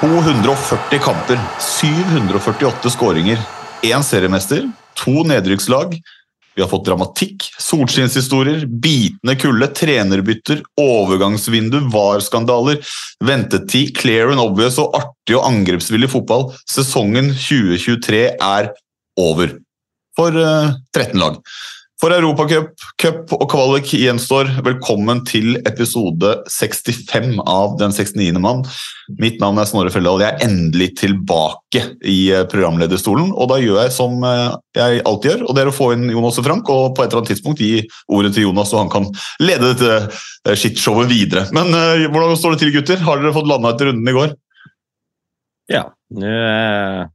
240 kamper, 748 skåringer, én seriemester, to nedrykkslag. Vi har fått dramatikk, solskinnshistorier, bitende kulde, trenerbytter, overgangsvindu, VAR-skandaler, ventetid, clear and obvious og artig og angrepsvillig fotball. Sesongen 2023 er over. For eh, 13 lag. For Europacup, cup og kvalik gjenstår. Velkommen til episode 65 av Den 69. mann. Mitt navn er Snorre Felldal. Jeg er endelig tilbake i eh, programlederstolen. Og da gjør jeg som eh, jeg alltid gjør, og det er å få inn Jonas og Frank. Og på et eller annet tidspunkt gi ordet til Jonas, så han kan lede dette eh, shitshowet videre. Men uh, hvordan står det til, gutter? Har dere fått landa etter runden i går? Ja, fe-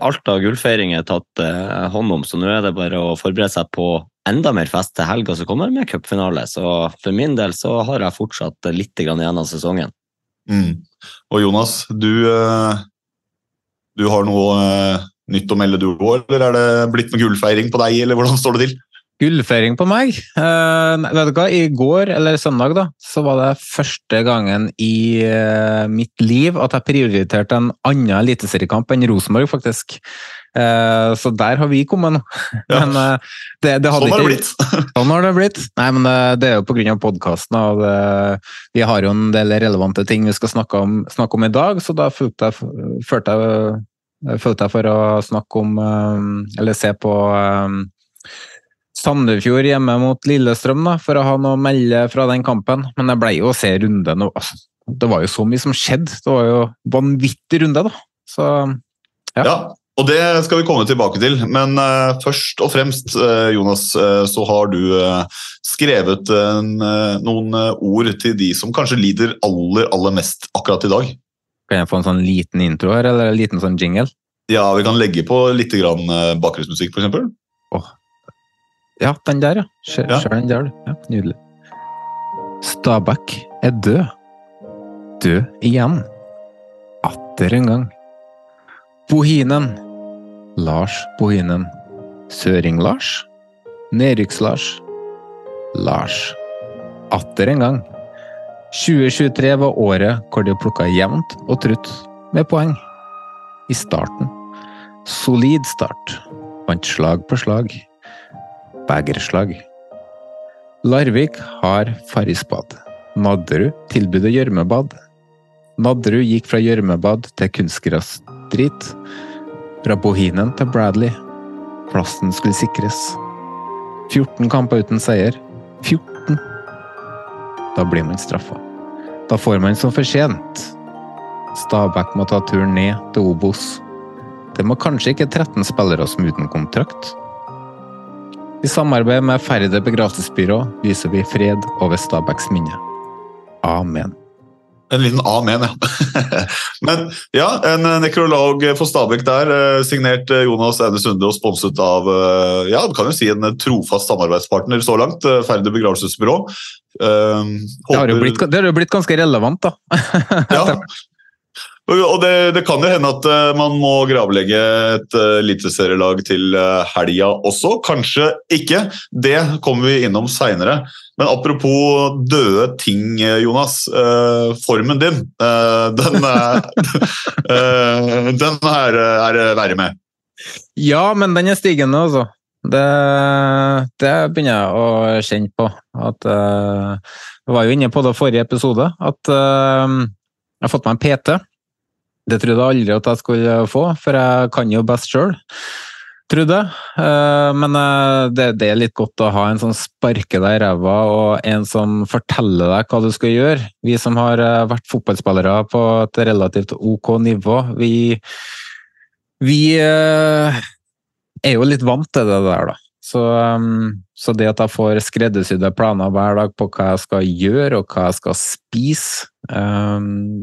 alt av gullfeiring er tatt eh, hånd om, så nå er det bare å forberede seg på enda mer fest til helga som kommer med cupfinale. Så for min del så har jeg fortsatt litt igjen av sesongen. Mm. Og Jonas, du, eh, du har noe eh, nytt å melde du òg, eller er det blitt noe gullfeiring på deg, eller hvordan står det til? Gullfeiring på meg. Uh, vet du hva, I går, eller søndag, da, så var det første gangen i uh, mitt liv at jeg prioriterte en annen eliteseriekamp enn Rosenborg, faktisk. Uh, så der har vi kommet nå. Ja. Men det, det Sånn har det blitt. Sånn har det blitt. Nei, men det er jo pga. podkasten. Og det- vi har jo en del relevante ting vi skal snakke om, snakke om i dag, så da følte jeg, følte jeg, følte jeg for å snakke om Eller se på Sandefjord hjemme mot Lillestrøm, da, for å ha noe å melde fra den kampen. Men det ble jo å se runden. altså, Det var jo så mye som skjedde. Det var jo vanvittig runde, da. Så Ja, og det skal vi komme tilbake til. Men uh, først og fremst, uh, Jonas, uh, så har du skrevet en, noen ord til de som kanskje lider aller, aller mest akkurat i dag. kan jeg få en sånn liten intro her, eller en liten sånn jingle? Ja, vi kan legge på litt grann bakgrunnsmusikk, f.eks. Ja, den der, ja. Ser, Ja. den der, du. Ja, nydelig. Stabæk er død. Død igjen. Atter en gang. Bohinen. Lars Bohinen. Søring-Lars. Nedrykks-Lars. Lars. Atter en gang. 2023 var året hvor de plukka jevnt og trutt med poeng. I starten. Solid start. Vant slag på slag. Begerslag. Larvik har Farrisbad. Nadderud tilbudet gjørmebad. Nadderud gikk fra gjørmebad til kunstgressdrit. Fra Bohinen til Bradley. Plassen skulle sikres. 14 kamper uten seier. 14! Da blir man straffa. Da får man som fortjent. Stabæk må ta turen ned til Obos. Det må kanskje ikke 13 spillere som uten kontrakt. I samarbeid med Færde begravelsesbyrå viser vi fred over Stabæks minne. Amen. En liten amen, ja. Men ja, en nekrolog for Stabæk der, eh, signert eh, Jonas Aune Sunde og sponset av eh, ja, du kan jo si en trofast samarbeidspartner så langt, eh, begravelsesbyrå. begravelsesbyrå. håper... Det har jo blitt, det har jo blitt ganske relevant, da. Ja. Og det, det, kan jo hende at uh, man må gravlegge et eliteserielag til uh, helga også. Kanskje ikke. Det kommer vi innom seinere. Men apropos døde ting, Jonas. Formen din, den, den er, er verre med. Ja, men den er stigende, altså. Det, det begynner jeg å kjenne på. At, jeg var jo inne på det forrige episode, at jeg har fått meg en PT. Det trodde jeg aldri at jeg skulle få, for jeg kan jo best sjøl, trodde. Eh, men eh, det, det, er litt godt å ha en som sparker deg i ræva, og en som forteller deg hva du skal gjøre. Vi som har eh, vært fotballspillere på et relativt ok nivå, vi, vi er jo litt vant til det der, da. Så, så, det at jeg får skreddersydde planer hver dag på hva jeg skal gjøre og hva jeg skal spise,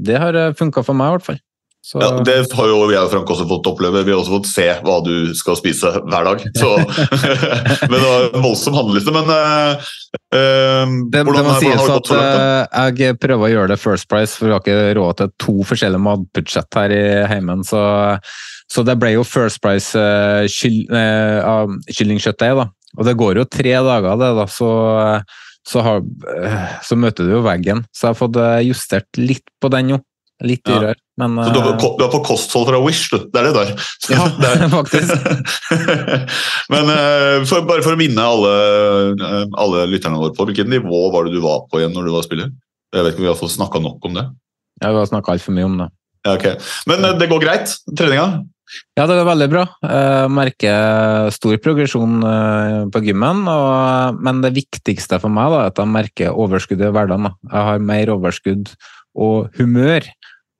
det har funka for meg, i hvert fall. Så... Ja, det har jo jeg og Frank også fått oppleve. Vi har også fått se hva du skal spise hver dag. Så, men det var en voldsom handleliste. Men uh, det, hvordan, det må sies at uh, jeg prøver å gjøre det First Price, for vi har ikke råd til to forskjellige matbudsjett her i heimen. Så, så, det ble jo First Price uh, kyll, uh, kyllingkjøttdeig, da. Og det går jo tre dager, det, da. Så, så, har, så møter du jo veggen. Så jeg har fått justert litt på den jo. Litt dyrere, ja. men Så du er, på, du er, på, kosthold fra Wish, du? Det er det der? Ja, det er. faktisk. men uh, for, bare for å minne alle, uh, alle, lytterne våre på, hvilket nivå var det du var på igjen når du var spiller? Jeg vet ikke om vi har fått snakka nok om det? Ja, vi har snakka altfor mye om det. Ja, okay. Men det går greit? Treninga? Ja, det går veldig bra. Jeg merker stor progresjon på gymmen. Og, men det viktigste for meg da, er at jeg merker overskudd i hverdagen. Jeg har mer overskudd og humør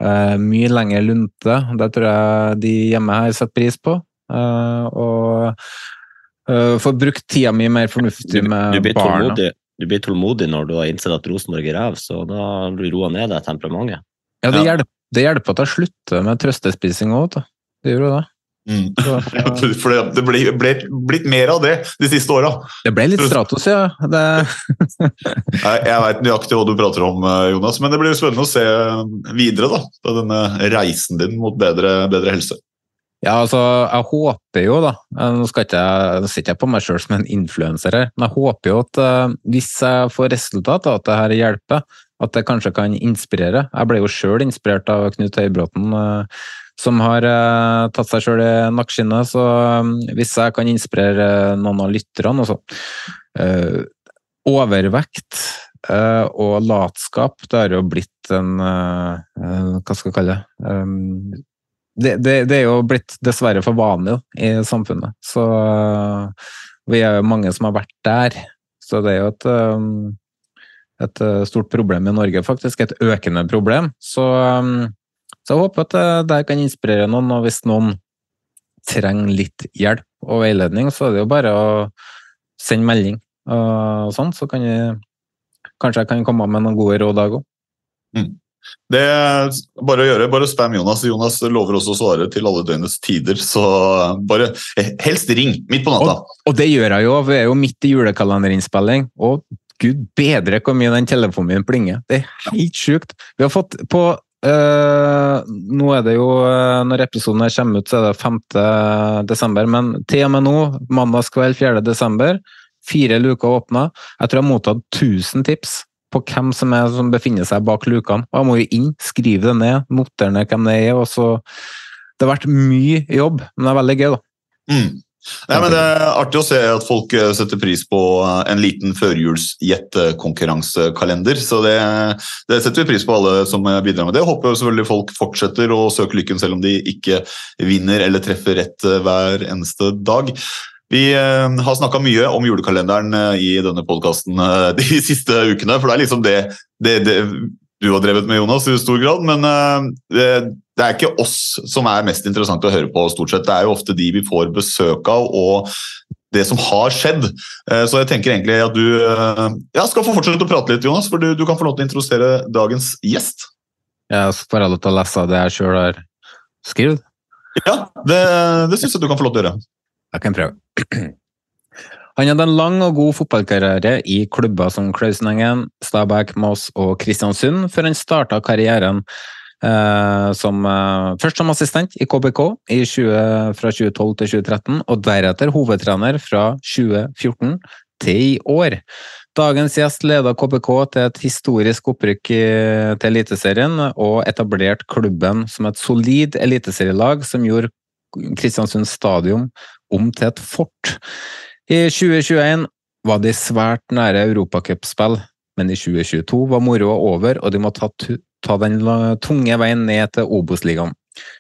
Uh, mye lengre lunte. Det tror jeg de hjemme her setter pris på. Uh, og uh, får brukt tida mi mer fornuftig med du, du barna. Du blir tålmodig når du har innsett at Rosenborg er ræv, så da roer ned det temperamentet. Ja, det, ja. Hjelper, det hjelper at jeg slutter med trøstespising òg, det gjør jo det. Mm. For det, det ble, ble, blitt mer av det de siste åra. Det ble litt Stratos, ja. jeg veit nøyaktig hva du prater om, eh, Jonas, men det blir spennende å se videre da, denne reisen din mot bedre, bedre helse. Ja, altså, jeg håper jo, da Nå skal ikke jeg, sitter jeg på meg sjøl som en influenser her, men jeg håper jo at uh, hvis jeg får resultat, at det her hjelper, at det kanskje kan inspirere. Jeg ble jo sjøl inspirert av Knut Høybråten. Uh, som har uh, tatt seg sjøl i nakkeskinnet. Så um, hvis jeg kan inspirere noen av lytterne også uh, Overvekt uh, og latskap, det har jo blitt en Hva skal jeg kalle det? Um, det, det, det, er jo blitt dessverre for vanlig i samfunnet. Så vi er jo mange som har vært der. Så det er jo et, et stort problem i Norge, faktisk. Et økende problem. Så så jeg håper at det det kan inspirere noen, og hvis noen trenger litt hjelp og veiledning, så er det jo bare å sende melding og sånn, så kan jeg kanskje jeg kan komme med noen gode råd òg. Mm. Det er bare å gjøre. Bare spam Jonas. Jonas lover også å svare til alle døgnets tider, så bare eh, helst ring midt på natta. Og, og det gjør jeg jo. Vi er jo midt i julekalenderinnspilling, og gud bedre hvor mye den telefonen min plinger. Det er helt sjukt. Vi har fått på Uh, nå er det jo, uh, Når episoden kommer ut, så er det 5. desember. Men til og med nå, mandagskveld 4. desember, fire luker åpna. Jeg tror jeg har mottatt 1000 tips på hvem som, er, som befinner seg bak lukene. Og jeg må jo inn, skrive det ned, notere ned hvem det er. og så Det har vært mye jobb, men det er veldig gøy, da. Mm. Ja, men Det er artig å se at folk eh, setter pris på eh, en liten førjulsjettekonkurransekalender. Så det, det, setter vi pris på, alle som bidrar med det. Håper selvfølgelig folk fortsetter å søke lykken selv om de ikke vinner eller treffer rett eh, hver eneste dag. Vi har snakka mye om julekalenderen i denne podkasten de siste ukene. For det er liksom det, det, det du har drevet med, Jonas, i stor grad. Men det, er ikke oss som er mest interessant å høre på, stort sett. Det er jo ofte de vi får besøk av, og det som har skjedd. Eh, så jeg tenker egentlig at du eh, ja, skal få fortsette å prate litt, Jonas, for du, du kan få lov til å introdusere dagens gjest. Jeg får lov til å lese det jeg sjøl har skrevet. Ja, det, det syns jeg du kan få lov til å gjøre. Jeg kan prøve. Han hadde en lang og god fotballkarriere i klubber som Klausenengen, Stabæk, Moss og Kristiansund, før han starta karrieren som, eh, først som assistent i KBK i 20, fra 2012 til 2013, og deretter hovedtrener fra 2014 til i år. Dagens gjest leda KBK til et historisk opprykk til Eliteserien, og etablerte klubben som et solid eliteserielag som gjorde Kristiansund stadion om til et fort. I 2021 var de svært nære europacupspill, men i 2022 var moroa over, og de må ta, ta den tunge veien ned til Obos-ligaen.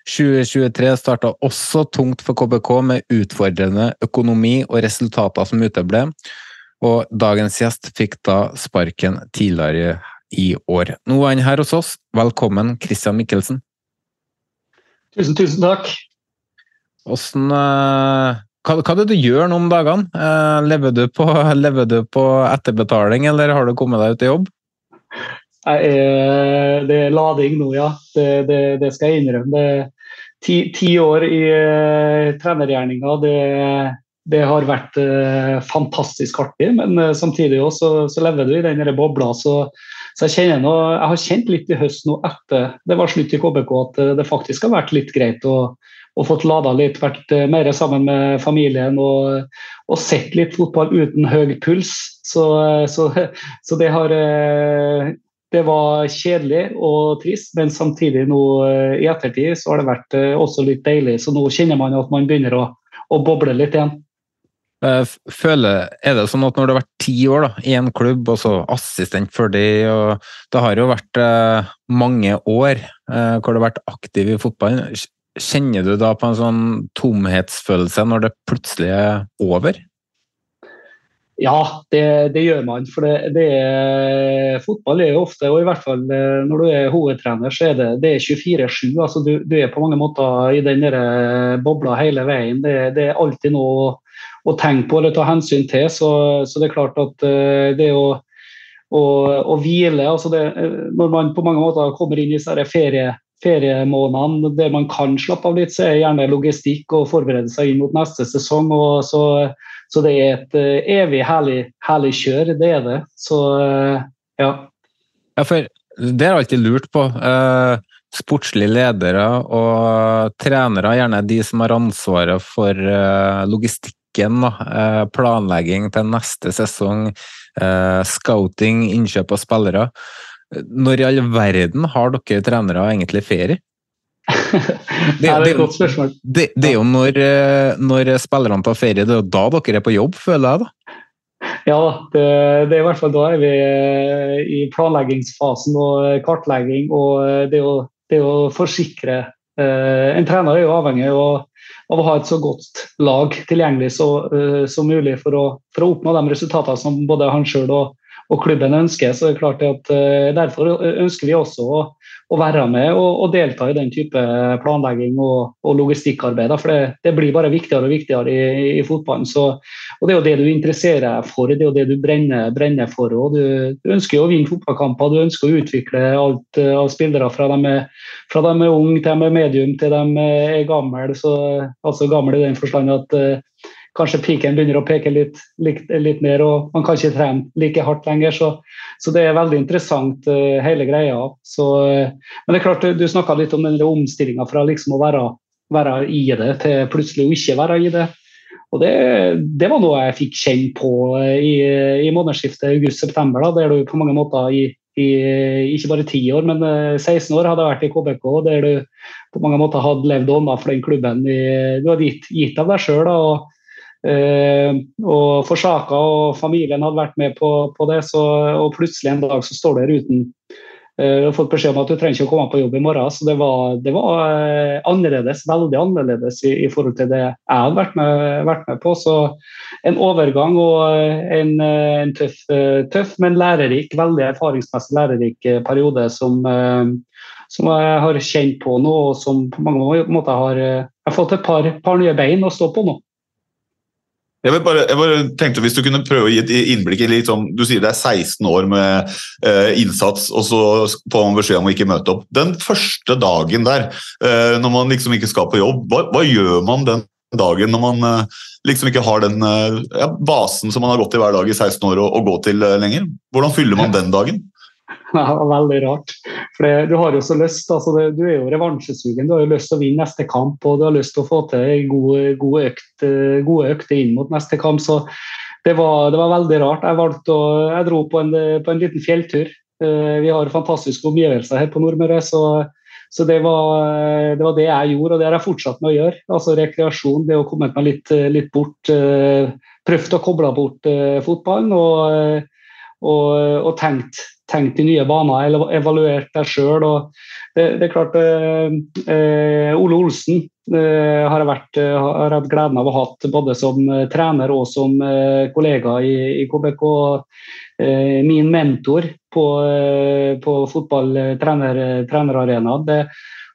2023 starta også tungt for KBK med utfordrende økonomi og resultater som uteble, og dagens gjest fikk da sparken tidligere i år. Nå er han her hos oss. Velkommen, Christian Mikkelsen. Tusen, tusen takk. Hvordan, eh, hva, hva er det du gjør nå om dagene? Eh, lever du, på, lever du på etterbetaling, eller har du kommet deg ut i jobb? Er, det er lading nå, ja. Det, det, det skal jeg innrømme. Ti, ti år i uh, trenergjerninga. Det, det, har vært uh, fantastisk artig, men uh, samtidig også, så lever du i den bobla. Så, så jeg, nå, jeg har kjent litt i høst nå etter det var slutt i KBK at det faktisk har vært litt greit å og fått lada litt, vært eh, mer sammen med familien og, og sett litt fotball uten høy puls. Så, eh, så, så det har eh, det var kjedelig og trist, men samtidig nå i ettertid så har det vært også litt deilig. Så nå kjenner man at man begynner å, å boble litt igjen. Føler, er det sånn at når du har vært ti år da, i en klubb, og så assistent for de, og det har jo vært eh, mange år eh, hvor du har vært aktiv i fotballen, Kjenner du da på en sånn tomhetsfølelse når det plutselig er over? Ja, det, det gjør man. For det, det er, fotball er jo ofte, og i hvert fall eh, når du er hovedtrener, så er det, det er 24-7. altså du, du, er på mange måter i den eh, bobla hele veien. Det, det, er alltid noe å, tenke på eller ta hensyn til. Så, så det er klart at eh, det å, å, å hvile altså Når man på mange måter kommer inn i ferie feriemånedene der man kan slappe av litt, så er gjerne logistikk og forberede seg inn mot neste sesong. og Så, så, det er et uh, evig herlig, herlig, kjør, det er det. Så uh, ja. Ja, for det har jeg alltid lurt på. Uh, sportslige ledere og trenere, gjerne de som har ansvaret for logistikken, planlegging til neste sesong, scouting, innkjøp av spillere. Når i all verden har dere trenere egentlig ferie? Det, det, er et godt spørsmål. Det, det, er jo når, eh, når spillerne tar ferie, det er da dere er på jobb, føler jeg da? Ja, det, det, er i hvert fall da er vi eh, i planleggingsfasen og kartlegging. Og det å, det å forsikre eh, En trener er jo avhengig av, av, å ha et så godt lag tilgjengelig som mulig for å, for å, oppnå de resultatene som både han sjøl og, og klubben ønsker. så det er klart at Derfor ønsker vi også å, å være med og, og, delta i den type planlegging og, og logistikkarbeid. For det, det, blir bare viktigere og viktigere i, i fotballen. Så, og Det er jo det du interesserer deg for, det er jo det du brenner, brenner for. Og du, du, ønsker jo å vinne fotballkamper, du ønsker å utvikle alt uh, av spillere fra de er, fra de er unge til de er medium til de er gamle. Så, altså gamle i den forstand at uh, kanskje piken begynner å peke litt, litt, litt, mer, og man kan ikke trene like hardt lenger. Så, så det er veldig interessant, uh, hele greia. Så, uh, men det er klart, du snakka litt om den omstillinga fra liksom å være, være, i det til plutselig å ikke være i det. Og det, det var noe jeg fikk kjenne på uh, i, i månedsskiftet august-september, der du på mange måter i, i, ikke bare 10 år, men 16 år hadde jeg vært i KBK, der du på mange måter hadde levd ånda for den klubben. Du hadde gitt, gitt av deg sjøl. Uh, og forsaka, og familien hadde vært med på, på det. Så, og plutselig en dag så står du her uten du og fått beskjed om at du trenger ikke å komme på jobb i morgen. Så det var, det var uh, annerledes, veldig annerledes i, i, forhold til det jeg hadde vært med, vært med på. Så en overgang og en, en tøff, tøff, men lærerik, veldig erfaringsmessig lærerik periode som, som jeg har kjent på nå, og som på mange måter har jeg har fått et par, par nye bein å stå på nå. Jeg, bare, jeg bare, tenkte Hvis du kunne prøve å gi et innblikk i sånn, Du sier det er 16 år med eh, innsats, og så får man beskjed om å ikke møte opp. Den første dagen der, eh, når man liksom ikke skal på jobb, hva, hva gjør man den dagen når man eh, liksom ikke har den eh, ja, basen som man har gått i hver dag i 16 år, å gå til eh, lenger? Hvordan fyller man den dagen? det var veldig rart. For Du har jo så lyst, altså du er jo revansjesugen. Du har jo lyst til å vinne neste kamp og du har lyst til å få til gode, gode, økt, gode økter inn mot neste kamp. så det var, det var veldig rart. Jeg, å, jeg dro på en, på en liten fjelltur. Eh, vi har fantastiske omgivelser her på Nordmøre. så, så det, var, det, var, det jeg gjorde, og det har jeg fortsatt med å gjøre. Altså Rekreasjon, det å komme meg litt, litt bort. Eh, prøvd å koble bort eh, fotballen og, og, og tenkt tenkt i nye baner eller evaluert deg sjøl. Det, det, er klart eh, eh, Ole Olsen eh, har jeg vært, eh, har hatt gleden av å ha både som eh, trener og som kollega i, i KBK. Min mentor på, på fotballtrenerarena.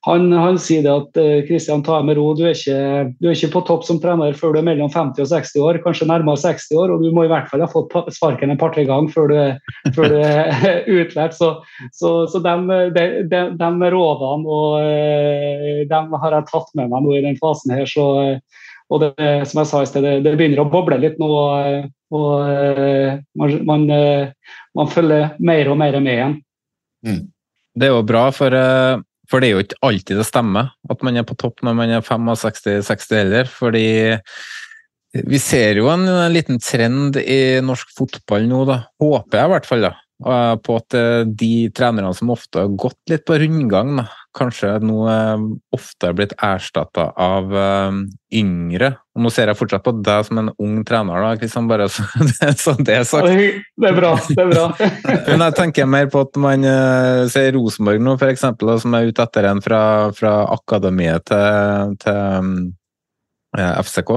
Han, han, sier at Kristian, ta med ro. Du er, ikke, du er, ikke, på topp som trener før du er mellom 50 og 60 år, kanskje nærmere 60 år. Og du må i hvert fall ha fått sparken et par-tre ganger før du, er utlært. Så, så, så de, de, de, de, rådene og har jeg tatt med meg nå i den fasen her. Så, og det, som jeg sa i sted, det, begynner å boble litt nå. Og, man, man, man, følger mer og mer med igjen. Mm. Det er jo bra, for for det er jo ikke alltid det stemmer at man er på topp når man er 65-60 heller. Fordi vi ser jo en liten trend i norsk fotball nå, da. Håper jeg i hvert fall, da. På at eh, de trenerne som ofte har gått litt på rundgang, kanskje nå ofte har blitt erstatta av yngre. Og nå ser jeg fortsatt på deg som en ung trener, da, Kristian, bare så det, så det er sagt. Det er bra. det er bra. Men jeg tenker mer på at man ser Rosenborg nå, f.eks., som er ute etter en fra, fra akademiet til, til eh, FCK.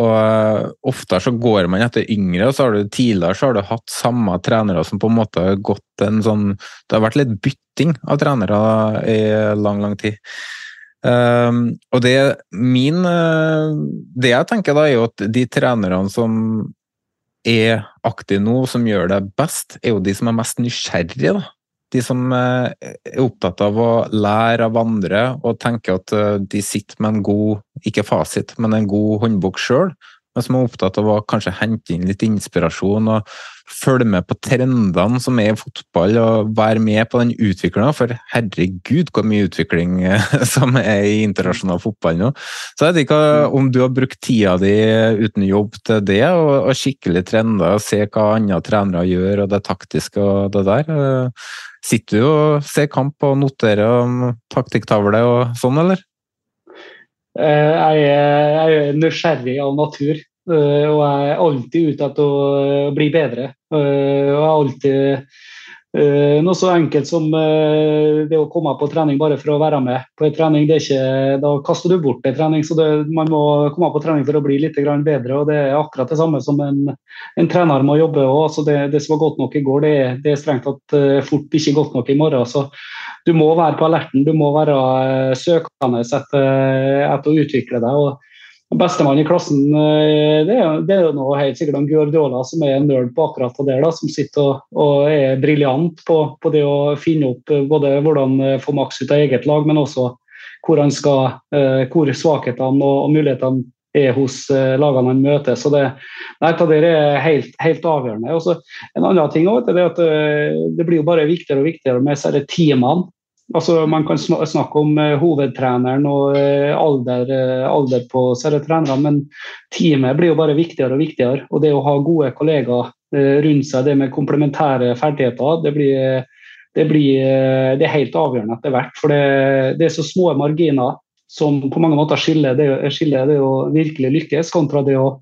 Og uh, ofte så går man etter yngre, og så har du tidligere så har du hatt samme trenere som på en måte har gått en sånn Det har vært litt bytting av trenere i lang, lang tid. Um, og det min uh, Det jeg tenker da, er jo at de trenerne som er aktive nå, som gjør det best, er jo de som er mest nysgjerrige. da de som eh, er opptatt av å lære av andre og tenker at eh, de sitter med en god, ikke fasit, men en god håndbok sjøl, men som er opptatt av å kanskje hente inn litt inspirasjon og følge med på trendene som er i fotball, og være med på den utviklinga. For herregud, hvor mye utvikling som er i internasjonal fotball nå. Så jeg vet ikke om du har brukt tida di uten jobb til det, og, og skikkelig trender, og se hva andre trenere gjør, og det taktiske og det der. Sitter du og ser kamp og noterer om taktikktavle og sånn, eller? Eh, jeg er nysgjerrig av natur, eh, og jeg er alltid ute etter å bli bedre. Eh, og jeg er alltid noe så enkelt som uh, det å komme på trening bare for å være med på en trening. ikke, Da kaster du bort en trening, så det, man må komme på trening for å bli litt bedre. og Det er akkurat det samme som en, en trener må jobbe også. Det, det, som var godt nok i går, det, det er strengt tatt uh, fort ikke godt nok i morgen. så Du må være på alerten, du må være søkende etter å utvikle deg. og Bestemann i klassen eh, det er, det er noe helt sikkert om Guardiola, som er en nerd på akkurat det. Da, som sitter og, og er briljant på, på, det å finne opp eh, både hvordan eh, få maks ut av eget lag, men også hvor, skal, hvor svakhetene og, og mulighetene er hos lagene han møter. Så det, nei, det er helt, helt avgjørende. Også, en annen ting også, er at det blir jo bare viktigere og viktigere med disse teamene Altså, man kan snakke om uh, hovedtreneren og uh, alder, uh, alder, på disse trenerne, men teamet blir jo bare viktigere og viktigere. Og det å ha gode kollegaer rundt seg, det med komplementære ferdigheter, det blir, det, blir, det er helt avgjørende etter hvert. For det, det, er så små marginer som på mange måter skiller det, skiller det å virkelig lykkes kontra det å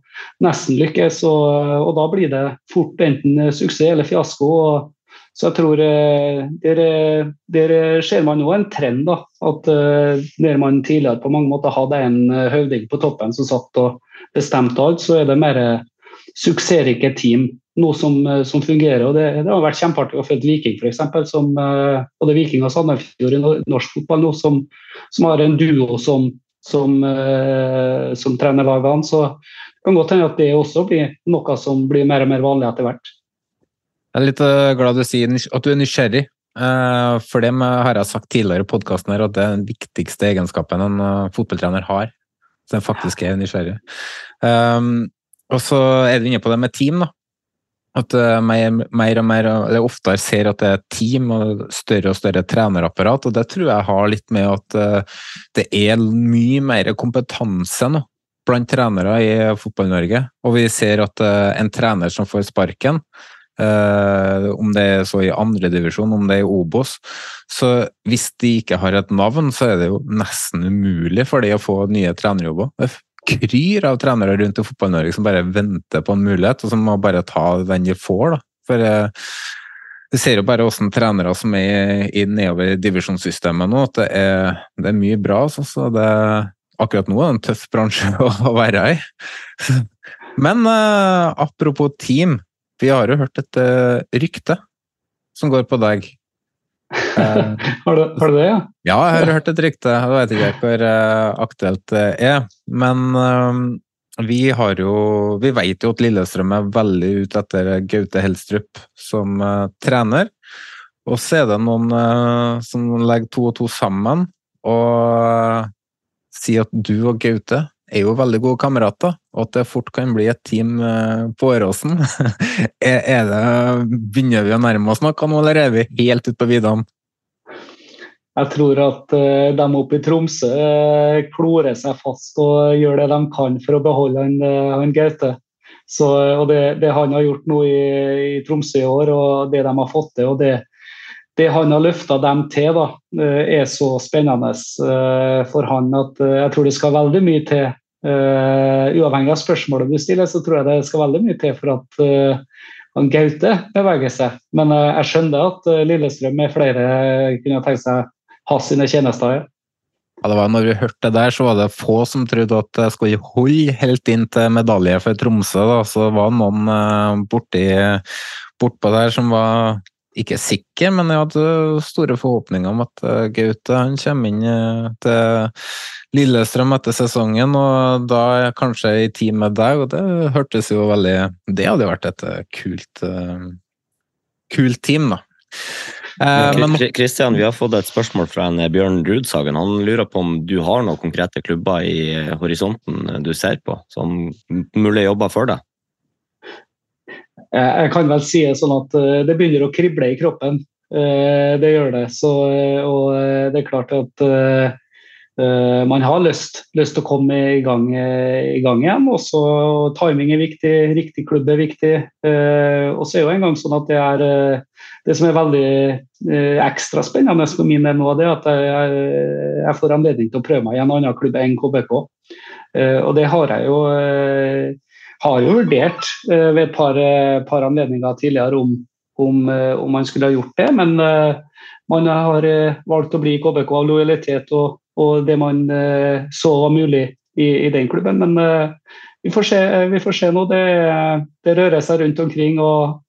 nesten lykkes. Og, og da blir det fort enten suksess eller fiasko. og så jeg tror eh, der, der ser man nå en trend. da, at eh, Der man tidligere på mange måter hadde en eh, høvding på toppen som satt og bestemte alt, så er det mer suksessrike team. Noe som, som fungerer. og det, det, har vært kjempeartig å følge Viking, f.eks. Som både Viking og Sandefjord i norsk fotball nå, som, som har en duo som, som, som trener lagene. Så det kan godt hende at det også blir noe som blir mer og mer vanlig etter hvert. Jeg er litt eh, glad du sier at du er nysgjerrig. Eh, for det har jeg sagt tidligere i podkasten at det er den viktigste egenskapen en eh, fotballtrener har. Så den faktisk er nysgjerrig. Um, og så er du inne på det med team, da. At jeg mer, og mer, eller oftere ser at det er team og større og større trenerapparat. og Det tror jeg har litt med at det er mye mer kompetanse nå blant trenere i Fotball-Norge. Og vi ser at en trener som får sparken, om det er så i andredivisjon, om det er i Obos, så hvis de ikke har et navn, så er det jo nesten umulig for de å få nye trenerjobber. Det kryr av trenere rundt i Fotball-Norge som bare venter på en mulighet, og som må bare ta den de får. da. For eh, Vi ser jo bare hvordan trenere som er i nedover divisjonssystemet nå, at det er, det er mye bra. Så, så det, akkurat nå er det en tøff bransje å, å være i. Men eh, apropos team, vi har jo hørt et uh, rykte som går på deg. Uh, har, du, har, du, det, ja? Ja, jeg har hørt et rykte. Jeg vet ikke hvor uh, aktuelt det er. Men uh, vi har jo Vi vet jo at Lillestrøm er veldig ute etter Gaute Helstrup som trener. Og så er det noen som legger to og to sammen og sier at du og Gaute er jo veldig gode kamerater, og at det fort kan bli et team på Åråsen. er begynner vi å nærme oss noe nå, eller er vi helt ute på viddene? Jeg tror at uh, de oppe i Tromsø uh, klorer seg fast og gjør det de kan for å beholde han, han Gaute. Så, og det, det, han har gjort nå i, i, Tromsø i år, og det de har fått til, og det, det han har løfta dem til, da, er så spennende for han at jeg tror det skal veldig mye til. Uavhengig av spørsmålet du stiller, så tror jeg det skal veldig mye til for at han Gaute beveger seg. Men jeg skjønner at Lillestrøm med flere kunne tenkt seg ha sine tjenester. Ja. Ja, det var når vi hørte det der, så var det få som trodde at det skulle holde helt inn til medalje for Tromsø. Da. Så det var noen uh, borti, bortpå der som var ikke sikker, men jeg hadde store forhåpninger om at uh, Gaute han kommer inn uh, til Lillestrøm etter sesongen, og da er kanskje i team med deg, og det hørtes jo veldig Det hadde vært et kult, kult team, da. Kristian, eh, vi har fått et spørsmål fra en eh, Bjørn Rudsagen. Han lurer på om du har noen konkrete klubber i eh, horisonten du ser på, som mulig jobber for deg? Jeg kan vel si sånn at det begynner å krible i kroppen. Det gjør det. Så, og det er klart at man har lyst, lyst til å komme i gang, i gang igjen. Også, timing er viktig, riktig klubb er viktig. Og så er jo en sånn at det er det som er veldig eh, ekstra spennende for min del nå, det er at jeg, jeg, får anledning til å prøve meg i en annen klubb enn KBK. Eh, og det har jeg jo, eh, har jo vurdert eh, ved et par, eh, par, anledninger tidligere om, om, eh, om, man skulle ha gjort det, men man har valgt å bli KBK av lojalitet og, og det man så var mulig i, i den klubben. Men vi får se, vi får se nå. Det, det rører seg rundt omkring. og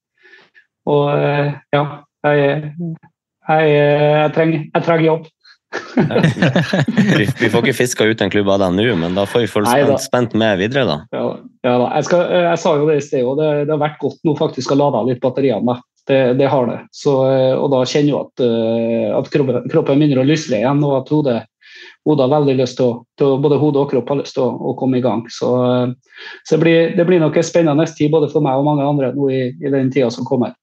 og ja, jeg, jeg, jeg, trenger, jeg trenger jobb. Vi, vi, får ikke fiska ut en klubb av deg nå, men da får vi følge spent, spent, med videre, da. Ja, ja da. Jeg, skal, jeg, sa jo det i sted, òg, det, det, har vært godt nå faktisk å lade litt batteriene. Det, det, har det. Så, eh, og da kjenner jeg at, eh, at kroppen, kroppen, begynner å lysle igjen, og at hodet, hodet har veldig lyst til å, både hodet og kropp har lyst til å, å komme i gang. Så, så det, blir, det, blir, nok en spennende tid både for meg og mange andre nå i, i den tida som kommer.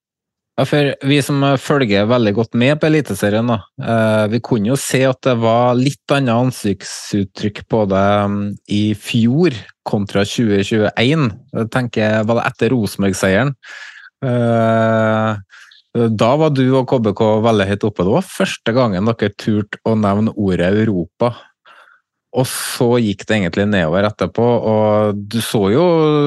Ja, for Vi som følger veldig godt med på Eliteserien, da, eh, vi kunne jo se at det var litt annet ansiktsuttrykk på det mm, i fjor kontra 2021. Jeg tenker, Var det etter Rosenborg-seieren? Eh, da var du og KBK veldig høyt oppe. Det var første gangen dere turte å nevne ordet Europa og så gikk det egentlig nedover etterpå, og du så jo,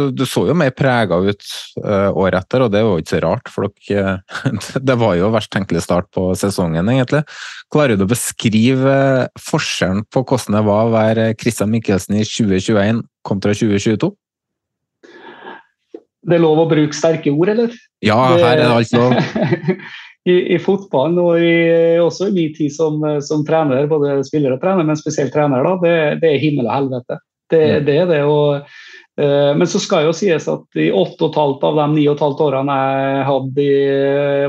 du så jo mer prega ut uh, året etter, og det var jo ikke så rart, for dere, det var jo verst tenkelig start på sesongen, egentlig. Klarer du å beskrive forskjellen på hvordan det var å være Christian Michelsen i 2021 kontra 2022? Det er lov å bruke sterke ord, eller? Ja, her er det alt lov. i, i fotballen og i, også i min tid som, som, trener, både spiller og trener, men spesielt trener, da, det, det er himmel og helvete. Det, mm. det er det. Og, uh, men så skal jo sies at i åtte og et halvt av de ni og et halvt årene jeg hadde,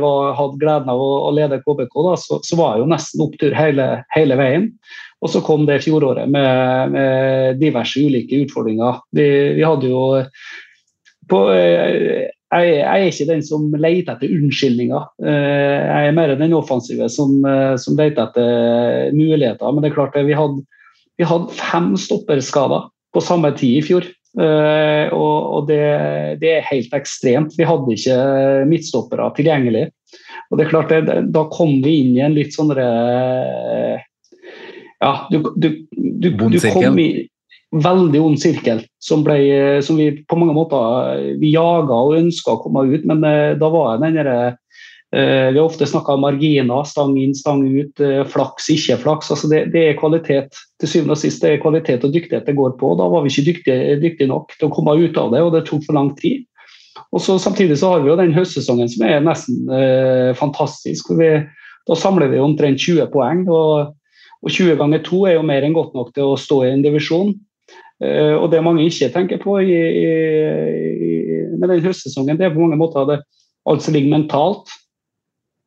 var, hadde gleden av å, å lede KBK, da, så, så, var jeg jo nesten opptur hele, hele veien. Og så kom det fjoråret med, med diverse ulike utfordringer. Vi, vi hadde jo på, uh, jeg, jeg, er ikke den som leter etter unnskyldninger. Jeg er mer den offensive som, som leter etter muligheter. Men det er klart vi hadde, vi hadde fem stopperskader på samme tid i fjor. Og, og det, det, er helt ekstremt. Vi hadde ikke midtstoppere tilgjengelig. Og det er klart, det, Da kom vi inn i en litt sånn Ja, du, du, du, du kom i veldig ond sirkel som, ble, som vi på mange måter vi jaga og ønska å komme ut, men uh, da var den derre Eh, vi har ofte snakka marginer, stang inn, stang ut, eh, flaks, ikke flaks. Altså det, det, er kvalitet til syvende og sist. Det er kvalitet og dyktighet det går på. Da var vi ikke dyktige, dyktige, nok til å komme ut av det, og det tok for lang tid. Og så Samtidig så har vi jo den høstsesongen som er nesten eh, fantastisk. Vi, da samler vi omtrent 20 poeng. og, og 20 ganger 2 er jo mer enn godt nok til å stå i en divisjon. Eh, og det mange ikke tenker på i, i, med den høstsesongen, det er på mange måter det, alt som ligger mentalt.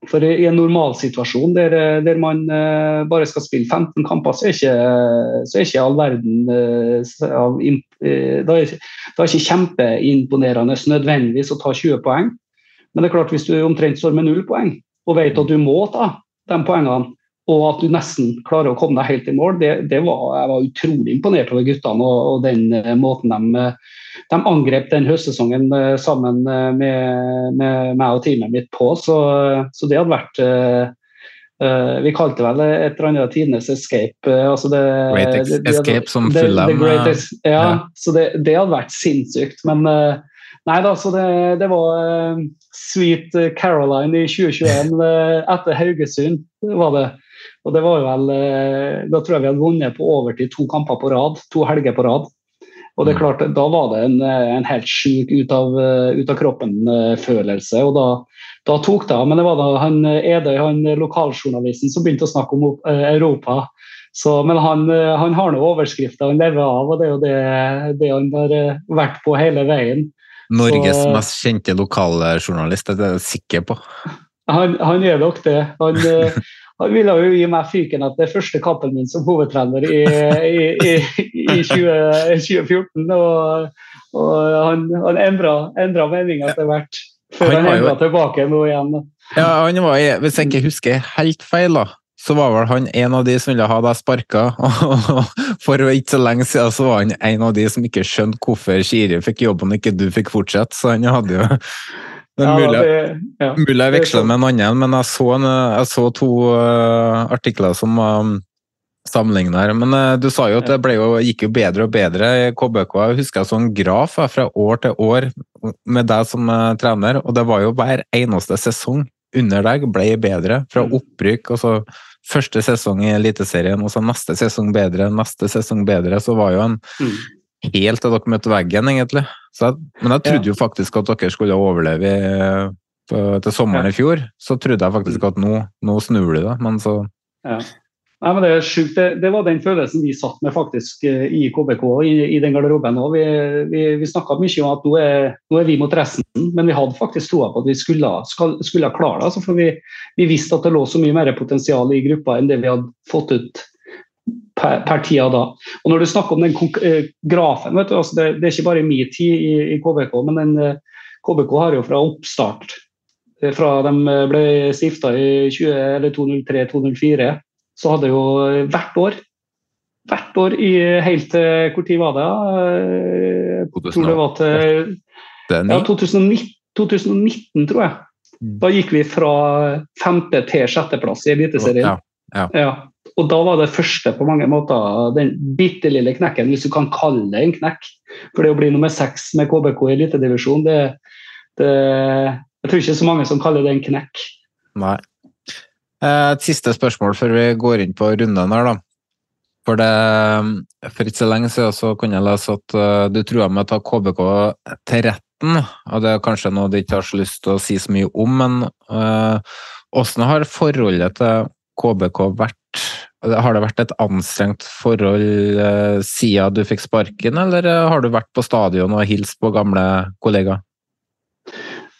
For I en normalsituasjon der, der man uh, bare skal spille 15 kamper, så er ikke, så er ikke all verden av, uh, Da er ikke kjempeimponerende nødvendigvis å ta 20 poeng. Men det er klart hvis du omtrent står med null poeng og vet at du må ta de poengene, og at du nesten klarer å komme deg helt i mål, det, det var, jeg var utrolig imponert over guttene og, og den måten de de angrep den høstsesongen eh, sammen eh, med, med meg og teamet mitt på, så, så det hadde vært uh, vi kalte vel et eller annet tidenes escape. Altså det, Great det, det, escape som fyller Fulham. Ja, ja, så det, det, hadde vært sinnssykt. Men uh, nei da, så det, det var uh, Sweet Caroline i 2021 etter Haugesund, var det. Og det var jo vel Da tror jeg vi hadde vunnet på overtid to kamper på rad, to helger på rad. Og det er mm. klart, Da var det en, en helt sjuk ut av, ut av kroppen-følelse. og da, da, tok det av. Men det var da han Edøy, han lokaljournalisten, som begynte å snakke om Europa. Så, men han, han har nå overskrifter han lever av, og det er jo det, det han har vært på hele veien. Norges Så, mest kjente lokaljournalist, det er jeg sikker på. Han, han er nok det. Han, Han ville jo gi meg fyken at det er første kampen min som hovedtrener i, i, i, i 20, 2014. Og, og han, han endra mening etter hvert, før han, han endra tilbake nå igjen. Ja, han var, Hvis jeg ikke husker helt feil, da, så var vel han en av de som ville ha deg sparka. For ikke så lenge siden så var han en av de som ikke skjønte hvorfor Kiri fikk jobben og ikke du fikk fortsette. Så han hadde jo det er mulig, ja, mulig jeg veksler med en annen, men jeg så, en, jeg så to uh, artikler som um, sammenligna her. Men uh, du sa jo at det jo, gikk jo bedre og bedre i KBK. Jeg husker jeg så en graf uh, fra år til år med deg som uh, trener, og det var jo hver eneste sesong under deg ble bedre. Fra mm. opprykk, og så første sesong i Eliteserien, og så neste sesong bedre, neste sesong bedre. Så var jo en mm helt til dere møtte veggen, egentlig. Jeg, men jeg trodde jo faktisk at dere skulle overleve på, til sommeren i fjor. Så trodde jeg faktisk at nå, nå snur det, men så ja. Nei, men Det er sjukt. Det, det, var den følelsen vi satt med faktisk eh, i KBK, i, i den garderoben òg. Vi, vi, vi snakka mye om at nå er, nå er, vi mot resten, men vi hadde faktisk troa på at vi skulle, skal, skulle klare det. Altså, for vi, vi, visste at det lå så mye mer potensial i gruppa enn det vi hadde fått ut per, per tida da. Og Når du snakker om den eh, grafen, du, altså det, det, er ikke bare min tid i, i, KBK, men den, eh, KBK har jo fra oppstart, fra de ble stifta i 2003-2004, så hadde jo hvert år hvert år i helt til Hvor tid var det? Jeg tror det var til ja, 2019, 2019, tror jeg. Mm. Da gikk vi fra femte til sjetteplass i Eliteserien. Ja, ja. ja. Og da var det første på mange måter den bitte lille knekken, hvis du kan kalle det en knekk. For det å bli nummer seks med KBK i elitedivisjon, det, det Jeg tror ikke så mange som kaller det en knekk. Nei. Eh, et siste spørsmål før vi går inn på runden her, da. For, det, for ikke så lenge siden så kunne jeg lese at uh, du trua med å ta KBK til retten. og Det er kanskje noe du ikke har så lyst til å si så mye om, men hvordan øh, har forholdet til KBK vært har det vært et anstrengt forhold eh, siden du fikk sparken, eller eh, har du vært på stadion og hilst på gamle kollegaer?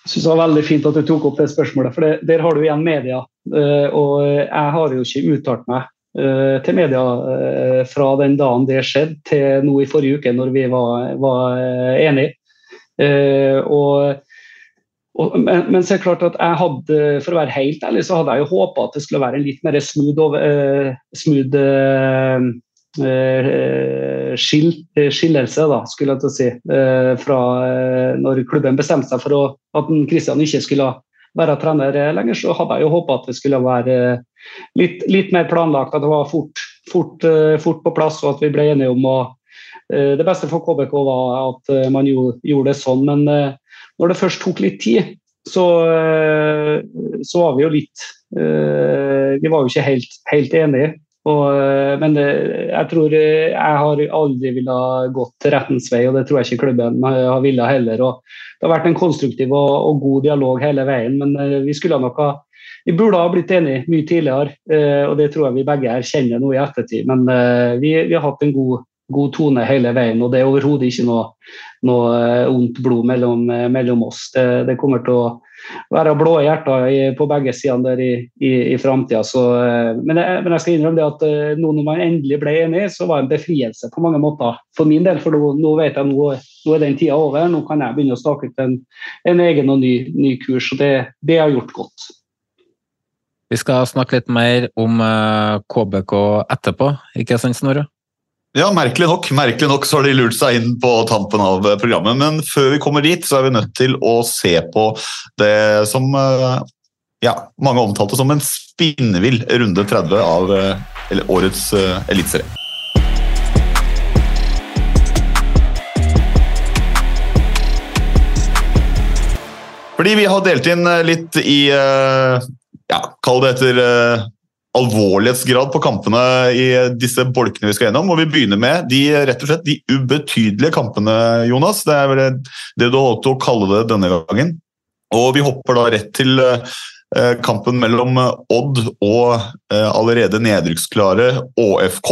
Jeg synes det var veldig fint at du tok opp det spørsmålet, for det, der har du igjen media. Uh, og jeg har jo ikke uttalt meg uh, til media uh, fra den dagen det skjedde, til nå i forrige uke, når vi var, var enige. og og, men, men, så er det klart at jeg hadde, for å være helt ærlig, så hadde jeg jo håpa at det skulle være en litt mer smooth, over, smooth skillelse, da, skulle jeg til å si, fra når klubben bestemte seg for å, at Kristian ikke skulle være trener lenger, så hadde jeg jo håpa at det skulle være litt, litt, mer planlagt, at det var fort, fort, fort, på plass, og at vi ble enige om å Det beste for KBK var at man gjorde det sånn, men når det først tok litt tid, så, så var vi jo litt Vi var jo ikke helt, helt enige. Og, men jeg tror jeg har aldri ville gått rettens vei, og det tror jeg ikke klubben har villet heller. Og det har vært en konstruktiv og, og, god dialog hele veien, men vi skulle nok ha vi burde ha blitt enige mye tidligere, og det tror jeg vi begge erkjenner nå i ettertid. Men vi, vi har hatt en god, god, tone hele veien, og det er overhodet ikke noe, noe ondt blod mellom, mellom oss. Det, det, kommer til å være blå hjerter på begge sider der i, i, i framtida. Men, men, jeg skal innrømme det at nå når man endelig ble enig, så var det en befrielse på mange måter. For min del, for nå, nå vet jeg nå, nå er den tida over. Nå kan jeg begynne å stake ut en, en egen og ny, ny kurs, og det, det har gjort godt. Vi skal snakke litt mer om KBK etterpå, ikke sant Snorre? Ja, merkelig nok. Merkelig nok så har de lurt seg inn på tampen av programmet. Men før vi kommer dit, så er vi nødt til å se på det som ja, mange omtalte som en spinnevill runde 30 av årets eliteserie. Fordi vi har delt inn litt i ja, kall det etter uh, alvorlighetsgrad på kampene i disse bolkene vi skal gjennom. Og vi begynner med de, rett og slett, de ubetydelige kampene, Jonas. Det er vel det du holdt å kalle det denne gangen. Og vi hopper da rett til uh, kampen mellom Odd og allerede nedrykksklare ÅFK.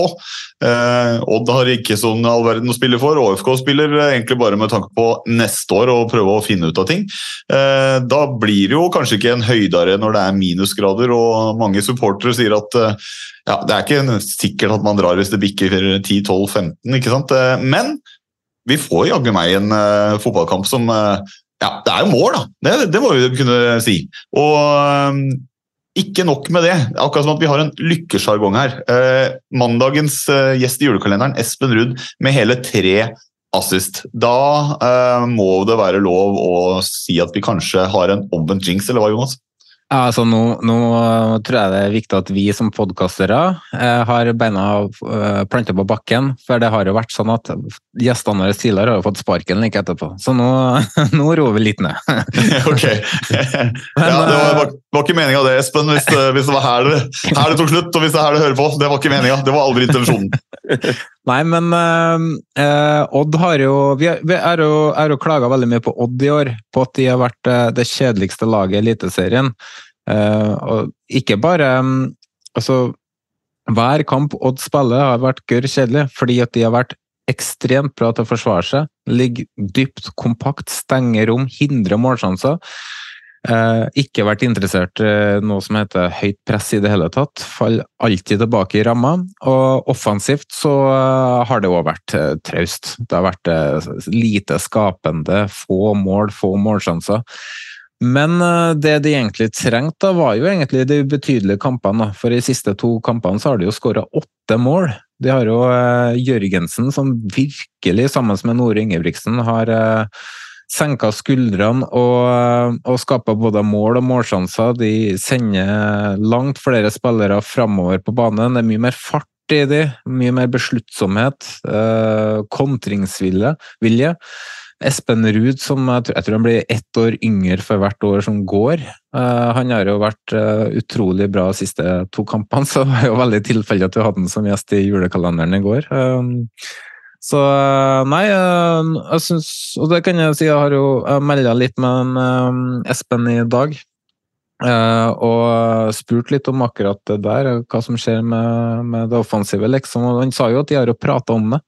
Odd har ikke sånn all verden å spille for. ÅFK spiller egentlig bare med tanke på neste år og prøve å finne ut av ting. Da blir det jo kanskje ikke en høydare når det er minusgrader, og mange supportere sier at ja, det er ikke sikkert at man drar hvis det bikker 10-12-15, ikke sant. Men vi får jaggu meg en fotballkamp som ja, det er jo mål, da. Det, det må vi kunne si. Og um, ikke nok med det. Akkurat som at vi har en lykkesjargong her. Eh, mandagens eh, gjest i julekalenderen, Espen Ruud, med hele tre assist. Da eh, må det være lov å si at vi kanskje har en omvendt jinx, eller hva, Jonas? Ja, altså nå, nå, tror jeg det er viktig at vi som podkastere eh, har beina eh, planta på bakken. For det har jo vært sånn at gjestene våre tidligere har fått sparken like etterpå. Så nå, nå roer vi litt ned. ok. Men, ja, det var, var, var ikke meninga det, Espen, hvis, hvis, det var her det, her det tok slutt. Og hvis det er her det hører på. Det var ikke meninga. Det var aldri intensjonen. Nei, men uh, Odd har jo Vi har jo, jo klaga veldig mye på Odd i år, på at de har vært uh, det kjedeligste laget i Eliteserien. Uh, og ikke bare um, Altså, hver kamp Odd spiller har vært gørr kjedelig, fordi at de har vært ekstremt bra til å forsvare seg. Ligger dypt, kompakt, stenger rom, hindrer målsjanser. Eh, ikke vært interessert i eh, noe som heter høyt press i det hele tatt. Faller alltid tilbake i ramma. Og offensivt så eh, har det òg vært traust. Det har vært lite skapende, få mål, få målsjanser. Men det de egentlig trengte, var jo egentlig de betydelige kampene. For i de siste to kampene så har de jo skåra åtte mål. De har jo Jørgensen, som virkelig, sammen med Nore Ingebrigtsen, har senka skuldrene og, og skaper både mål og målsjanser. De sender langt flere spillere framover på banen. Det er mye mer fart i de, mye mer besluttsomhet, eh, kontringsvilje. Espen Ruud, som jeg tror, jeg tror, han blir ett år yngre for hvert år som går. Uh, han har jo vært uh, utrolig bra de siste to kampene, så det var jo veldig tilfeldig at vi hadde han som gjest i julekalenderen i går. Um, så eh, nei, eh, jeg syns Og det kan jeg si, jeg har jo melda litt med en, eh, Espen i dag. Og spurt litt om akkurat det der, hva som skjer med, med det offensive. liksom. Og han sa jo at de har jo prata om det,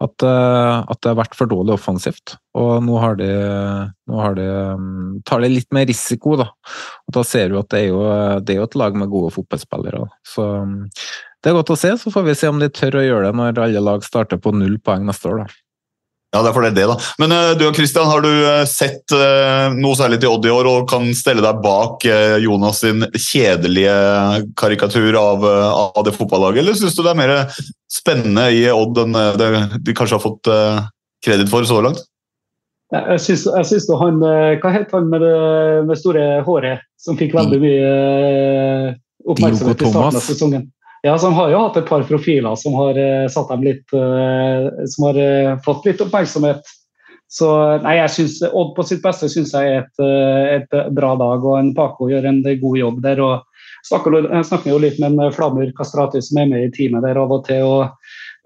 at, at, det har vært for dårlig offensivt. Og nå har de, nå har de tar de litt mer risiko, da. Og da ser du at det er jo, det er jo et lag med gode fotballspillere. Så det er godt å se, så får vi se om de tør å gjøre det når alle lag starter på null poeng neste år. da. Ja, det er for det, er det da. Men uh, du og Christian, har du uh, sett uh, noe særlig til Odd i år og kan stelle deg bak Jonas sin kjedelige karikatur av, av det fotballaget, eller syns du det er mer spennende i Odd enn det de kanskje har fått kreditt for så langt? Jeg syns han Hva het han med det med store håret, som fikk veldig mye oppmerksomhet i starten av sesongen? Ja, så De har jo hatt et par profiler som har uh, satt dem litt uh, Som har uh, fått litt oppmerksomhet. Så nei, jeg synes, Odd på sitt beste syns jeg er et, et, bra dag, og en Paco gjør en god jobb der. og snakker, Jeg snakker jo litt med en Flamur Kastrati som er med i teamet der av og til. og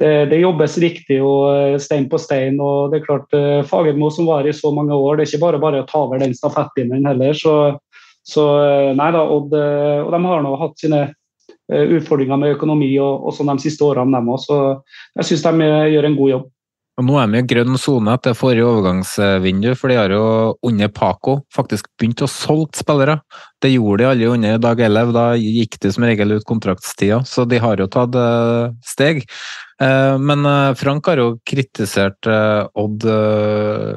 det, det, jobbes riktig og stein på stein. og det er klart Fagermo som var i så mange år, det er ikke bare bare å ta over den stafettpinnen heller. så, så nei da, Odd, og de har nå hatt sine Eh, utfordringer med økonomi og, og sånn de siste årene, dem òg. Så jeg syns de eh, gjør en god jobb. Og Nå er de i grønn sone etter forrige overgangsvindu, for de har jo under Paco faktisk begynt å solge spillere. Det gjorde de alle under Dag Elev, da gikk de som regel ut kontraktstida, så de har jo tatt uh, steg. Uh, men uh, Frank har jo kritisert Odd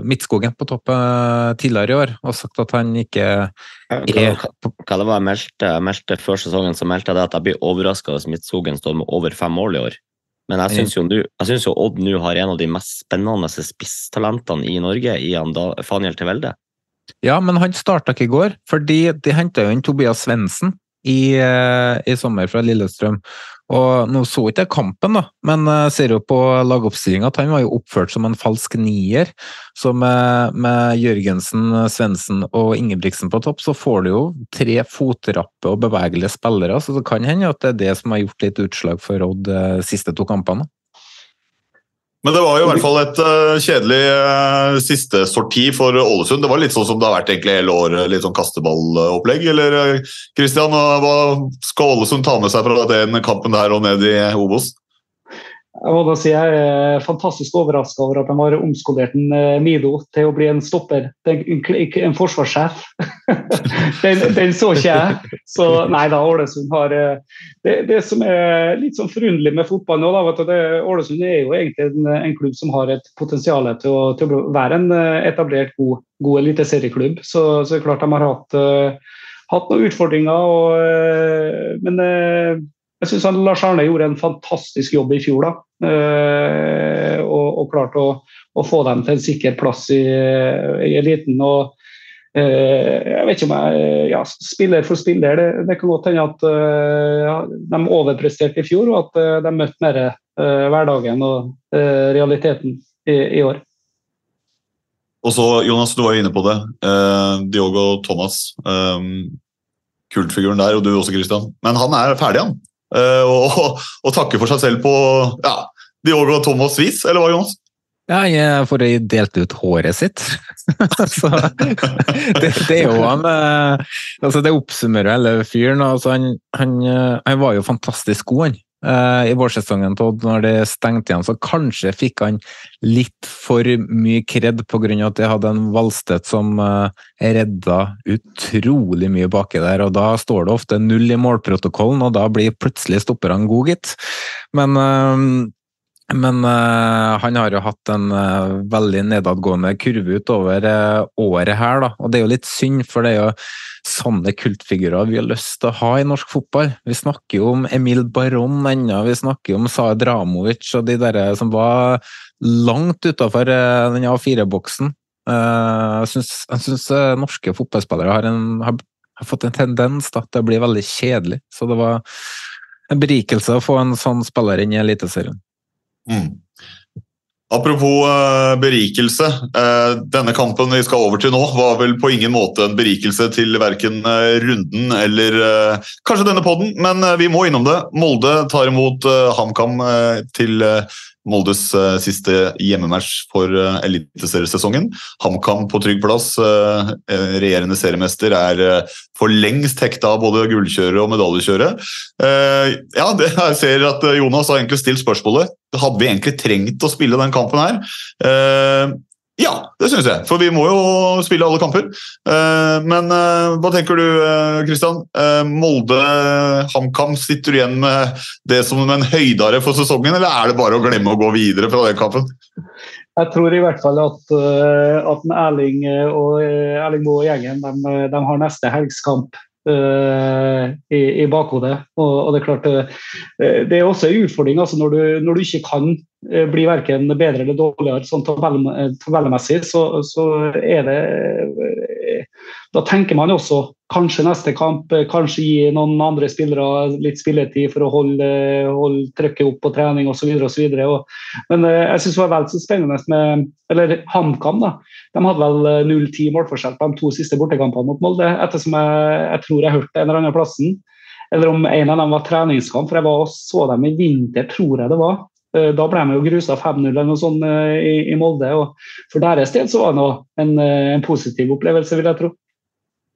Midtskogen på toppet tidligere i år, og sagt at han ikke er Hva det var jeg meldte, meldte før sesongen, så meldte jeg det at jeg blir overraska hvis Midtskogen står med over fem mål i år. Men jeg syns jo, jo, Odd nå har en av de mest spennende spisstalentene i Norge, i Faniel Tevelde. Ja, men han starta ikke i går, fordi de henta jo inn Tobias Svendsen i, eh, i, sommer fra Lillestrøm. Og Nå så ikke jeg kampen, da, men jeg ser jo på lagoppstillinga at han var jo oppført som en falsk nier. Så med, med Jørgensen, Svendsen og Ingebrigtsen på topp, så får du jo tre fotrappe og bevegelige spillere. Så det kan hende at det er det som har gjort litt utslag for Odd de eh, siste to kampene. Men det var jo i hvert fall et uh, kjedelig uh, siste sorti for Ålesund. Det var litt sånn som det har vært egentlig hele året, litt sånn kasteballopplegg. Eller Kristian, uh, hva skal Ålesund ta med seg fra den kampen der og ned i Obos? Jeg må da si jeg er fantastisk overraska over at de har omskolert en eh, Mido til å bli en stopper. Ikke en forsvarssjef. den, den, så ikke jeg. Så nei da, Ålesund har eh, det, det, som er litt sånn forunderlig med fotball nå, da, vet du, det, Ålesund er jo egentlig en, en, klubb som har et potensial til å, til å være en eh, etablert, god, god eliteserieklubb. Så, så det er klart de har hatt, hatt noen utfordringer. Og, men jeg syns Lars Arne gjorde en fantastisk jobb i fjor. da, eh, og, og klarte å, å, få dem til en sikker plass i, i eliten. og eh, jeg vet ikke om jeg ja, Spiller for spiller, det, det kan godt hende at ja, de overpresterte i fjor, og at de møtte mer hverdagen og realiteten i, i, år. Og så, Jonas, du var inne på det. Diogo Thomas. kultfiguren der, og du også, Christian. Men han er ferdig, han. Eh, og, og, takke for seg selv på ja, Diogo Thomas vis, eller hva, Jonas? Ja, jeg får delt ut håret sitt. så, det, det, er jo han eh, altså Det oppsummerer hele fyren. Altså han, han, eh, han, var jo fantastisk god, han. Uh, i vårsesongen Todd, når det stengte igjen, så kanskje fikk han litt for mye kred pga. at de hadde en Valstedt som uh, redda utrolig mye baki der. og Da står det ofte null i målprotokollen, og da blir plutselig stopperne gode, gitt. Men uh, men uh, han har jo hatt en uh, veldig nedadgående kurve utover uh, året her, da. Og det er jo litt synd, for det er jo sånne kultfigurer vi har lyst til å ha i norsk fotball. Vi snakker jo om Emil Baron ennå, vi snakker jo om Saad Dramovic og de der som var langt utafor den A4-boksen. Jeg syns norske fotballspillere har, en, har, har, fått en tendens da, til å bli veldig kjedelig, så det var en berikelse å få en sånn spiller inn i Eliteserien. Mm. Apropos uh, berikelse. Uh, denne kampen vi skal over til nå, var vel på ingen måte en berikelse til verken uh, runden eller kanskje denne podden, men vi må innom det. Molde tar imot HamKam til Moldes uh, siste hjemmematch for uh, eliteseriesesongen. HamKam på trygg plass, uh, regjerende seriemester, er for lengst hekta av både gullkjøret og medaljekjøret. ja, jeg ser at Jonas har egentlig stilt spørsmålet hadde vi egentlig trengt å spille den kampen her. Ja, det syns jeg. For vi må jo spille alle kamper. Eh, men eh, hva tenker du, Kristian? Eh, Molde-HamKam, sitter du igjen med det som en høydare for sesongen, eller er det bare å glemme å gå videre fra den kampen? jeg tror i hvert fall at, at Erling og Erling Moe og gjengen de, de har neste helgskamp i, i, bakhodet. Og, og, det er klart det er også en utfordring altså når, du, når du ikke kan bli verken bedre eller dårligere sånn tabellmessig, så, så er det da tenker man også kanskje neste kamp, eh, kanskje gi noen andre spillere litt spilletid for å holde, holde trykket opp på trening osv. Men eh, jeg syns det var vel så spennende med eller HamKam. da, De hadde vel 0-10 eh, målforskjell på de to siste bortekampene mot Molde, ettersom jeg, jeg tror jeg hørte en eller annen plassen. Eller om en av dem var treningskamp, for jeg var og så dem i vinter, tror jeg det var. Da ble de jo grusa 5-0 eller noe sånt i, i Molde. og For deres del så var det en, en positiv opplevelse, vil jeg tro.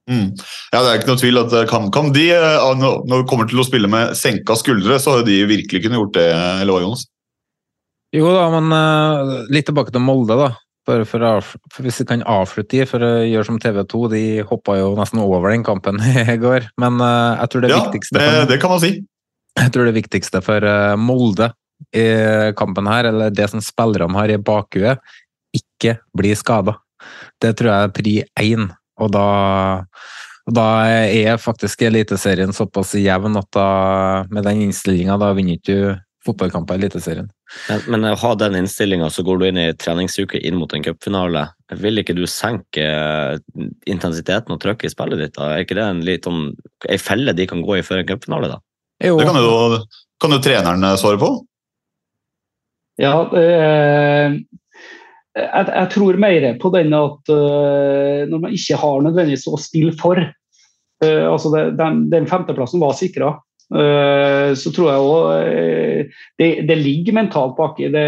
Mm. Ja, Det er ikke noe tvil at KamKam de, eh, når det kommer til å spille med senka skuldre, så har de virkelig kunnet gjort det, eller hva, Jonas? Jo da, men litt tilbake til Molde, da. Bare for, for Hvis vi kan avslutte for å gjøre som TV 2. De hoppa jo nesten over den kampen i går. Men uh, jeg tror det ja, viktigste det, for, det kan man si. Jeg tror det viktigste for uh, Molde i kampen her, eller det som spillerne har i bakhuet, ikke bli skada. Det tror jeg er pri én og da, og da er faktisk Eliteserien såpass jevn at da, med den innstillinga, da vinner ikke du fotballkamper i Eliteserien. Men, men å ha den innstillinga, så går du inn i treningsuke inn mot en cupfinale. Vil ikke du senke intensiteten og trykket i spillet ditt? da? Er ikke det en litt sånn, ei felle de kan gå i før en cupfinale? da? Jo. Det kan jo, kan jo treneren svare på. Ja, øh, jeg, jeg, tror mer på den at uh, når man ikke har nødvendigvis å spille for uh, altså det, den, den, femteplassen var sikra. Uh, så tror jeg òg det, det, ligger mentalt baki. Det,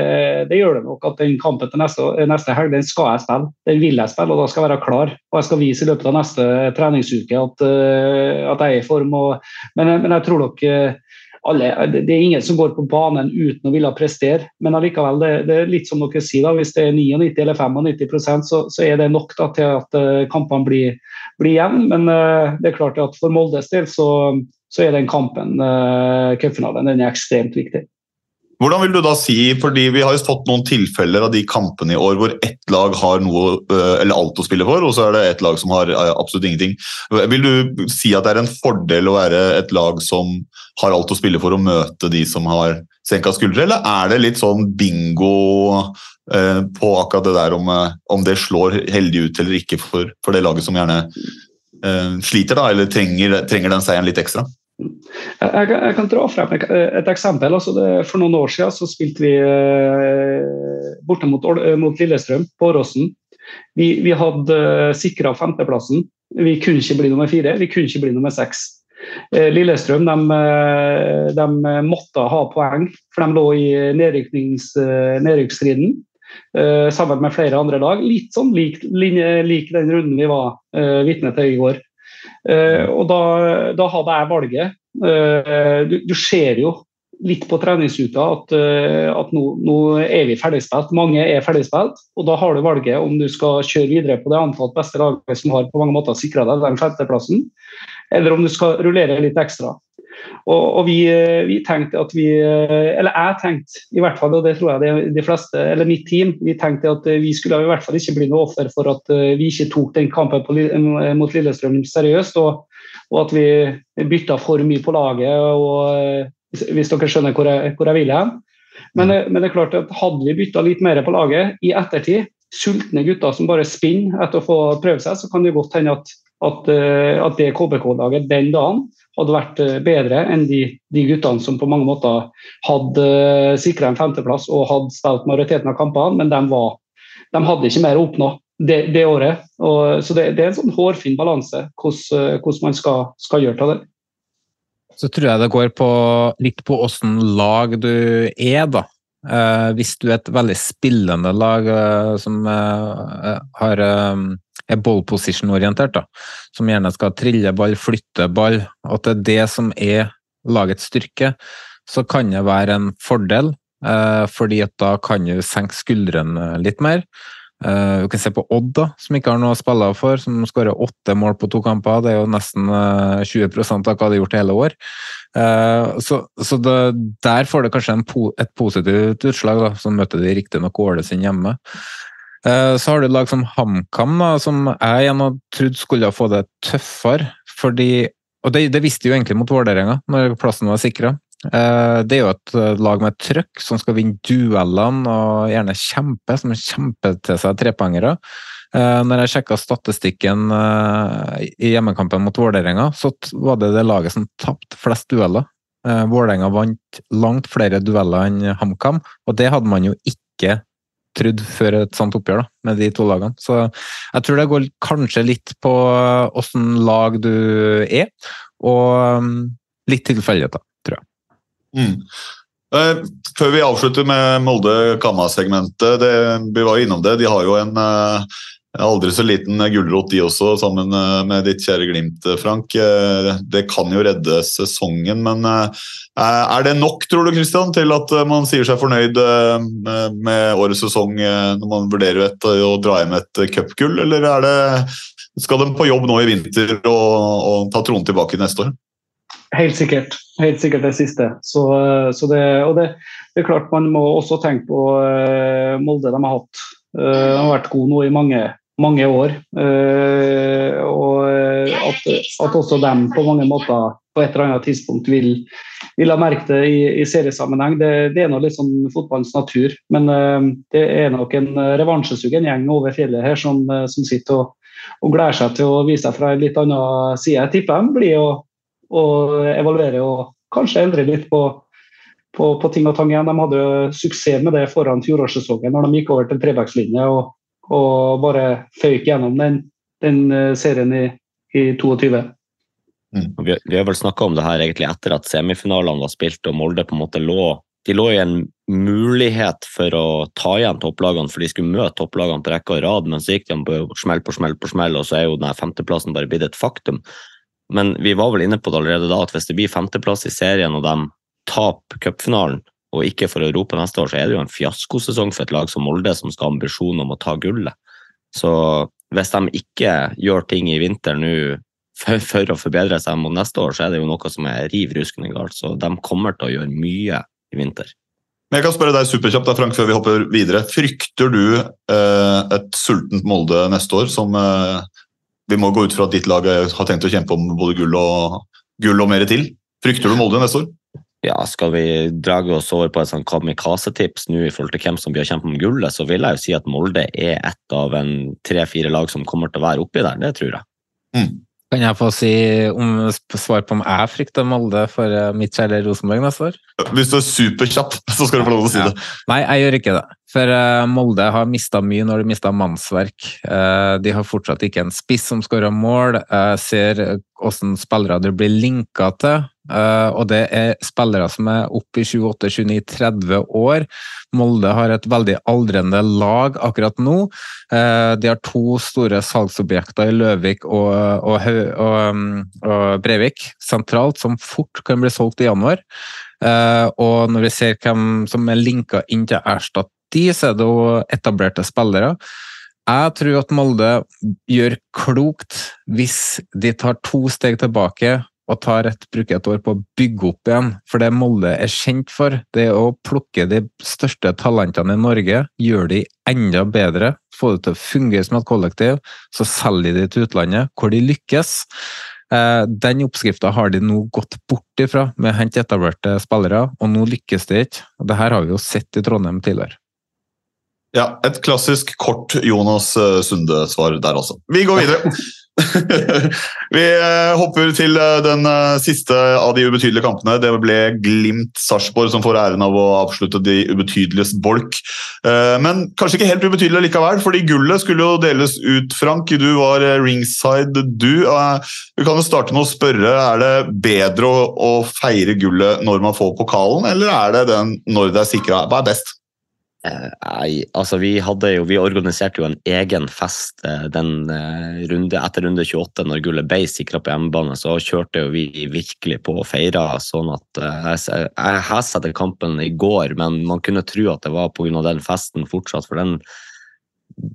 det, gjør det nok at den kampen til neste, neste, helg den skal jeg spille. Den vil jeg spille, og da skal jeg være klar. Og jeg skal vise i løpet av neste treningsuke at, at jeg er i form. Og, men, men, jeg tror nok alle, det er ingen som går på banen uten å ville prestere, men allikevel, det, det, er litt som dere sier, da, hvis det er 99 eller 95% så, så er det nok da, til at kampene blir, blir jevne. Men det er klart at for Moldes del så, så er den kampen, uh, cupfinalen, den er ekstremt viktig. Hvordan vil du da si, fordi Vi har jo fått noen tilfeller av de kampene i år hvor ett lag har noe eller alt å spille for, og så er det ett lag som har absolutt ingenting. Vil du si at det er en fordel å være et lag som har alt å spille for å møte de som har senka skuldre, eller er det litt sånn bingo på akkurat det der om, om det slår heldig ut eller ikke for, for det laget som gjerne sliter da, eller trenger, trenger den seieren litt ekstra? Jeg, jeg, kan dra frem et eksempel. Altså det, for noen år siden så spilte vi eh, borte mot, eh, mot, Lillestrøm på Åråsen. Vi, vi, hadde eh, sikra femteplassen. Vi kunne ikke bli nummer fire, vi kunne ikke bli nummer seks. Lillestrøm de, de, måtte ha poeng, for de lå i nedrykksstriden. Sammen med flere andre lag. Litt sånn lik, lik den runden vi var vitne til i går. Uh, og da, da, hadde jeg valget. Uh, du, du, ser jo litt på treningsuka at, uh, at nå, nå, er vi ferdigspilt. Mange er ferdigspilt, og da har du valget om du skal kjøre videre på det antatt beste laget som har på mange måter sikra deg den femteplassen, eller om du skal rullere litt ekstra. Og, og vi, eh, vi, tenkte at vi eh, Eller jeg tenkte i hvert fall, og det tror jeg de, de fleste, eller mitt team, vi tenkte at vi skulle i hvert fall ikke bli noe offer for at eh, vi ikke tok den kampen på, mot Lillestrøm seriøst, og, og, at vi bytta for mye på laget. og Hvis dere skjønner hvor jeg, hvor jeg vil hen. Men, men, det er klart at hadde vi bytta litt mer på laget i ettertid, sultne gutter som bare spinner etter å få prøve seg, så kan det godt hende at, at, at det KBK-laget den dagen hadde vært eh, bedre enn de, de guttene som på mange måter hadde eh, sikra en femteplass og hadde spilt majoriteten av kampene, men de, var, de hadde ikke mer å oppnå det, det året. Og, så det, det, er en sånn hårfin balanse hvordan, eh, man skal, skal gjøre til det. Så tror jeg det går på, litt på åssen lag du er, da. Eh, hvis du er et veldig spillende lag eh, som eh, har er ball position-orientert, som gjerne skal trille ball, flytte ball, at det er det som er lagets styrke, så kan det være en fordel, fordi at da kan du senke skuldrene litt mer. Uh, du kan se på Odd, da, som ikke har noe å spille for, som skårer åtte mål på to kamper. Det er jo nesten uh, 20% av hva de har gjort i hele år. Uh, så, så det, der får det kanskje po et positivt utslag, da, så møter de riktignok Ålesund hjemme. Så har du lag som HamKam, som jeg igjen har trodd skulle få det tøffere. fordi og det, det visste jo egentlig mot Vålerenga, når plassen var sikra. Eh, det er jo et eh, lag med trøkk som skal vinne duellene og gjerne kjempe, som kjemper til seg trepoengere. Eh, når jeg sjekka statistikken i hjemmekampen mot Vålerenga, så var det det laget som tapte flest dueller. Vålerenga vant langt flere dueller enn HamKam, og det hadde man jo ikke trodd før et sånt oppgjør da, med de to lagene. Så jeg tror det går kanskje litt på åssen lag du er, og mm, litt tilfeldigheter. Mm. Uh, før vi avslutter med Molde-Kamma-segmentet, vi var jo innom det. De har jo en uh, aldri så liten gulrot, de også, sammen uh, med ditt kjære Glimt, Frank. det kan jo redde sesongen, men er det nok, tror du, Christian, til at man sier seg fornøyd med årets sesong når man vurderer et, å dra hjem et cupgull, eller det, skal de på jobb nå i vinter og, og ta tronen tilbake neste år? Helt sikkert. Helt sikkert det siste. Så, så det, og det, det, er klart man må også tenke på uh, Molde de har hatt. Uh, de har vært gode nå i mange, mange år. Og at, at, også dem på mange måter på et eller annet tidspunkt vil, vil ha merket det i, i seriesammenheng. Det, det er nå litt sånn fotballens natur. Men det er nok en revansjesugen gjeng over fjellet her som, som sitter og, og gleder seg til å vise seg fra en litt annen side. Jeg tipper de blir å og evaluere og kanskje endre litt på, på, på ting og tang igjen. De hadde suksess med det foran fjorårssesongen når de gikk over til trebackslinje og, og, bare føyk gjennom den, den eh, serien i, i 22. Mm. Vi, vi, har vel snakka om det her egentlig etter at semifinalene var spilt og Molde på en måte lå de lå i en mulighet for å ta igjen topplagene, for de skulle møte topplagene på rekke og rad, men så gikk de på smell på smell på smell, og så er jo denne femteplassen bare blitt et faktum. Men vi var vel inne på det allerede da, at hvis det blir femteplass i serien og de taper cupfinalen, og ikke får Europa neste år, så er det jo en fiaskosesong for et lag som Molde, som skal ha ambisjon om å ta gullet. Så hvis de ikke gjør ting i vinter nå for, for, å forbedre seg mot neste år, så er det jo noe som er riv ruskende galt. Så de kommer til å gjøre mye i vinter. Men jeg kan spørre deg superkjapt da, Frank, før vi hopper videre. Frykter du eh, et sultent Molde neste år, som eh, vi må gå ut fra at ditt lag har tenkt å kjempe om både gull og, gull og mer til. Frykter du Molde neste år? Ja, Skal vi drage oss over på et sånn kamikaze-tips nå i forhold til hvem som blir å kjempe om gullet, så vil jeg jo si at Molde er et av en tre-fire lag som kommer til å være oppi der. Det tror jeg. Mm. Kan jeg få si om, svar på om jeg frykter Molde for eh, mitt kjære Rosenborg neste år? Hvis du er superkjapp, så skal du få lov til å si det. Nei, jeg gjør ikke det. For uh, Molde har mista mye når de mista mannsverk. Uh, de har fortsatt ikke en spiss som skårer mål. Jeg ser hvordan spillere det blir linka til. Uh, og det er spillere som er oppe i 28-29-30 år. Molde har et veldig aldrende lag akkurat nå. Uh, de har to store salgsobjekter i Løvik og, og, og, um, og, Breivik sentralt, som fort kan bli solgt i januar. Uh, og når vi ser hvem som er linka inn til å erstatte de, så er det jo etablerte spillere. Jeg tror at Molde gjør klokt hvis de tar to steg tilbake og tar et, bruker et år på å bygge opp igjen. For det Molde er kjent for, det er å plukke de største talentene i Norge, gjøre de enda bedre, få det til å fungere som et kollektiv, så selger de til utlandet, hvor de lykkes. Eh, den oppskrifta har de nå gått bort ifra med å hente etablerte spillere, og nå lykkes de ikke. Det her har vi jo sett i Trondheim tidligere. Ja, et klassisk kort Jonas eh, Sunde-svar der også. Vi går videre. vi eh, hopper til eh, den eh, siste av de ubetydelige kampene. Det ble Glimt-Sarpsborg som får æren av å avslutte de ubetydeliges bolk. Men kanskje ikke helt ubetydelig likevel, fordi gullet skulle jo deles ut, Frank. Du var ringside, du. Vi kan jo starte med å spørre, er det bedre å feire gullet når man får pokalen, eller er det den når det er sikra? Hva er best? Nei, altså vi hadde jo Vi organiserte jo en egen fest eh, den eh, runde, etter runde 28, når gullet ble sikra på hjemmebane. Så kjørte jo vi virkelig på og feira. Sånn at jeg, jeg, jeg til kampen i går, men man kunne tro at det var pga. den festen fortsatt. For den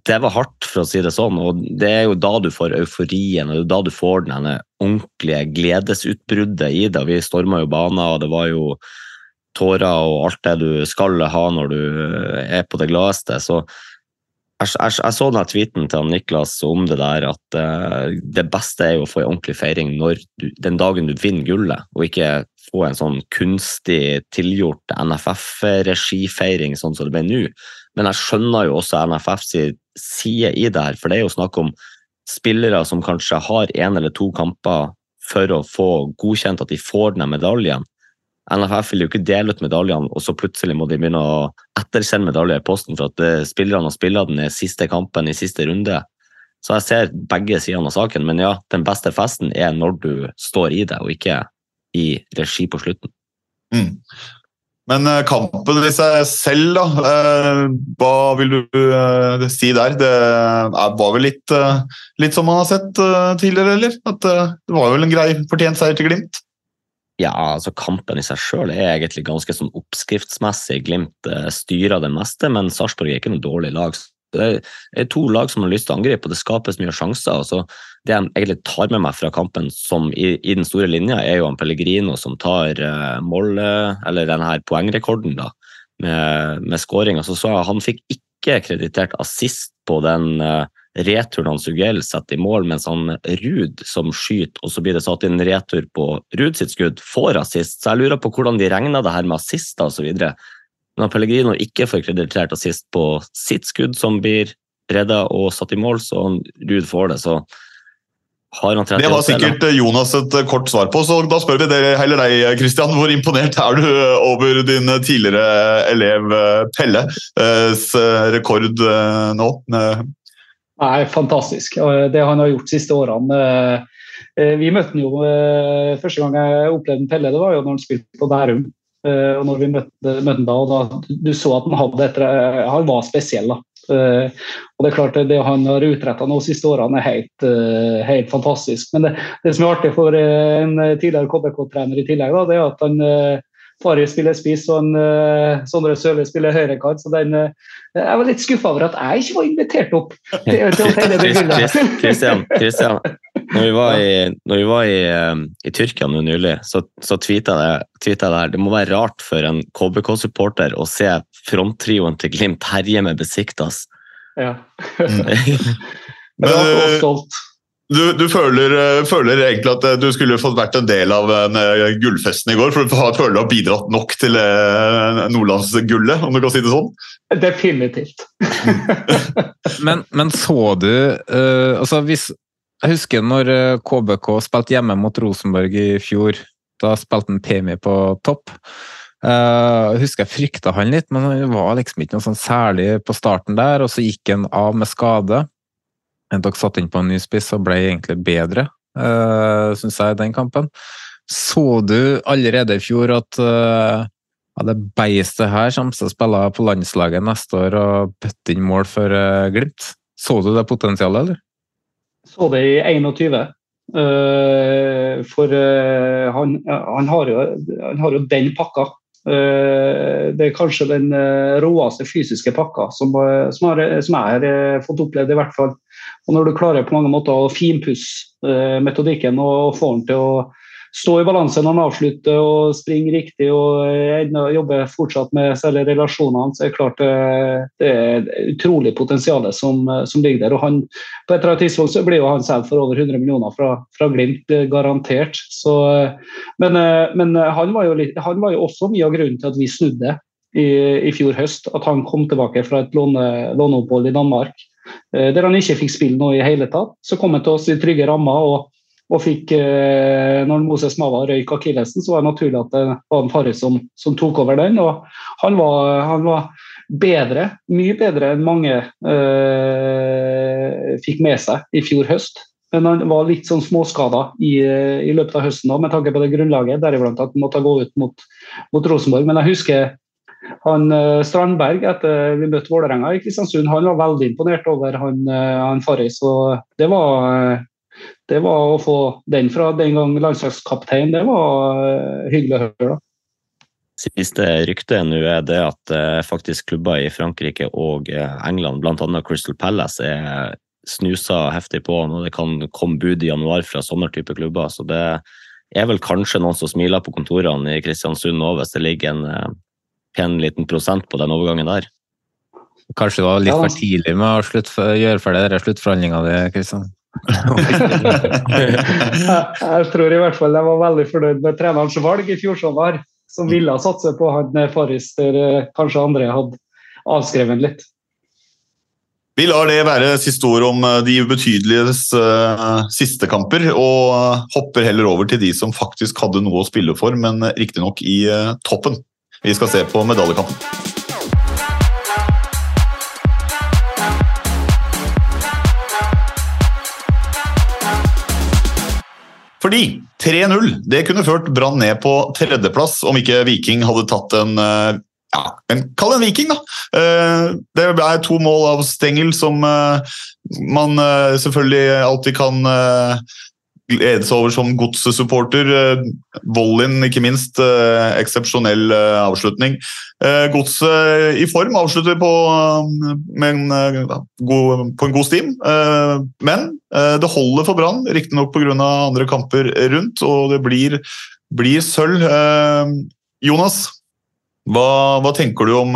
det var hardt, for å si det sånn. Og det er jo da du får euforien, og det er da du får den ordentlige gledesutbruddet i det. Vi storma jo baner, og det var jo tårer og alt det du skal ha når du er på det gladeste. Så jeg, jeg, jeg så den tweeten til Niklas om det der, at uh, det beste er jo å få en ordentlig feiring når du, den dagen du vinner gullet, og ikke få en sånn kunstig tilgjort NFF-regifeiring sånn som det ble nå. Men jeg skjønner jo også NFFs side i det her, for det er jo snakk om spillere som kanskje har én eller to kamper for å få godkjent at de får den medaljen. NFF vil jo ikke dele ut medaljene, og så plutselig må de begynne å ettersende medaljer i posten for at eh, spillerne har spilt den i siste kampen i siste runde. Så jeg ser begge sidene av saken, men ja, den beste festen er når du står i det, og ikke i regi på slutten. Mm. Men eh, kampen i seg selv, da. Eh, hva vil du si der? Det var vel litt, litt som man har sett tidligere, eller? At det var vel en grei fortjent seier til Glimt? Ja, altså kampen i seg sjøl er egentlig ganske sånn oppskriftsmessig. Glimt styrer det meste, men Sarpsborg er ikke noe dårlig lag. Det er to lag som har lyst til å angripe, og det skapes mye sjanser. Altså, det jeg egentlig tar med meg fra kampen som i, i den store linja, er jo han Pellegrino som tar uh, mål, eller denne poengrekorden da, med, med skåring. Altså, så han fikk ikke kreditert assist på den uh, returen han Sugell setter i mål, mens han Ruud som skyter, og så blir det satt inn retur på Ruud sitt skudd, får assist. Så jeg lurer på hvordan de regner det her med assister osv. Når Pellegrino ikke får kreditert assist på sitt skudd, som blir redda og satt i mål, så Ruud får det. så har han 38, det var sikkert? Jonas et kort svar på, så da spør vi det, heller deg, Christian. Hvor imponert er du over din tidligere elev Pelles rekord nå? Nei, Fantastisk. Det han har gjort de siste årene. Vi møtte han jo Første gang jeg opplevde Pelle, det var jo når han spilte på Bærum. Og når vi møtte, møtte han da, og da, Du så at han hadde etter, han var spesiell. da. Uh, og Det er klart det han har utretta de siste årene, er helt, uh, helt fantastisk. Men det, det, som er artig for uh, en tidligere KBK-trener i tillegg, da, det er at han Fari spiller spiss og en, Sondre Sørli spiller høyrekant. Så den, jeg var litt skuffa over at jeg ikke var invitert opp. til, til Kristian, Kristian, når vi var i, vi var i, i Tyrkia nå nylig, så, så tweeta jeg, jeg det her. Det må være rart for en KBK-supporter å se fronttrioen til Glimt herje med Besiktas. Ja. Men jeg stolt. Du, du føler, føler, egentlig at du skulle fått vært en del av gullfesten i går? For du føler du har bidratt nok til nordlandsgullet, om du kan si det sånn? Definitivt. men, men, så du uh, altså hvis, Jeg husker når KBK spilte hjemme mot Rosenborg i fjor. Da spilte han Pemi på topp. Uh, jeg husker jeg frykta han litt, men han var liksom ikke noe sånn særlig på starten der. Og så gikk han av med skade. Dere satte inn på en ny spiss og ble egentlig bedre, uh, syns jeg, i den kampen. Så du allerede i fjor at uh, ja, det beistet her kommer til å spille på landslaget neste år og putte inn mål for uh, Glimt? Så du det potensialet, eller? Så det i 21. Uh, for uh, han, han, har jo, han, har jo, den pakka. Det er kanskje den råeste fysiske pakka som, som, har, som, jeg har fått opplevd, i hvert fall. Og når du klarer på mange måter å finpusse metodikken og få den til å stå i balanse når han avslutter og springer riktig og enda jobber fortsatt med særlig relasjonene, så er det klart eh, det er utrolig potensial som, som, ligger der. og han, På et eller annet tidspunkt så blir jo han selv for over 100 millioner fra, fra Glimt, eh, garantert. Så, men, eh, men han, var litt, han, var jo også mye av grunnen til at vi snudde i, i fjor høst. At han kom tilbake fra et låne, låneopphold i Danmark der han ikke fikk spille noe i hele tatt. Så kom han til oss i trygge rammer. og og fikk, eh, når Moses Mava røyk akillesen, så var det naturlig at det var en Farris som, som, tok over den. og Han var, han var bedre, mye bedre enn mange øh, fikk med seg i fjor høst. Men han var litt sånn småskada i, i løpet av høsten med tanke på det grunnlaget. Deriblant at han måtte gå ut mot, mot Rosenborg. Men jeg husker han eh, Strandberg etter vi møtte Vålerenga i Kristiansund, han var veldig imponert over han, eh, han Farris. Og det var det var å få den fra den gang landslagskaptein, det var hyggelig å høre. da. Siste ryktet nå er det at eh, faktisk klubber i Frankrike og eh, England, bl.a. Crystal Palace, er snusa heftig på når det kan komme bud i januar fra sånne type klubber. Så det er vel kanskje noen som smiler på kontorene i Kristiansund nå, hvis det ligger en eh, pen liten prosent på den overgangen der. Kanskje det var litt for tidlig med å slutt, gjøre ferdig denne sluttforhandlinga di, Kristian? jeg tror i hvert fall jeg var veldig fornøyd med trenerens valg i fjor sommer, som ville satse på han Forrester kanskje andre hadde avskrevet litt. Vi lar det være siste ord om eh, de ubetydeliges uh, siste kamper, og hopper heller over til de som faktisk hadde noe å spille for, men riktignok i uh, toppen. Vi skal se på medaljekampen. Fordi 3-0 det kunne ført Brann ned på tredjeplass om ikke Viking hadde tatt en ja, en, Kall det en viking, da. Det ble to mål av Stengel som man selvfølgelig alltid kan glede seg over som godssupporter. Vollin, ikke minst. Eksepsjonell avslutning. Godset i form avslutter på, en, god, på en god stim. Men det holder for Brann, riktignok pga. andre kamper rundt, og det blir, blir sølv. Jonas, hva, hva, tenker du om,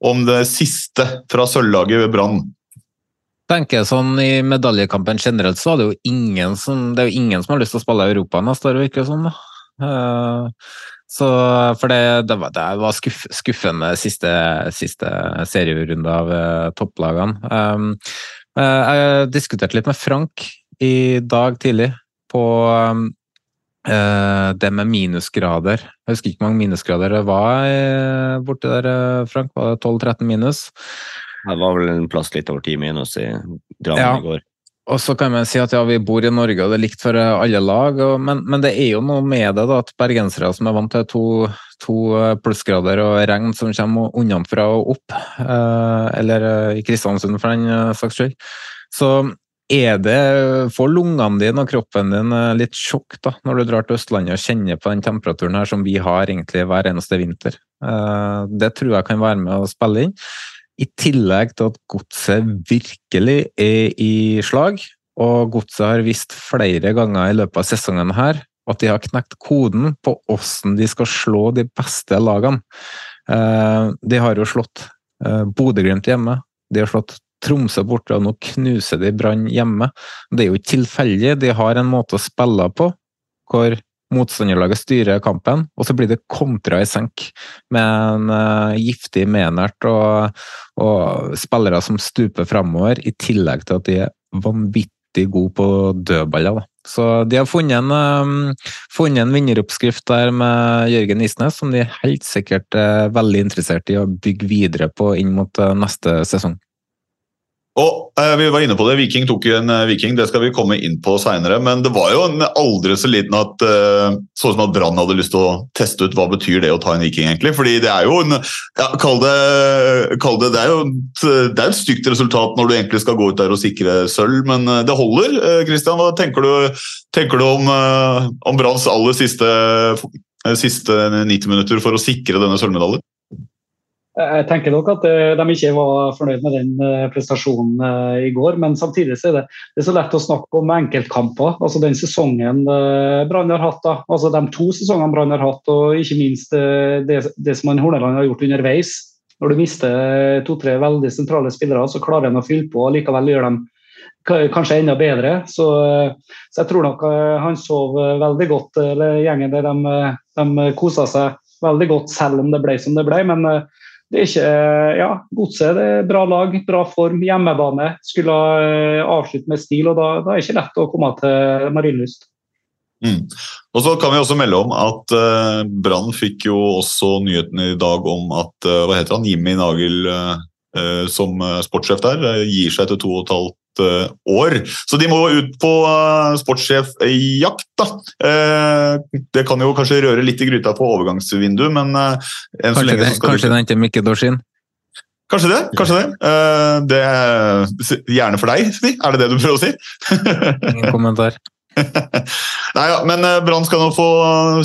om det siste fra sølvlaget ved Brann? Tenker sånn I medaljekampen generelt så er det jo ingen som, det er jo ingen som har lyst til å spille i Europa neste år, virker det som. Uh, så, for det, det, var, det var skuff, skuffende siste, siste serierunde av uh, topplagene. Uh, jeg diskuterte litt med Frank i dag tidlig på det med minusgrader. Jeg husker ikke hvor mange minusgrader det var borti der, Frank. Var det 12-13 minus? Det var vel en plass litt over ti minus i Drammen ja. i går. Og så kan man si at ja, vi bor i Norge og det er likt for alle lag, og, men, men, det er jo noe med det da, at bergensere som er vant til to, to plussgrader og regn som kommer unnafra og opp, eh, eller i Kristiansund for den saks skyld, så er det for lungene dine og kroppen din litt sjokk da, når du drar til Østlandet og kjenner på den temperaturen her som vi har egentlig hver eneste vinter. Det tror jeg kan være med å spille inn. I tillegg til at godset virkelig er i slag, og godset har visst flere ganger i løpet av sesongen her at de har knekt koden på hvordan de skal slå de beste lagene. De har jo slått Bodø-Glimt hjemme, de har slått Tromsø borte, og nå knuser de Brann hjemme. Det er jo ikke tilfeldig, de har en måte å spille på hvor motstanderlaget styrer kampen, og så blir det kontra i senk med en uh, giftig Menert og, og, spillere som stuper framover, i tillegg til at de er vanvittig gode på dødballer. Da. Så de har funnet en, um, funnet en vinneroppskrift der med Jørgen Isnes, som de helt sikkert er veldig interessert i å bygge videre på inn mot uh, neste sesong. Og eh, Vi var inne på det, Viking tok en eh, Viking, det skal vi komme inn på seinere. Men det var jo en aldri så liten at eh, sånn som at Brann hadde lyst til å teste ut hva betyr det å ta en Viking, egentlig. Fordi det er jo en ja, Kall det, kall det Det er jo et, det er et stygt resultat når du egentlig skal gå ut der og sikre sølv, men eh, det holder. Kristian, hva tenker du, tenker du om, om Branns aller siste, siste 90 minutter for å sikre denne sølvmedaljen? Jeg tenker nok at eh, de ikke var fornøyd med den eh, prestasjonen eh, i går. Men samtidig er det, det er så lett å snakke om enkeltkamper. altså Den sesongen Brann har hatt. da, altså De to sesongene Brann har hatt, og ikke minst det, det som Horneland har gjort underveis. Når du mister to-tre veldig sentrale spillere, så klarer en å fylle på og likevel gjør dem kanskje enda bedre. Så, så jeg tror nok han sov veldig godt, eller gjengen der de, de kosa seg veldig godt selv om det ble som det ble. men det er ikke Ja, Godset er bra lag, bra form, hjemmebane. Skulle eh, avslutte med stil, og da, da er det ikke lett å komme til Marienlyst. Mm. Og så kan vi også melde om at uh, Brann fikk jo også nyheten i dag om at uh, hva heter han, Jimmy Nagel uh, som sportssjef der gir seg etter to og et halvt Eh, år. Så de må ut på uh, sportssjefjakt, da. Uh, det kan jo kanskje røre litt i gryta på overgangsvinduet, men Kanskje, det, kanskje ikke er Mikke Dorsin? Kanskje det. kanskje Det det er Gjerne for deg, si. Er det det du prøver å si? Ingen kommentar. Nei, ja, men eh, Brann skal nå få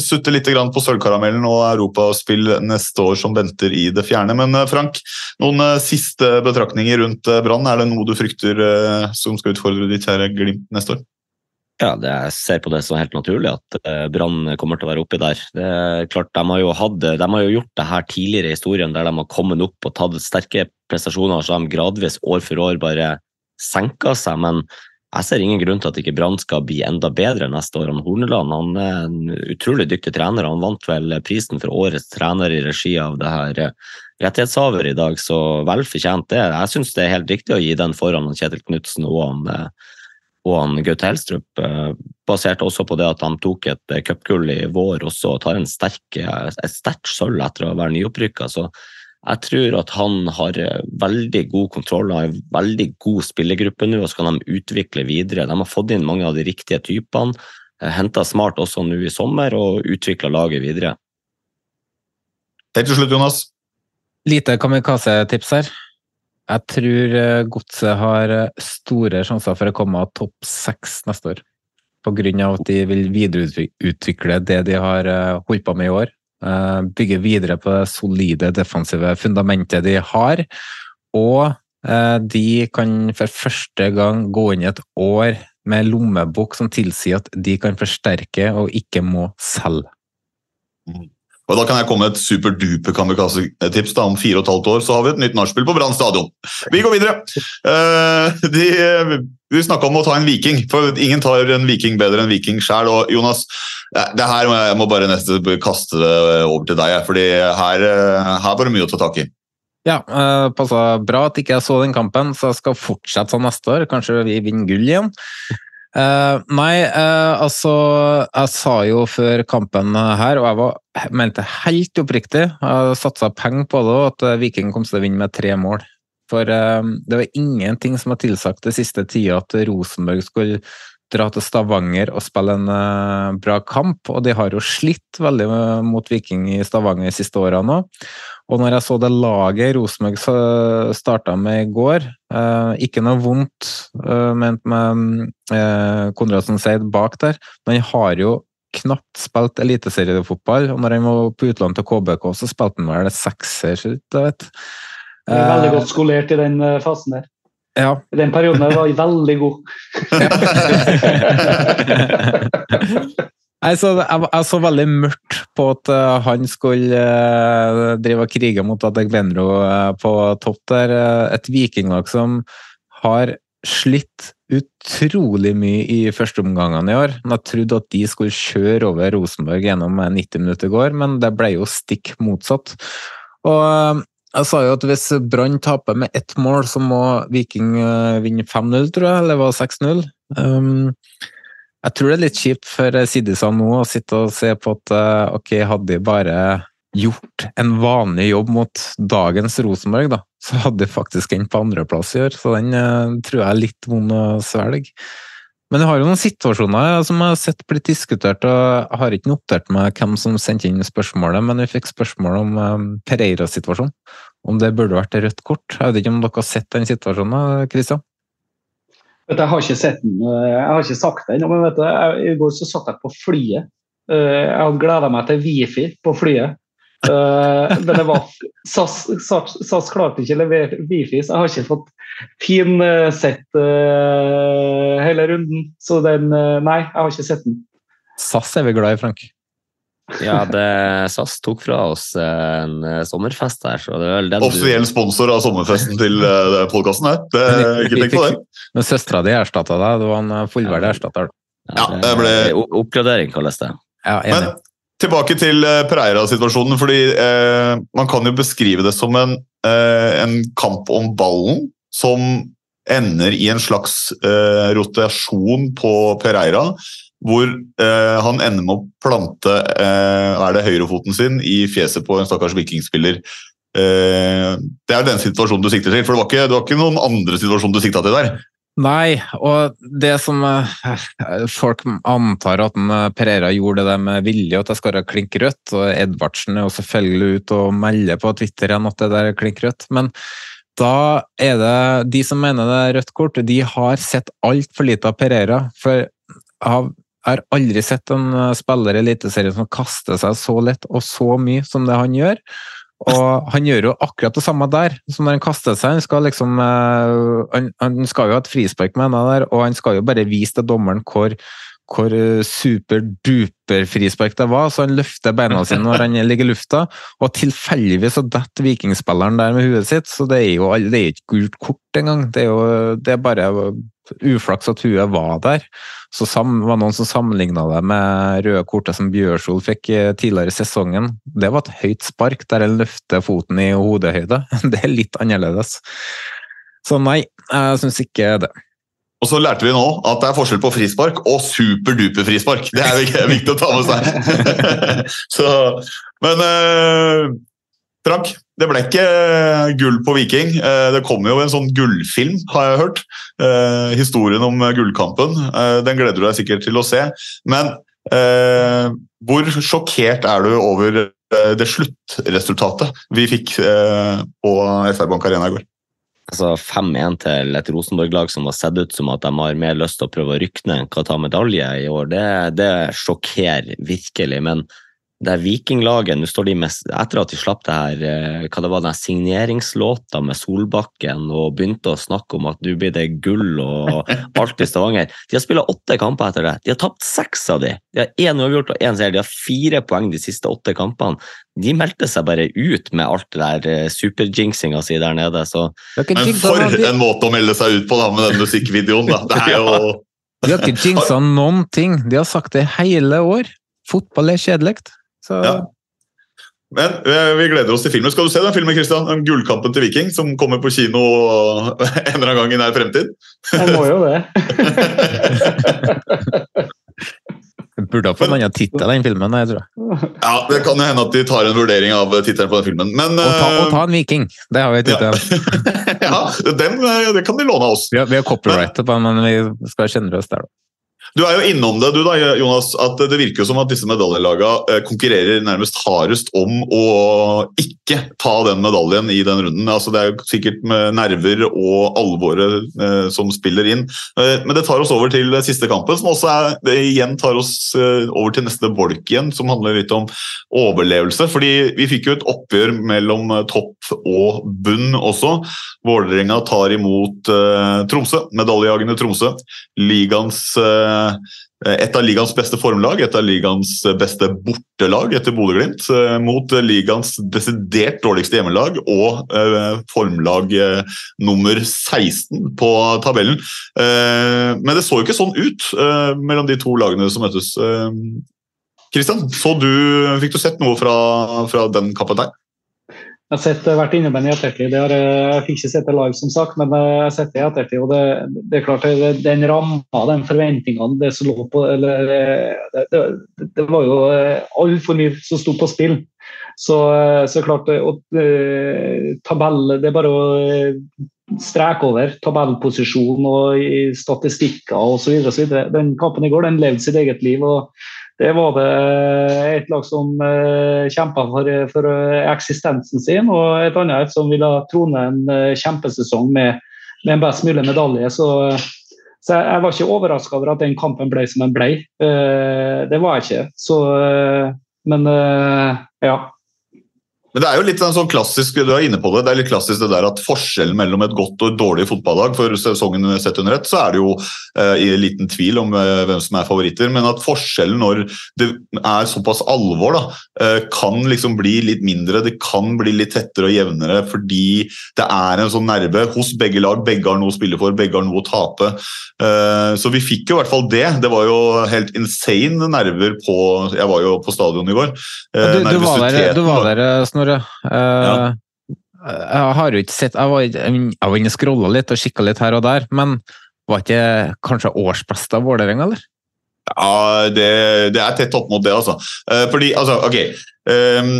sutte litt på sølvkaramellen og europaspill neste år som venter i det fjerne. Men eh, Frank, noen eh, siste betraktninger rundt Brann? Er det noe du frykter som skal utfordre ditt kjære Glimt neste år? Ja, det, jeg ser på det som helt naturlig at Brann kommer til å være oppi der. Det er klart, de har, jo hatt, de har jo gjort det her tidligere i historien, der de har kommet opp og tatt sterke prestasjoner, så de gradvis år for år bare senka seg. Men jeg ser ingen grunn til at ikke Brann skal bli enda bedre neste år. Han Horneland han er en utrolig dyktig trener. Han vant vel prisen for årets trener i regi av det her eh, rettighetshaver i dag, så vel fortjent det. Jeg syns det er helt riktig å gi den foran Kjetil Knutsen og han eh, og han Gaute Helstrup, eh, basert også på det at han tok et cupgull i vår også og tar en sterk, et sterkt sølv etter å være nyopprykka. Så jeg tror at han har veldig god kontroll og en veldig god spillergruppe nå, og så kan de utvikle videre. De har fått inn mange av de riktige typene, henta smart også nå i sommer og utvikla laget videre. Helt til slutt, Jonas. Lite kamikaze-tips her. Jeg tror eh, Godset har eh, store sjanser for å komme av topp seks neste år. På grunn av at de vil videreutvikle det de har eh, holdt på med i år. Bygge videre på det solide defensive fundamentet de har. Og de kan for første gang gå inn i et år med lommebok som tilsier at de kan forsterke og ikke må selge. Mm. Og Da kan jeg komme med et superduper kamikaze-tips. da, Om fire og et halvt år så har vi et nytt nachspiel på Brann stadion. Vi går videre! Uh, de, vi snakka om å ta en viking, for ingen tar en viking bedre enn viking sjøl. Og Jonas, det her må jeg må bare nesten kaste det over til deg, fordi her, eh, her var det mye å ta tak i. Ja, uh, passa bra at ikke jeg så den kampen, så jeg skal fortsette sånn neste år. Kanskje vi vinner gull igjen. Uh, nei, uh, altså Jeg sa jo før kampen her, og jeg var, mente helt oppriktig, jeg satsa penger på det, at Viking kom til å vinne med tre mål. For uh, det var ingenting som var tilsagt det siste tida at Rosenborg skulle dra til Stavanger og spille en bra kamp, og de har jo slitt veldig mot Viking i Stavanger de siste årene òg. Og når jeg så det laget Rosenborg starta med i går eh, Ikke noe vondt eh, ment med eh, Konradsen Seid bak der, men han har jo knapt spilt eliteseriefotball. Og når han var på utlandet til KBK, så spilte han vel sekser, så vidt jeg vet. Veldig godt skolert i den fasen der. Ja. I Den perioden der var veldig god. Jeg så, jeg, jeg så, veldig mørkt på at uh, han skulle uh, drive og krige mot Adegbenro uh, på topp der. et vikinglag som har slitt utrolig mye i førsteomgangene i år. Jeg trodde at de skulle kjøre over Rosenborg gjennom 90 minutter i går, men det ble jo stikk motsatt. Og jeg sa jo at hvis Brann taper med ett mål, så må Viking vinne 5-0, tror jeg, eller var 6-0. Um, jeg tror det er litt kjipt for Siddisand nå å sitte og se på at eh, ok, hadde de bare gjort en vanlig jobb mot dagens Rosenborg, da, så hadde de faktisk endt på andreplass i år. Så den uh, tror jeg er litt vond å svelge. Men jeg har jo noen situasjoner som jeg har sett blitt diskutert, og jeg har ikke notert meg hvem som sendte inn spørsmålet, men vi fikk spørsmål om um, Pereira-situasjonen. Om det burde vært rødt kort. Jeg vet ikke om dere har sett den situasjonen, Kristian? Vet, jeg har ikke sett den, eh, jeg har ikke sagt den, men vet du, jeg, i går så satt jeg på flyet. Eh, jeg hadde gleda meg til wifi på flyet. Uh, men det var SAS, SAS, SAS, klarte ikke å levere wifi, så jeg har ikke fått fin sett uh, hele runden. Så den Nei, jeg har ikke sett den. SAS er vi glad i, Frank. Ja, det, SAS tok fra oss en sommerfest her. Så det er vel den Offisiell sponsor av sommerfesten til uh, podkasten her. Det, ikke tenk på det. Men søstera di erstatta deg, du var en fullverdig erstatter. Ja, det ble... Oppgradering kalles det. Ja, Men tilbake til Pereira-situasjonen. fordi eh, Man kan jo beskrive det som en, en kamp om ballen som ender i en slags rotasjon på Pereira hvor eh, han ender med å plante eh, er det høyrefoten sin i fjeset på en stakkars vikingspiller. Eh, det er den situasjonen du sikter til, for det var ikke, det var ikke noen andre situasjon du sikta til der. Nei, og det som eh, folk antar at eh, Pereira gjorde det med vilje, at skal være klink rødt, og Edvardsen er jo selvfølgelig ute og melder på Twitter igjen at det der er klink rødt, men da er det de som mener det er rødt kort, de har sett altfor lite av Pereira. For av har aldri sett en eh, spiller i Eliteserien som kaster seg så lett og så mye som det han gjør. Og han gjør jo akkurat det samme der, som når han kaster seg. Han skal liksom eh, han, han skal jo ha et frispark med henne der, og han skal jo bare vise til dommeren hvor hvor eh, superduper frispark det var, så han løfter beina sine når han ligger i lufta, og tilfeldigvis så detter vikingspilleren der med huet sitt, så det er jo det er ikke gult kort engang. Det er jo det er bare uflaks at huet var der. Så sam, var noen som sammenligna det med røde kortet som Bjørsol fikk eh, tidligere i sesongen. Det var et høyt spark der han løfter foten i hodehøyde. Det er litt annerledes. Så nei, jeg syns ikke det. Og så lærte vi nå at det er forskjell på frispark og superduper frispark. Det er viktig å ta med seg. så, men eh, Frank, det ble ikke gull på Viking. Eh, det kommer jo en sånn gullfilm, har jeg hørt. Eh, historien om gullkampen. Eh, den gleder du deg sikkert til å se. Men eh, hvor sjokkert er du over eh, det sluttresultatet vi fikk på SR Bank Arena i går? Altså 5-1 til et Rosenborg-lag som har sett ut som at de har mer lyst til å prøve å rykke ned enn hva ta medalje i år, det, det sjokkerer virkelig. Men det vikinglaget nå står de med, Etter at de slapp det her, eh, hva det var, den signeringslåta med Solbakken og begynte å snakke om at nå blir det gull og alt i Stavanger De har spilt åtte kamper etter det. De har tapt seks av de. De har én uavgjort og én seier. De har fire poeng de siste åtte kampene. De meldte seg bare ut med alt det der eh, superjinxinga si der nede. Så. Men for en måte å melde seg ut på da, med den musikkvideoen! da. Det er jo... De har ikke jinxa noen ting. De har sagt det hele år. Fotball er kjedelig. Så... Ja. Men eh, vi gleder oss til filmen. Skal du se den filmen, Christian? Den Gullkampen til Viking, som kommer på kino en eller annen gang i nær fremtid? Jeg må jo det. Burde ha fått en annen tittel, den filmen. Jeg tror. Ja, Det kan jo hende at de tar en vurdering av tittelen på den filmen. Men, og, ta, og ta en viking! Det har vi tittelen. Ja, ja den, eh, det kan de låne av oss. Vi har, vi har copyrightet på den, men vi skal kjenne oss der, da. Du er jo innom det, du da, Jonas, at det virker som at disse medaljelagene eh, konkurrerer nærmest hardest om å ikke ta den medaljen i den runden. Altså, det er jo sikkert med nerver og alvoret eh, som spiller inn. Eh, men det tar oss over til siste kampen, som også er, det igjen tar oss eh, over til neste bolk igjen, som handler litt om overlevelse. fordi vi fikk jo et oppgjør mellom topp og bunn også. Vålerenga tar imot eh, Tromsø, medaljejagende Tromsø. Ligaens Eh, et av ligaens beste formlag, et av ligaens beste bortelag etter Bodø-Glimt, eh, mot ligaens desidert dårligste hjemmelag og eh, formlag nummer 16 på tabellen. Men det så jo ikke sånn ut mellom de to lagene som møttes. Kristian, fikk du sett noe fra, fra den kappen der? Jeg har sett, vært innom den i ettertid. Har, jeg fikk ikke sett det live, som sagt, men jeg har sett det i ettertid. og Det, det er klart, det, den ramma, den forventningene det som lå på eller, det, det, det, var jo eh, altfor mye som sto på spill. Så, eh, så klart, og, eh, tabell, Det er bare å streke over tabellposisjon og statistikker osv. Den kampen i går den levde sitt eget liv. og det var det et lag som eh, kjempa for, for uh, eksistensen sin, og et annet som ville trone en uh, kjempesesong med, med, en best mulig medalje. Så, så jeg, var ikke overraska over at den kampen ble som den ble. Det var jeg ikke. Så, men ja. Men det er jo litt sånn klassisk du er inne på det, det er litt klassisk det der at forskjellen mellom et godt og et dårlig fotballag for sesongen sett under ett, så er det jo eh, i liten tvil om eh, hvem som er favoritter. Men at forskjellen når det er såpass alvor, da, eh, kan liksom bli litt mindre. Det kan bli litt tettere og jevnere fordi det er en sånn nerve hos begge lag. Begge har noe å spille for, begge har noe å tape. Eh, så vi fikk jo i hvert fall det. Det var jo helt insane nerver på Jeg var jo på stadion i går. Eh, du, du, var der, du var der, Snorre Snorre. Uh, ja. Jeg har jo ikke sett Jeg var, jeg var inne og scrolla litt og kikka litt her og der, men var ikke kanskje årsbeste av Vålerenga, eller? Ja, det, det, er tett opp mot det, altså. Uh, fordi, altså, ok um,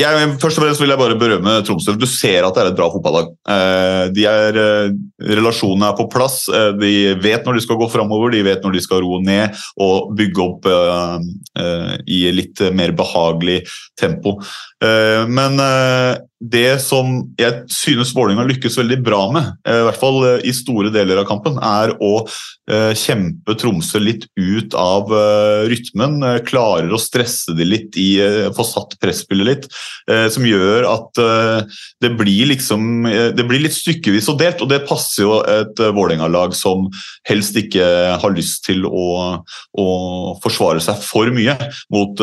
jeg, først og fremst vil jeg bare berømme Tromsø. Du ser at det er et bra fotballag. Eh, de er, eh, relasjonene er på plass. Eh, de vet når de skal gå framover, de vet når de skal roe ned og bygge opp i litt mer behagelig tempo. Men det som jeg synes Vålerenga lykkes veldig bra med, eh, i hvert fall eh, i store deler av kampen, er å eh, kjempe Tromsø litt ut av rytmen. Klarer å stresse de litt, i, få satt presspillet litt. Som gjør at det blir liksom Det blir litt stykkevis og delt, og det passer jo et Vålerenga-lag som helst ikke har lyst til å, å forsvare seg for mye mot,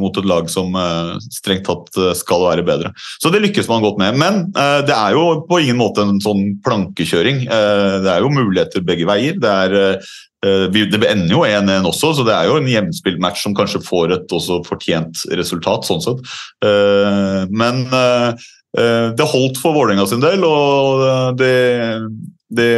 mot et lag som strengt tatt skal være bedre. Så det lykkes man godt med. Men uh, det er jo på ingen måte en sånn plankekjøring. Uh, det er jo muligheter begge veier. Det, er, vi, det ender jo 1-1 også, så det er jo en jevnspillmatch som kanskje får et også fortjent resultat, sånn sett. men det holdt for Vålerenga sin del, og det, det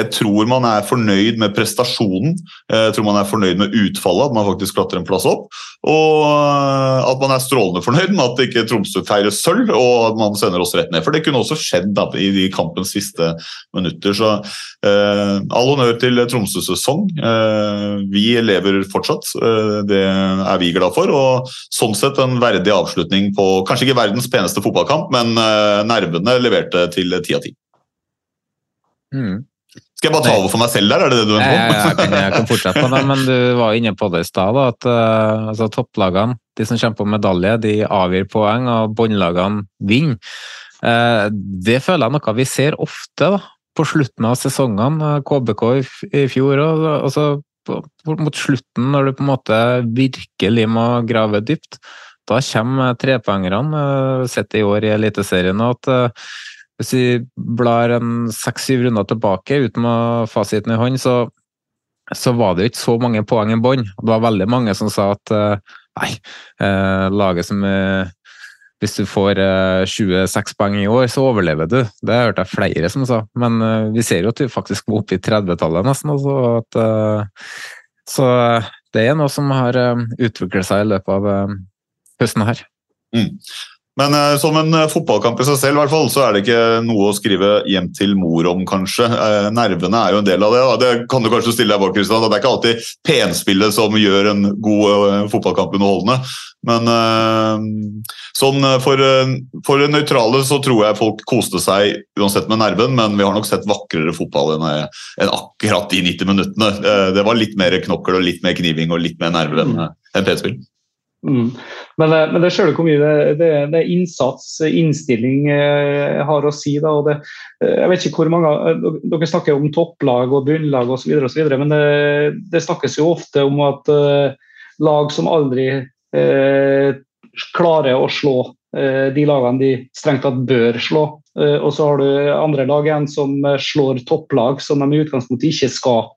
jeg tror man er fornøyd med prestasjonen. Jeg tror man er fornøyd med utfallet, at man faktisk klatrer en plass opp. Og eh, at man er strålende fornøyd med at ikke Tromsø feirer sølv, og at man sender oss rett ned. For det kunne også skjedd da, i de kampens siste minutter. Så eh, all honnør til Tromsøs sesong. Eh, vi lever fortsatt. Eh, det er vi glad for. Og sånn sett en verdig avslutning på kanskje ikke verdens peneste fotballkamp, men eh, nervene leverte til ti av ti. Mm. Skal jeg bare ta over for meg selv der, er det det du ønsker? Ja, jeg, kan, jeg kan fortsette på det, men du var inne på det i stad. At uh, altså, topplagene, de som kjemper om medalje, de avgir poeng, og båndlagene vinner. Uh, det føler jeg noe vi ser ofte da, på slutten av sesongene. KBK i, i fjor og altså, på, mot slutten, når du på en måte virkelig må grave dypt. Da kommer trepoengerne, uh, sett i år i Eliteserien. og at uh, hvis vi blar en seks-syv runder tilbake uten å fasiten i hånd, så, så var det jo ikke så mange poeng i bånn. Det var veldig mange som sa at uh, nei, uh, laget som uh, hvis du får 26 poeng i år, så overlever du. Det har jeg flere som sa. Men vi ser jo at vi faktisk må opp i 30-tallet nesten. Altså, at, så det er noe som har utviklet seg i løpet av høsten her. Mm. Men eh, som en uh, fotballkamp i seg selv, i hvert fall, så er det ikke noe å skrive hjem til mor om, kanskje. Eh, nervene er jo en del av det. Da. Det kan du kanskje stille deg bak, Kristian. Det er ikke alltid penspillet som gjør en god fotballkamp underholdende. Men sånn for, for nøytrale så tror jeg folk koste seg uansett med nerven, men vi har nok sett vakrere fotball enn, enn akkurat de 90 minuttene. det var litt mer knokkel og litt mer kniving og litt mer nerve enn enn penspill. Mm. Men, eh, men det du hvor mye det, det, det innsats, innstilling, eh, har å si. Da, det, eh, jeg vet ikke hvor mange, Dere snakker om topplag og bunnlag osv., men det, det, snakkes jo ofte om at uh, lag som aldri uh, klarer å slå uh, de lagene de strengt tatt bør slå. og så har du andre lag igjen som slår topplag som de i utgangspunktet ikke skal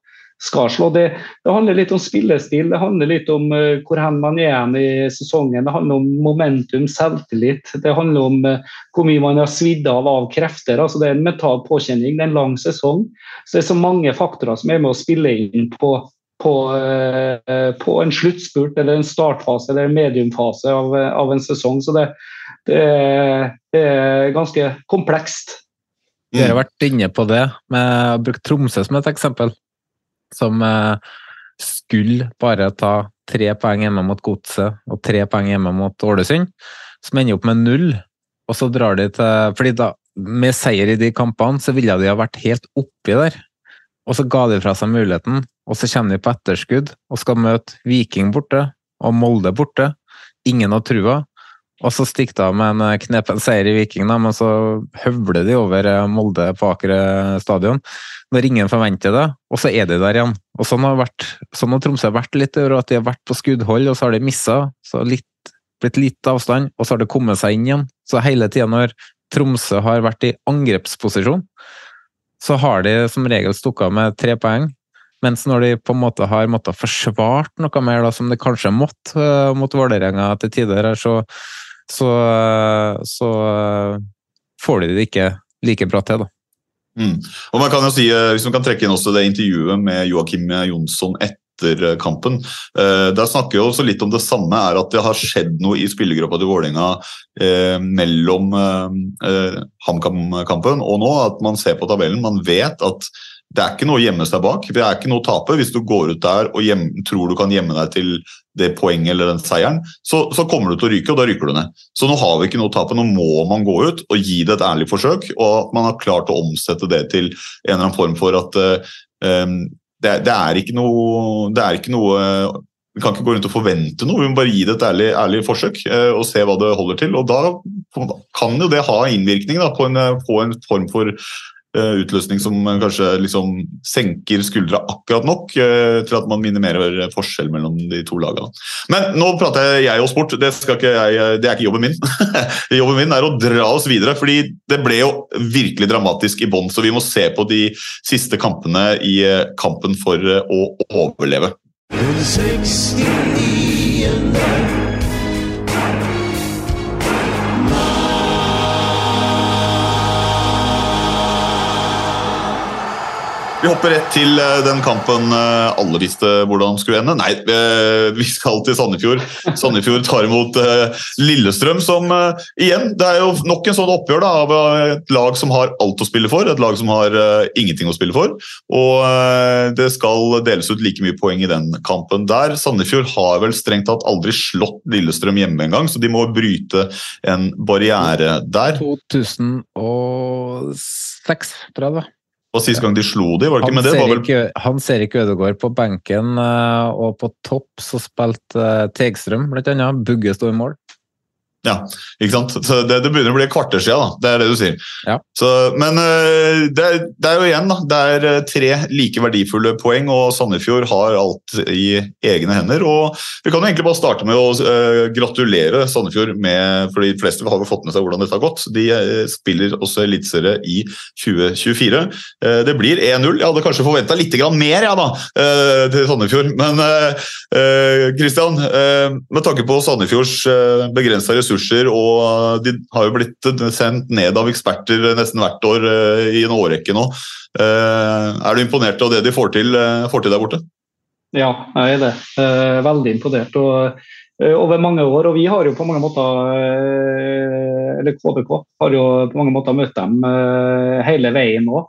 skal slå. Det, det, handler litt om spillestil, det handler litt om uh, hvor hen man er igjen i sesongen. Det handler om momentum, selvtillit. Det handler om uh, hvor mye man har svidd av av krefter. altså Det er en mental påkjenning, det er en lang sesong. Så det er så mange faktorer som er med å spille inn på, på, uh, på en sluttspurt eller en startfase eller en mediumfase av, av en sesong. Så det, det, er, det er ganske komplekst. Vi har vært inne på det. med brukt Tromsø som et eksempel som eh, skulle bare ta tre poeng hjemme mot Godset og tre poeng hjemme mot Ålesund, som ender opp med null. Og så drar de til fordi da, Med seier i de kampene så ville de ha vært helt oppi der. Og så ga de fra seg muligheten, og så kommer de på etterskudd og skal møte Viking borte og Molde borte. Ingen har trua. Og så stikker de av med en knepen seier i Viking, da, men så høvler de over Molde på Aker stadion når ingen forventer det, og så er de der igjen. Og Sånn har, vært, sånn har Tromsø vært litt over at de har vært på skuddhold, og så har de missa. Så litt, blitt litt avstand, og så har det kommet seg inn igjen. Så hele tida når Tromsø har vært i angrepsposisjon, så har de som regel stukket av med tre poeng. Mens når de på en måte har måttet forsvart noe mer, da, som de kanskje måtte mot Vålerenga til tider, så, så, så uh, får de det ikke like bra til. da. Mm. Og man kan jo si, eh, Hvis man kan trekke inn også det intervjuet med Joakim Jonsson etter eh, kampen. Eh, der snakker jo også litt om det samme, er at det har skjedd noe i spillergruppa til Vålerenga eh, mellom eh, HamKam-kampen og nå. At man ser på tabellen. Man vet at det er ikke noe å gjemme seg bak. Det er ikke noe å tape. Hvis du går ut der og hjem, tror du kan gjemme deg til det poenget eller den seieren, så, så, kommer du til å ryke, og da ryker du ned. Så nå har vi ikke noe å tape. Nå må man gå ut og gi det et ærlig forsøk, og man har klart å omsette det til en eller annen form for at uh, det, det, er ikke noe, det er ikke noe vi kan ikke gå rundt og forvente noe, vi må bare gi det et ærlig, ærlig forsøk uh, og se hva det holder til. og Da kan jo det ha innvirkning da, på, en, på en form for Eh, utløsning som kanskje liksom senker skuldra akkurat nok eh, til at man minimerer forskjell mellom de to lagene. Men nå prater jeg og sport, det, jeg, det er ikke jobben min. jobben min er å dra oss videre, fordi det ble jo virkelig dramatisk i bånn. Så vi må se på de siste kampene i eh, kampen for å overleve. 69 Vi hopper rett til eh, den kampen eh, alle visste hvordan skulle ende. Nei, eh, vi skal til Sandefjord. Sandefjord tar imot Lillestrøm, som igjen Det er jo nok en sånn oppgjør da, av et lag som har alt å spille for, et lag som har ingenting å spille for. Og det skal deles ut like mye poeng i den kampen der. Sandefjord har vel strengt tatt aldri slått Lillestrøm hjemme engang, så de må bryte en barriere der. 2006, tror jeg det var. Og Sist gang de slo de, var det ikke med det? Vel... Ikke, Han ser ikke Ødegaard på benken, eh, og på topp så spilte eh, Tegstrøm annet. Bugge sto i mål. Ja, ikke sant? Så det, det, begynner å bli et kvarter siden, da. Det er det du sier. Ja. Så, men uh, det, det, er jo igjen, da. Det er uh, tre like verdifulle poeng, og Sandefjord har alt i egne hender. Og vi kan jo egentlig bare starte med å uh, gratulere Sandefjord med For de fleste har jo fått med seg hvordan dette har gått. De spiller også Eliteserien i 2024. det blir 1-0. Jeg hadde kanskje forventa litt mer, ja, da, til Sandefjord. Men Kristian, med tanke på Sandefjords begrensa ressurser ressurser, og de har jo blitt sendt ned av eksperter nesten hvert år eh, i en årrekke nå. Eh, er du imponert av det de får til, eh, får til der borte? Ja, jeg er det. Veldig imponert. og over mange år, og vi har jo på mange måter eller KBK har jo på mange måter møtt dem hele veien nå.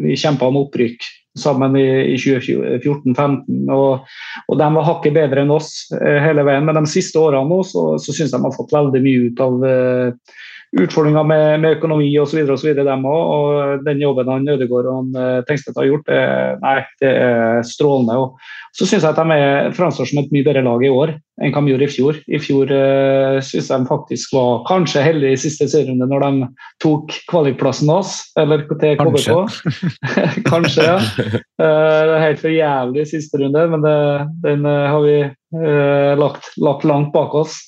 Vi kjempa om opprykk sammen i, i 2014-2015. Og, og, de var hakket bedre enn oss eh, hele veien. Men de siste årene nå så, så syns de har fått veldig mye ut av uh, utfordringer med, med økonomi osv. Dem også, og den jobben han Ødegaard og han, uh, Tengstedt har gjort, det, nei, det er strålende. Og, så syns jeg at de er, framstår som et mye bedre lag i år enn hva de gjorde i fjor. I fjor syns jeg de faktisk var kanskje heldige i siste serierunde når de tok kvalikplassen oss, eller til KBK. Kanskje. kanskje, ja. Uh, det er helt for jævlig i siste runde, men det, den uh, har vi uh, lagt, lagt, langt bak oss.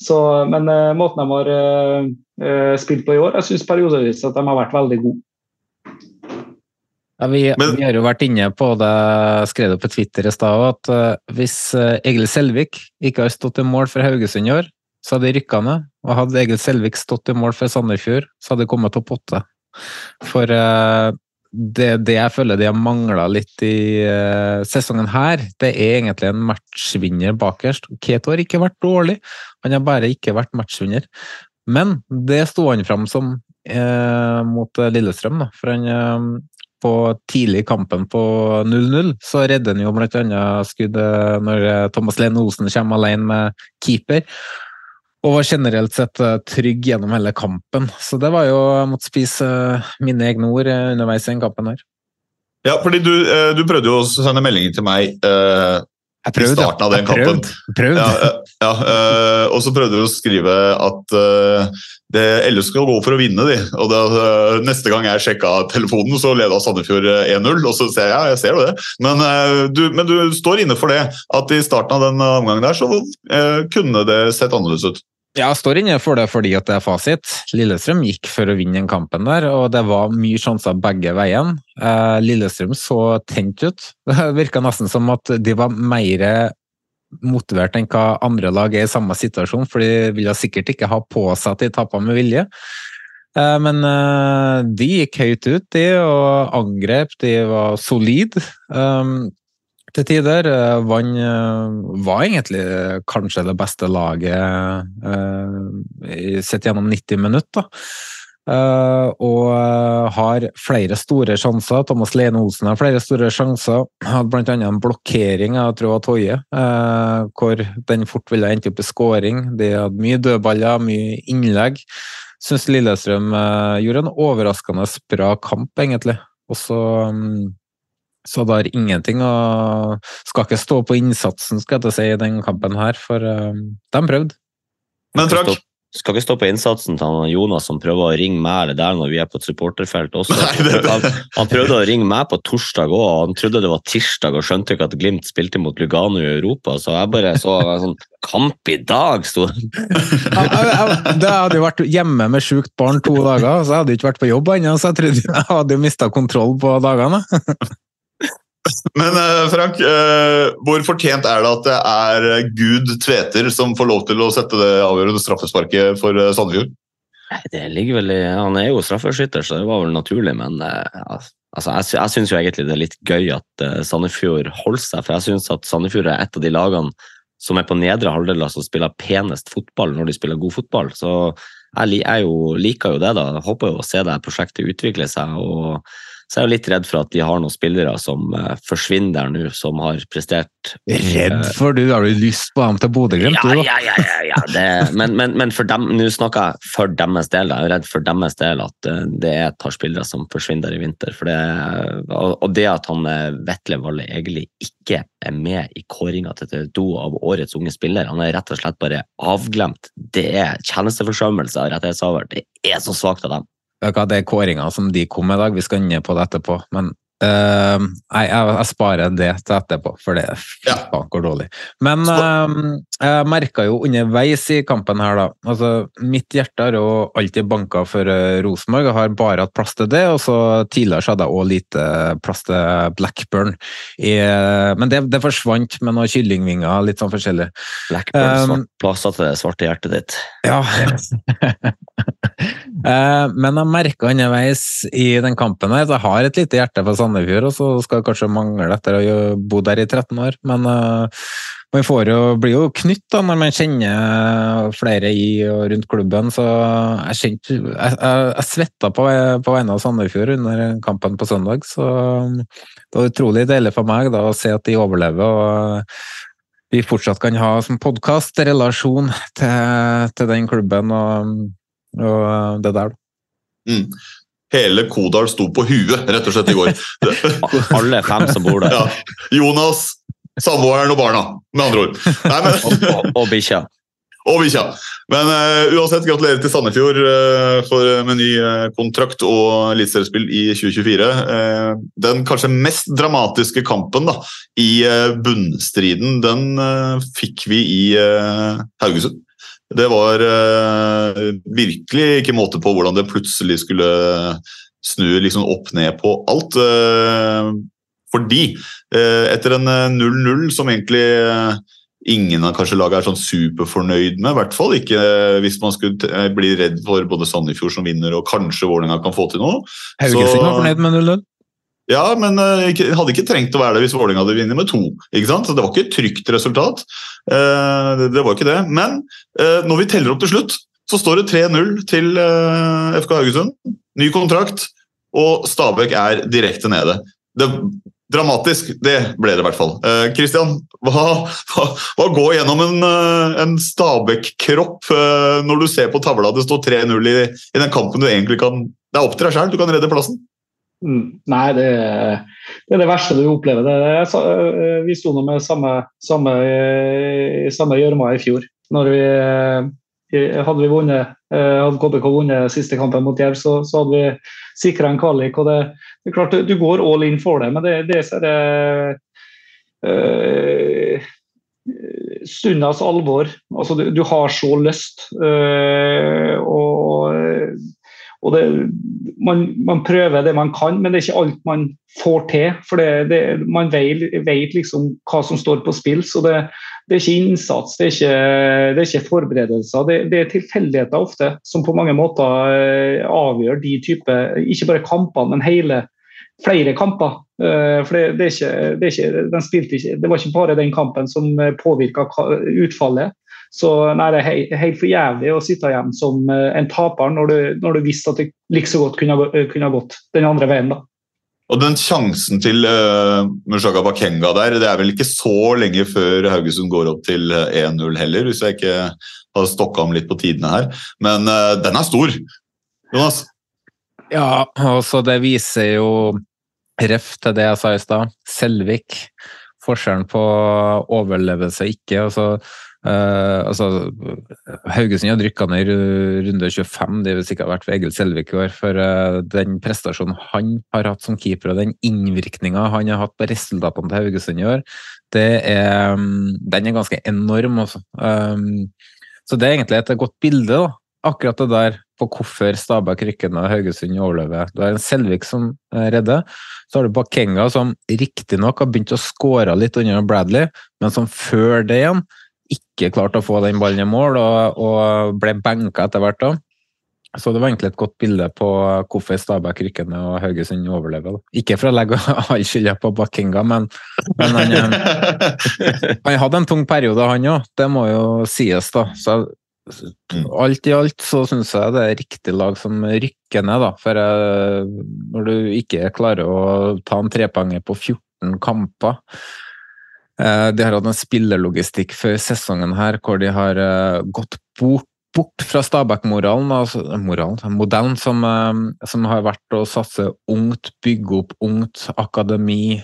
Så, men måten de har spilt på i år, jeg syns periodevis at de har vært veldig gode. Ja, vi, Men, vi, har jo vært inne på det, skrev det på Twitter i stad, at uh, hvis uh, Egil Selvik ikke har stått i mål for Haugesund i år, så hadde de rykka ned. Og hadde Egil Selvik stått i mål for Sandefjord, så hadde de kommet topp åtte. For uh, det, det, jeg føler de har mangla litt i sesongen her, det er egentlig en matchvinner bakerst. Keto har ikke vært dårlig, han har bare ikke vært matchvinner. Men det sto han fram som mot Lillestrøm, da. For han på tidlig i kampen på 0-0, så redder han jo bl.a. skuddet når eh, Thomas Lene Osen kommer alene med keeper. Og var generelt sett eh, trygg gjennom hele kampen. Så det var jo måtte spise eh, mine egne ord underveis i den kampen her. Ja, fordi du, du prøvde jo å sende meldinger til meg uh, prøvde, i starten av den kampen. Prøvd. Ja, ja, uh, og så prøvde du å skrive at uh, det, LS skal gå for å vinne, de. Og det, neste gang jeg sjekka telefonen, så leda Sandefjord 1-0. Og så ser jeg ja, jeg ser jo det. Men, du, men, du, står inne for det. At i starten av den omgangen der, så kunne det sett annerledes ut. Ja, jeg står inne for det fordi at det er fasit. Lillestrøm gikk for å vinne den kampen der, og det var mye sjanser begge veien. Lillestrøm så tent ut. Det virka nesten som at de var mer motivert enn hva andre lag er i samme situasjon, for de ville sikkert ikke ha på seg at de tapte med vilje. Eh, men eh, de gikk høyt ut, de, og angrep. De var solide til tider. Eh, Vann var egentlig kanskje det beste laget sett gjennom 90 minutter. Og har flere store sjanser. Thomas Lene Olsen har flere store sjanser. Hadde bl.a. en blokkering av Troa Toje, hvor den fort ville endt opp i skåring. De hadde mye dødballer, mye innlegg. Syns Lillestrøm gjorde en overraskende bra kamp, egentlig. Og så um, så det har ingenting å Skal ikke stå på innsatsen, skal jeg si, i den kampen her, for de prøvde. Men Frank, skal ikke stå på innsatsen til han Jonas som prøver å ringe meg eller der når vi er på et supporterfelt også. Nei, det, det. Han, han, prøvde å ringe meg på torsdag òg, og han trodde det var tirsdag og skjønte ikke at Glimt spilte mot Lugano i Europa. Så jeg bare så sånn Kamp i dag, sto det! Det hadde jo vært hjemme med sjukt barn to dager, så jeg hadde ikke vært på jobb ennå, så jeg trodde jeg hadde mista kontroll på dagene. Men uh, Frank, uh, hvor fortjent er det at det er eh, Gud Tveter som får lov til å sette det avgjørende straffesparket for uh, Sandefjord? Det ligger vel i, Han er jo straffeskytter, så det var vel naturlig, men altså, jeg, jeg syns jo egentlig det er litt gøy at Sandefjord holder seg. For jeg syns at Sandefjord er et av de lagene som er på nedre halvdel som spiller penest fotball når de spiller god fotball. Så jeg, jeg jo, liker jo det, da. Håper jo å se det prosjektet utvikle seg. og så jeg er jo litt redd for at de har noen spillere som uh, forsvinner der nå, som har prestert Redd for du? Har du lyst på dem til Bodø-Glimt? Ja, ja, ja. ja, ja. Det, men, men, men, for dem, nå snakker jeg for deres del. Jeg er redd for deres del at uh, det er et par spillere som forsvinner der i vinter. Det, og, det at han uh, Vetle Valle egentlig ikke er med i kåringa til TV2 av årets unge spiller, han er rett og slett bare avglemt. Det er tjenesteforsømmelse av rettighetshaver. Det er så svakt av dem det er kåringa som de kom med i dag, vi skal inn på det etterpå. Men uh, jeg, jeg, sparer det til etterpå, for det er ja. går dårlig. Men uh, jeg merka jo underveis i kampen her, da altså Mitt hjerte har jo alltid banka for uh, Rosenborg, og har bare hatt plass til det. Og så tidligere så hadde jeg òg lite plass til Blackburn. I, men det, det, forsvant med noen kyllingvinger, litt sånn forskjellig. Blackburn, um, plasser til det svarte hjertet ditt. Ja. Eh, men jeg merka underveis i den kampen her at jeg har et lite hjerte for Sandefjord, og så skal det kanskje mangle etter å bodd der i 13 år. Men uh, man jo, blir jo knytt da, når man kjenner flere i og rundt klubben. Så jeg, kjent, jeg, jeg, jeg svetta på, på vegne av Sandefjord under kampen på søndag. Så det var utrolig deilig for meg da, å se at de overlever. og vi fortsatt kan ha som podkast relasjon til, til den klubben. og og eh, det der. Mm. Hele Kodal sto på huet, rett og slett, i går. Alle fem som bor der. Ja. Jonas, samboeren og barna, med andre ord. Nei, men... og og, bikkja. Og bikkja. Men uh, uansett, gratulerer til Sandefjord uh, for, med ny uh, kontrakt og eliteseriespill i 2024. den kanskje mest dramatiske kampen da, i bunnstriden, den fikk vi i Haugesund. Det var uh, virkelig ikke måte på hvordan det plutselig skulle snu liksom opp ned på alt. Uh, fordi uh, etter en 0-0 som egentlig ingen av kanskje laget er sånn superfornøyd med, i hvert fall ikke hvis man skulle bli redd for både Sandefjord som vinner og kanskje Vålerenga kan få til noe. Haugesund var fornøyd med 0-0? Ja, men jeg hadde ikke trengt å være det hvis Vålerenga hadde vunnet med to. ikke sant? Så Det var ikke et trygt resultat. Uh, det, var ikke det. Men uh, når vi teller opp til slutt, så står det 3-0 til FK Haugesund. Ny kontrakt, og Stabæk er direkte nede. Det, dramatisk, det ble det i hvert fall. Kristian, hva, hva, hva, går gjennom en, en Stabæk-kropp når du ser på tavla det står 3-0 i, i den kampen du egentlig kan Det er opp til deg sjøl, du kan redde plassen. Mm, nei, det, det, er det verste du opplever. Det, eh, vi sto nå med eh, samme gjørma i fjor. Når vi, eh, hadde vi vunnet, hadde KBK vunnet siste kampen mot Jerv, så, så, hadde vi sikra en kvalik. og det, det, er klart Du går all in for det, men det, det er det, stundas alvor. Altså, du, du, har så lyst. Øh, og og det, man, man, prøver det man kan, men det er ikke alt man får til. For det, det, man vet, liksom hva som står på spill. Så det, er ikke innsats, det er ikke, er ikke forberedelser. Det, er tilfeldigheter ofte som på mange måter eh, avgjør de type, ikke bare kampene, men hele flere kamper. Eh, for det, er ikke, er ikke, ikke, det var ikke bare den kampen som påvirka utfallet. Så nei, det er helt for jævlig å sitte igjen som uh, en taper når du, når du visste at det like så godt kunne, kunne ha gått den andre veien. da. Og den sjansen til uh, Mushaga Bakenga der, det er vel ikke så lenge før Haugesund går opp til 1-0 heller, hvis jeg ikke har stokka om litt på tidene her. Men uh, den er stor. Jonas? Ja, altså det viser jo ref til det jeg sa i stad. Selvik. Forskjellen på overlevelse og ikke. altså Uh, altså, Haugesund har rykka ned runde 25, det ville sikkert vært for Egil Selvik i år. For uh, den prestasjonen han har hatt som keeper, og den innvirkninga han har hatt på resultatene til Haugesund i år, er, um, den er ganske enorm. Også. Um, så det er egentlig et godt bilde, da. akkurat det der på hvorfor Stabæk rykker ned Haugesund overlever. Du har en Selvik som redder. Så har du Bakenga som riktignok har begynt å skåre litt under Bradley, men som før det igjen ikke klarte å få den ballen i mål, og, og ble benka etter hvert. da. Så det var egentlig et godt bilde på hvorfor Stabæk rykker ned og Haugesund overlever. Ikke for å legge all skylda på Bakkinga, men, men han, han, hadde en tung periode, han òg. Det må jo sies, da. Så alt i alt så syns jeg det er riktig lag som rykker ned, da. For jeg, eh, når du ikke klarer å ta en trepoenger på 14 kamper de har hatt en spillerlogistikk før sesongen her hvor de har eh, gått bort, bort fra Stabæk-moralen, altså modellen som, eh, som, har vært å satse ungt, bygge opp ungt akademi,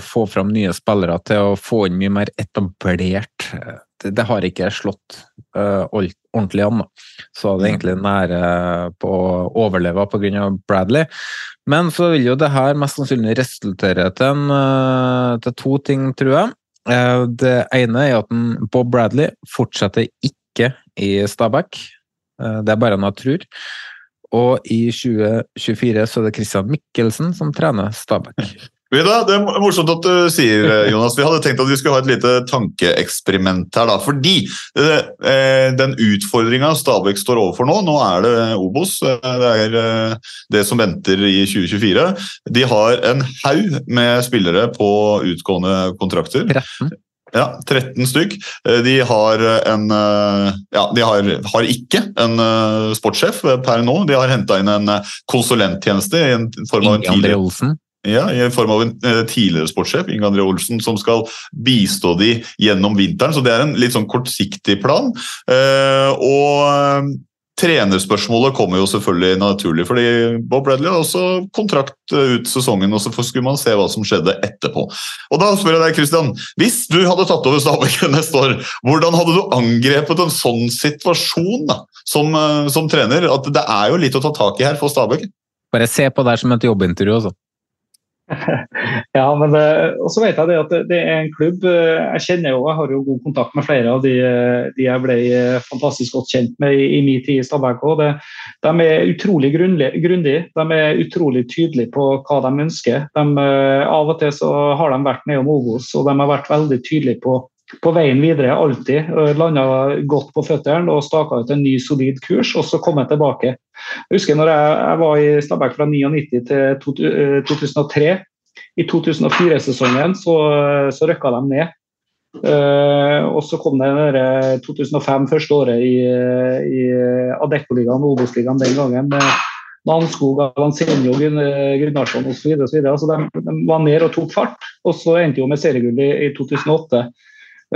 få fram nye spillere til å få inn mye mer etablert. Det, det har ikke slått ordentlig an. Så det er egentlig nære på å overleve pga. Bradley. Men så vil jo det her mest sannsynlig resultere til, en, til to ting, tror jeg. Eh, det ene er at Bob Bradley fortsetter ikke i Stabæk. Eh, det er bare noe jeg tror. Og i 2024 så er det Christian Mikkelsen som trener Stabæk. Det er morsomt at du sier eh, Jonas. Vi hadde tenkt at vi skulle ha et lite tankeeksperiment her. da, Fordi eh, den utfordringa Stabæk står overfor nå, nå er det Obos. Det er det som venter i 2024. De har en haug med spillere på utgående kontrakter. 13. Ja, 13 stykk. De har en Ja, de har, har ikke en sportssjef per nå. De har henta inn en konsulenttjeneste i en form av en tidligere ja, I form av en eh, tidligere sportssjef, Inge André Olsen, som skal bistå de gjennom vinteren. Så det er en litt sånn kortsiktig plan. Eh, og eh, trenerspørsmålet kommer jo selvfølgelig naturlig, fordi Bob Bradley har også kontrakt ut sesongen, og så skulle man se hva som skjedde etterpå. Og Da spør jeg deg, Christian, hvis du hadde tatt over Stabæk neste år, hvordan hadde du angrepet en sånn situasjon da, som, som trener? At det er jo litt å ta tak i her for Stabæk? Bare se på det som et jobbintervju, altså. ja, men og så vet jeg det at det, er en klubb eh, Jeg kjenner jo, jeg har jo god kontakt med flere av de, de jeg ble eh, fantastisk godt kjent med i, i min tid i Stabæk. De, er utrolig grundige. De er utrolig tydelige på hva de ønsker. De, eh, av og til så har de vært nedom Obos, og de har vært veldig tydelige på på veien videre alltid landa godt på føttene og staka ut en ny, solid kurs, og så kom jeg tilbake. Jeg husker når jeg, jeg var i Stabæk fra 99 til 2003. Eh, I 2004-sesongen så, så røkka de ned. Uh, og så kom det der 2005, første året i, i Adeccoligaen og Obos-ligaen den gangen. med Nanskog, Avansenio, Gunnarsson osv. Altså de, de var ned og tok fart. Og så endte jo med seriegull i, i 2008.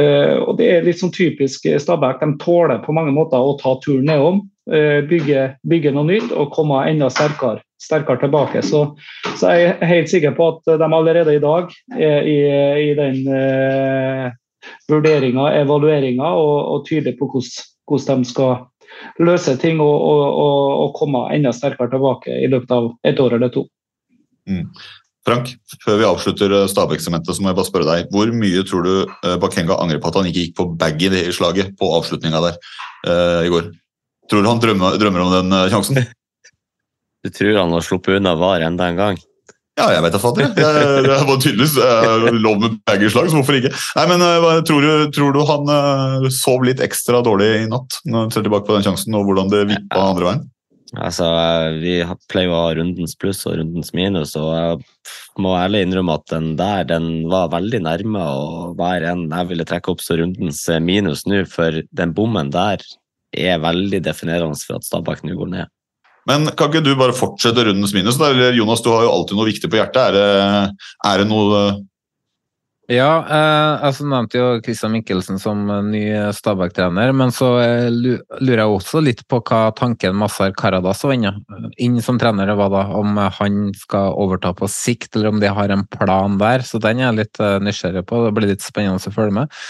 Uh, og Det er litt sånn typisk Stabæk. De tåler på mange måter å ta turen nedom, uh, bygge, bygge, noe nytt og komme enda sterkere, sterkere tilbake. Så, så, jeg er helt sikker på at de allerede i dag er i, i den vurderinga, evalueringa, og, og tydelige på hvordan, de skal løse ting og, og, og, komme enda sterkere tilbake i løpet av et år eller to. Mm. Frank, før vi avslutter eh, Stabæk-sementet, så må jeg bare spørre deg. Hvor mye tror du eh, Bakenga angrer på at han ikke gikk på bag i det slaget på avslutninga der uh, i går? Tror du han drømmer, drømmer om den sjansen? Du tror han har sluppet unna VAR enda en gang? Ja, jeg vet da fader. Det, var tydeligvis lov med bag i slag, så hvorfor ikke? Nei, men tror du, tror, du, han sov litt ekstra dårlig i natt når han ser tilbake på den sjansen, og hvordan det vippa andre veien? Altså, Vi pleier å ha rundens pluss og rundens minus, og jeg må ærlig innrømme at den der den var veldig nærme å være en jeg ville trekke opp som rundens minus nå, for den bommen der er veldig definerende for at Stabæk nå går ned. Men kan ikke du bare fortsette rundens minus? Eller Jonas, du har jo alltid noe viktig på hjertet. Er det, er det noe Ja, eh, altså nevnte jo Christian Mikkelsen som ny Stabæk-trener, men så eh, lurer jeg også litt på hva tanken Massar Karadas var inne inn som trener var da, om han skal overta på sikt, eller om de har en plan der. Så den er jeg litt nysgjerrig på, det blir litt spennende å følge med.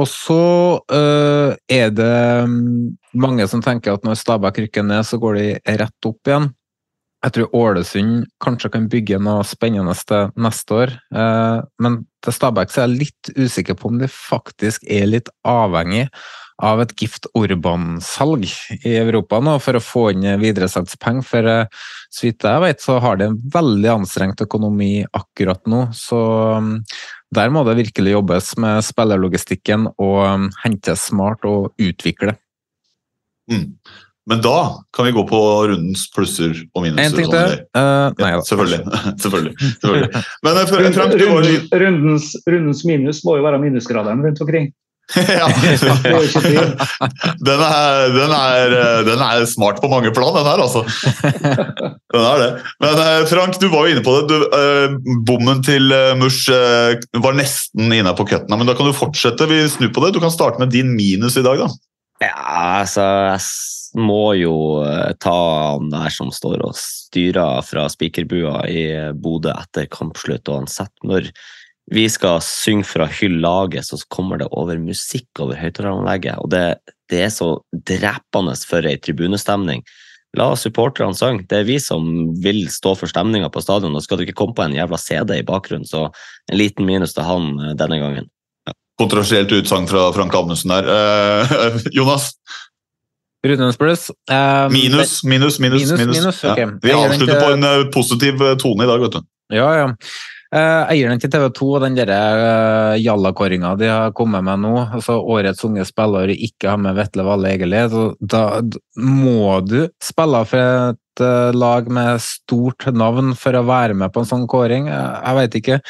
Og så er det um, mange som tenker at når Stabæk rykker ned, så går de rett opp igjen. Jeg tror Ålesund kanskje kan bygge noe spennende til neste år. Uh, men til Stabæk så er jeg litt usikker på om de faktisk er litt avhengig av et Gift Orban-salg i Europa nå for å få inn videresalgspenger. For uh, så vidt jeg vet, så har de en veldig anstrengt økonomi akkurat nå. Så um, der må det virkelig jobbes med spillerlogistikken og um, hente smart og utvikle. Mm. Men da kan vi gå på rundens plusser og minuser. En ting til. Uh, nei, ja, selvfølgelig. selvfølgelig. selvfølgelig. Men Frank, Rund, rundens, rundens minus må jo være minusgraderen rundt omkring. ja. den, er, den, er, den er smart på mange plan, den her, altså. Den er det. Men eh, Frank, du var jo inne på det. Du, uh, bommen til uh, Mush uh, var nesten inne på cutten, men da kan du fortsette. Vi snur på det. Du kan starte med din minus i dag, da. Ja, altså Jeg må jo ta han der som står og styrer fra spikerbua i Bodø etter kampslutt, og han setter når vi skal synge fra hyllaget, så kommer det over musikk over høyttaleranlegget. Og det, det, er så drepende for ei tribunestemning. La supporterne synge. Det er vi som vil stå for stemninga på stadion. Og skal det ikke komme på en jævla CD i bakgrunnen, så en liten minus til han eh, denne gangen. Kontroversielt utsagn fra Frank Amundsen der. Eh, Jonas? Rundens pluss. Eh, minus, minus, minus. minus, minus. okay. ja. Vi avslutter på en uh, positiv tone i dag, vet du. Ja, ja. Uh, eieren til TV 2 og den uh, jallakåringa de har kommet med nå, altså årets unge spiller ikke har med Vetle Valle Egeli, da, må du spille for et lag med stort navn for å være med på en sånn kåring. Jeg, jeg veit ikke.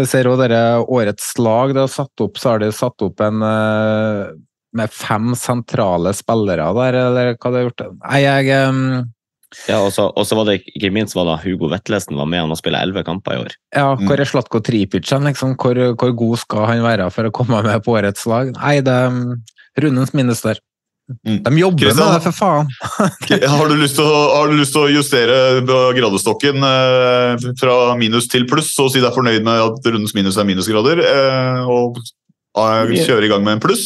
Jeg ser også dere årets lag det har satt opp, så har de satt opp en uh, med fem sentrale spillere der, eller hva de har gjort. Nei, jeg um, ja, og så var det ikke minst var det Hugo Vetlesen var med han og spille elleve kamper i år. Ja, hvor er Slatko Tripicen? Liksom? Hvor, hvor, god skal han være for å komme med på årets lag? Nei, det er um, rundens minus der. Mm. De jobber Christian, med det, for faen! har, du lyst til å, har du lyst til å justere gradestokken eh, fra minus til pluss og si deg fornøyd med at rundens minus er minusgrader, eh, og eh, kjøre i gang med en pluss?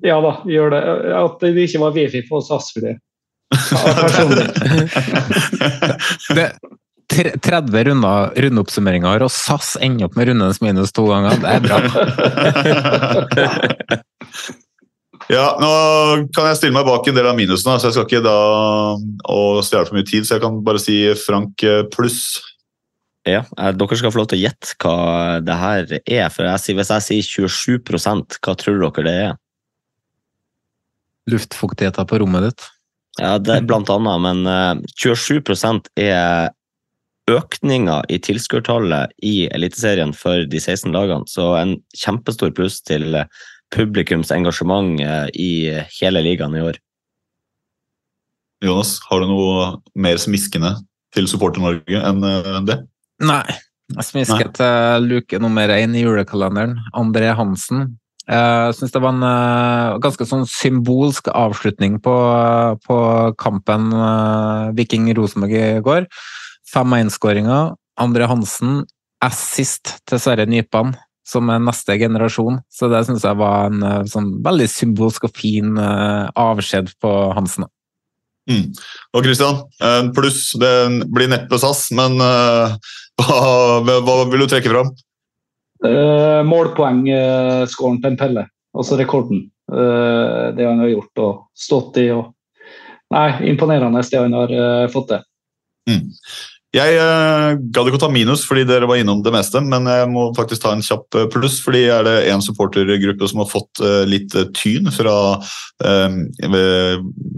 Ja da, gjør det. At det ikke var Wifi på SAS for det. det, 30 runder rundeoppsummeringer, og SAS ender opp med rundens minus to ganger. Det er bra. ja, nå kan jeg stille meg bak en del av minusene, så jeg skal ikke da stjele for mye tid. Så jeg kan bare si Frank eh, pluss. Ja, eh, dere skal få lov til å gjette hva det her er. For jeg, hvis jeg sier 27 hva tror dere det er? Luftfuktigheten på rommet ditt. Ja, det er blant annet, men 27 eh, er økninga i tilskuertallet i Eliteserien for de 16 lagene. Så en kjempestor pluss til publikums engasjement eh, i hele ligaen i år. Jonas, har du noe mer smiskende til Supporter-Norge enn eh, det? Nei. Jeg smisket Nei. luke nummer én i julekalenderen. André Hansen Eh, jeg syns det var en ganske sånn symbolsk avslutning på, på kampen Viking-Rosenborg i går. Fem 1-skåringer. Andre Hansen, assist til Sverre Nypan, som er neste generasjon. Så det syns jeg var en uh, sånn veldig symbolsk og fin avskjed på Hansen. Mm. Og Christian, pluss. Det blir neppe SAS, men hva, hva vil du trekke fram? Uh, Målpoengskåren til en Pelle, altså rekorden. Uh, det han har gjort og stått i. Og, nei, imponerende det han har uh, fått til. Mm. Jeg uh, gadd ikke å ta minus fordi dere var innom det meste, men jeg må faktisk ta en kjapp uh, pluss. fordi er det en supportergruppe som har fått uh, litt tyn fra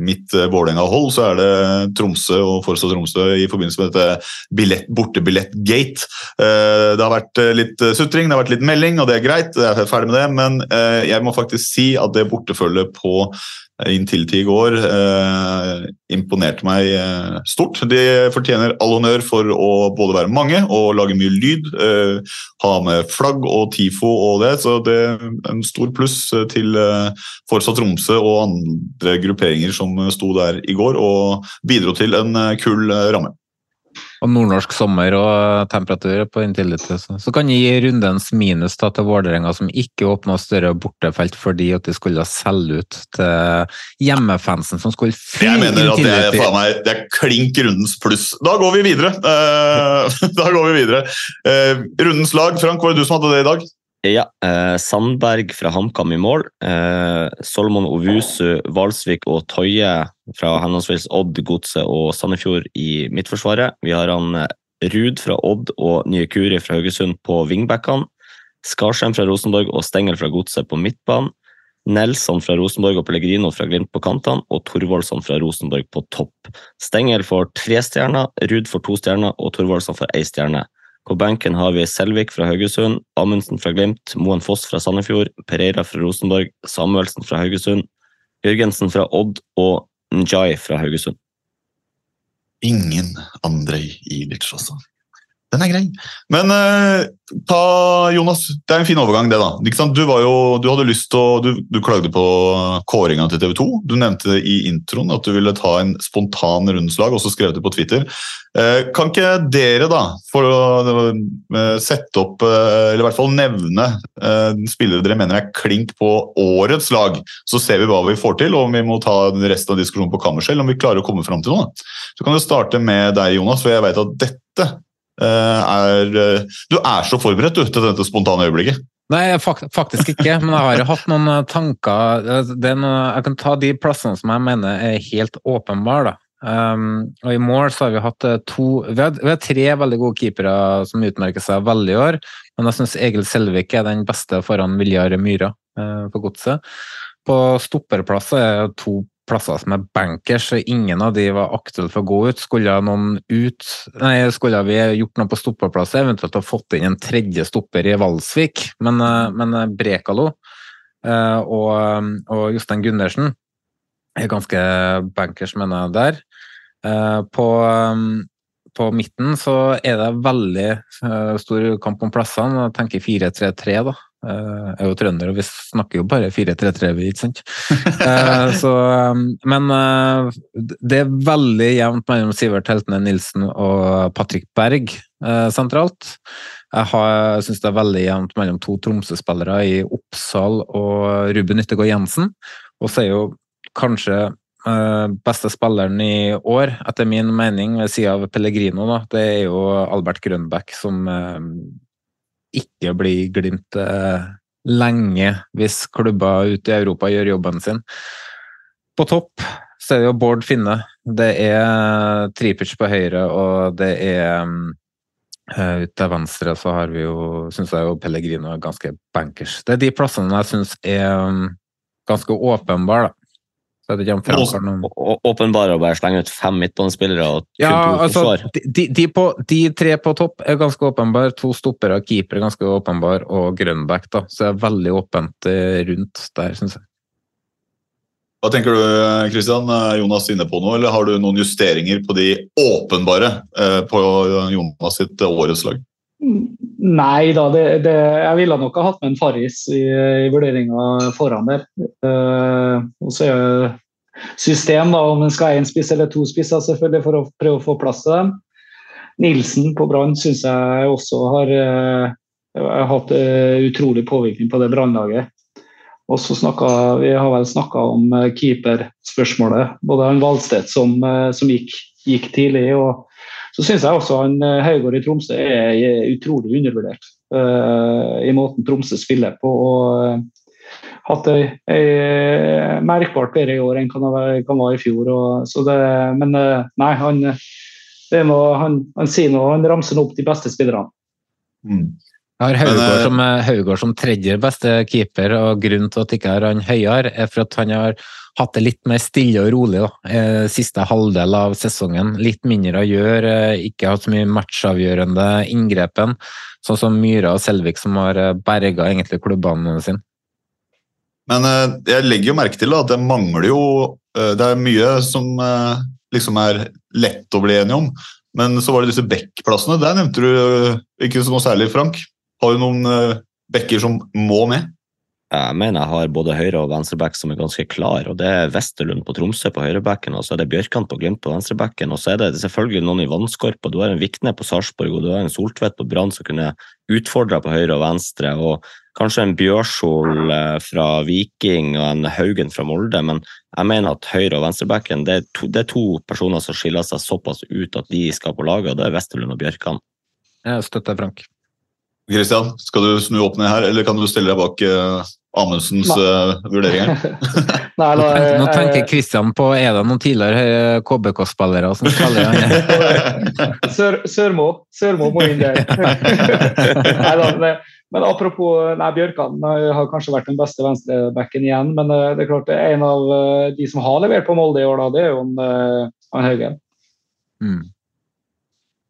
mitt uh, Vålerenga-hold, så er det Tromsø og Forestad Tromsø i forbindelse med dette billett, bortebillett-gate. det har vært litt sutring, det har vært litt melding, og det er greit, jeg er ferdig med det, men jeg må faktisk si at det bortefølget på inntil ti går eh, imponerte meg eh, stort. De fortjener all honnør for å både være mange og lage mye lyd. Eh, ha med flagg og TIFO og det, så det er en stor pluss til eh, Tromsø og andre grupperinger som sto der i går og bidro til en eh, kul eh, ramme og nordnorsk sommer og temperaturer på inntil Så, så kan gi rundens minus da, til Vålerenga, som ikke åpna større bortefelt fordi at de skulle selge ut til hjemmefansen som skulle fylle Jeg mener at det er, faen meg, det er klink rundens pluss. Da går vi videre! Uh, da går vi videre. Uh, rundens lag, Frank, var det du som hadde det i dag? Ja. Eh, Sandberg fra HamKam i mål. Eh, Solomon Ovusu, Valsvik og Tøye fra henholdsvis Odd, Godset og Sandefjord i midtforsvaret. Vi har han Rud Ruud fra Odd og Nye Kuri fra Haugesund på vingbackene. Skarsheim fra Rosenborg og Stengel fra Godset på midtbanen. Nelson fra Rosenborg og Pellegrino fra Glimt på kantene, og Thorvaldsson fra Rosenborg på topp. Stengel får tre stjerner, Ruud får to stjerner og Thorvaldsson får én stjerne. På benken har vi Selvik fra Haugesund, Amundsen fra Glimt, Moen Foss fra Sandefjord, Pereira fra Rosenborg, Samuelsen fra Haugesund, Jørgensen fra Odd og Njay fra Haugesund. Ingen Andrej Ilic, altså. Den er grei. Men eh, ta Jonas, det er en fin overgang, det, da. Du, jo, du hadde lyst til å du, du, klagde på kåringa til TV 2. Du nevnte i introen at du ville ta en spontan rundslag, og så skrev du på Twitter. Eh, kan ikke dere, da, for å uh, sette opp, eller i hvert fall nevne spillere dere mener er klink på årets lag, så ser vi hva vi får til, og om vi må ta resten av diskusjonen på kammerset, om vi klarer å komme fram til noe. Så kan du starte med deg, Jonas, for jeg vet at dette Eh, er eh, Du er så forberedt du, til dette spontane øyeblikket. Nei, faktisk ikke, men jeg har jo hatt noen eh, tanker. Noe, jeg kan ta de plassene som jeg mener er helt åpenbare. Um, og I mål så har vi hatt to vi har, vi har, tre veldig gode keepere som utmerker seg veldig i år. Men jeg syns Egil Selvik er den beste foran Viljar Myhra uh, på godset. På stopperplass er to plasser som er bankers, og ingen av de var aktuelle for å gå ut. Skulle ut Nei, skulle vi gjort noe på stoppeplass, eventuelt ha fått inn en tredje stopper i Valsvik, men, eh, men eh, Brekalo eh, og, og Jostein Gundersen er ganske bankers, mener jeg, der. På, på midten så er det veldig stor kamp om plassene. Jeg tenker 4-3-3, da. Eh, jeg er jo trønder, og vi snakker jo bare 4-3-3, ikke sant? Eh, så, um, men eh, det er veldig jevnt mellom Sivert Heltene Nilsen og Patrick Berg sentralt. Jeg syns det er veldig jevnt mellom to Tromsø-spillere i Oppsal og Ruben Yttergård Jensen. Og så er jo kanskje beste spilleren i år, etter min mening, ved sida av Pellegrino, da, det er jo Albert Grønbæk, som ikke bli Glimt eh, lenge hvis klubber ute i Europa gjør jobben sin. På topp så er det jo Bård Finne. Det er Tripic på høyre, og det er uh, Ut til venstre så har vi jo, syns jeg jo Pellegrino er ganske bankers. Det er de plassene jeg syns er um, ganske åpenbare, da. Så det kommer noen... Åpenbare å bare slenge ut fem midtbanespillere og kun ja, to altså, de, de, på, de, tre på topp er ganske åpenbare. To stoppere og keeper er ganske åpenbare, og Grønbæk. da, Så det er veldig åpent eh, rundt der, syns jeg. Hva tenker du, Kristian? Jonas inne på noe, eller har du noen justeringer på de åpenbare eh, på Jonas sitt årets lag? Nei da, det, det, jeg ville nok ha hatt med en Farris i, i vurderinga foran der. Uh, og så er system da, om en skal ha én spiss eller to spisser selvfølgelig for å prøve å få plass til dem. Nilsen på Brann syns jeg også har, uh, hatt uh, utrolig påvirkning på det Brannlaget. Og så Vi har vel snakka om keeperspørsmålet. Både han Valstedt som, som gikk, gikk tidlig, og så syns jeg også han Haugård i Tromsø er utrolig undervurdert uh, i måten Tromsø spiller på. og uh, hatt ei, ei merkbart bedre i år enn han var i fjor. Og, det, men uh, nei, han Det er noe, han, han sier noe, han ramser opp de beste spillerne. Mm. Jeg har Haugård eh, som, Haugård som tredje beste keeper, og grunnen til at ikke har han høyere, er for at han har hatt det litt mer stille og rolig da, eh, siste halvdel av sesongen. Litt mindre å gjøre, eh, ikke hatt så mye matchavgjørende inngrepen, sånn som Myra og Selvik som har eh, berga egentlig klubbene sine. Men eh, jeg legger jo merke til at det mangler jo eh, Det er mye som eh, liksom er lett å bli enige om. Men så var det disse backplassene. Der nevnte du ikke så noe særlig, Frank. Har du noen bekker som må med? Jeg mener jeg har både høyre- og venstreback som er ganske klar, og det er Westerlund på Tromsø på høyrebacken, og så er det Bjørkan på Glimt på venstrebacken, og så er det selvfølgelig noen i Vannskorp, og du har en Vikne på Sarpsborg, og du har en Soltvedt på Brann som kunne utfordra på høyre og venstre, og kanskje en Bjørsol eh, fra Viking og en Haugen fra Molde, men jeg mener at høyre- og venstrebacken det det er to personer som skiller seg såpass ut at de skal på laget, og det er Westerlund og Bjørkan. Jeg støtter Frank. Kristian, skal du snu opp ned her, eller kan du stelle deg bak uh, Amundsens uh, vurderinger? Nei, Nå tenker, nå tenker Kristian på er det noen tidligere KBK-spillere som spiller? Sør, Sørmo. Sørmo må inn der. nei, da, men apropos nei, Bjørkan har kanskje vært den beste venstrebacken igjen. Men eh, det er klart det er en av eh, de som har levert på Molde i år, da, det er jo en, eh, Haugen. Mm.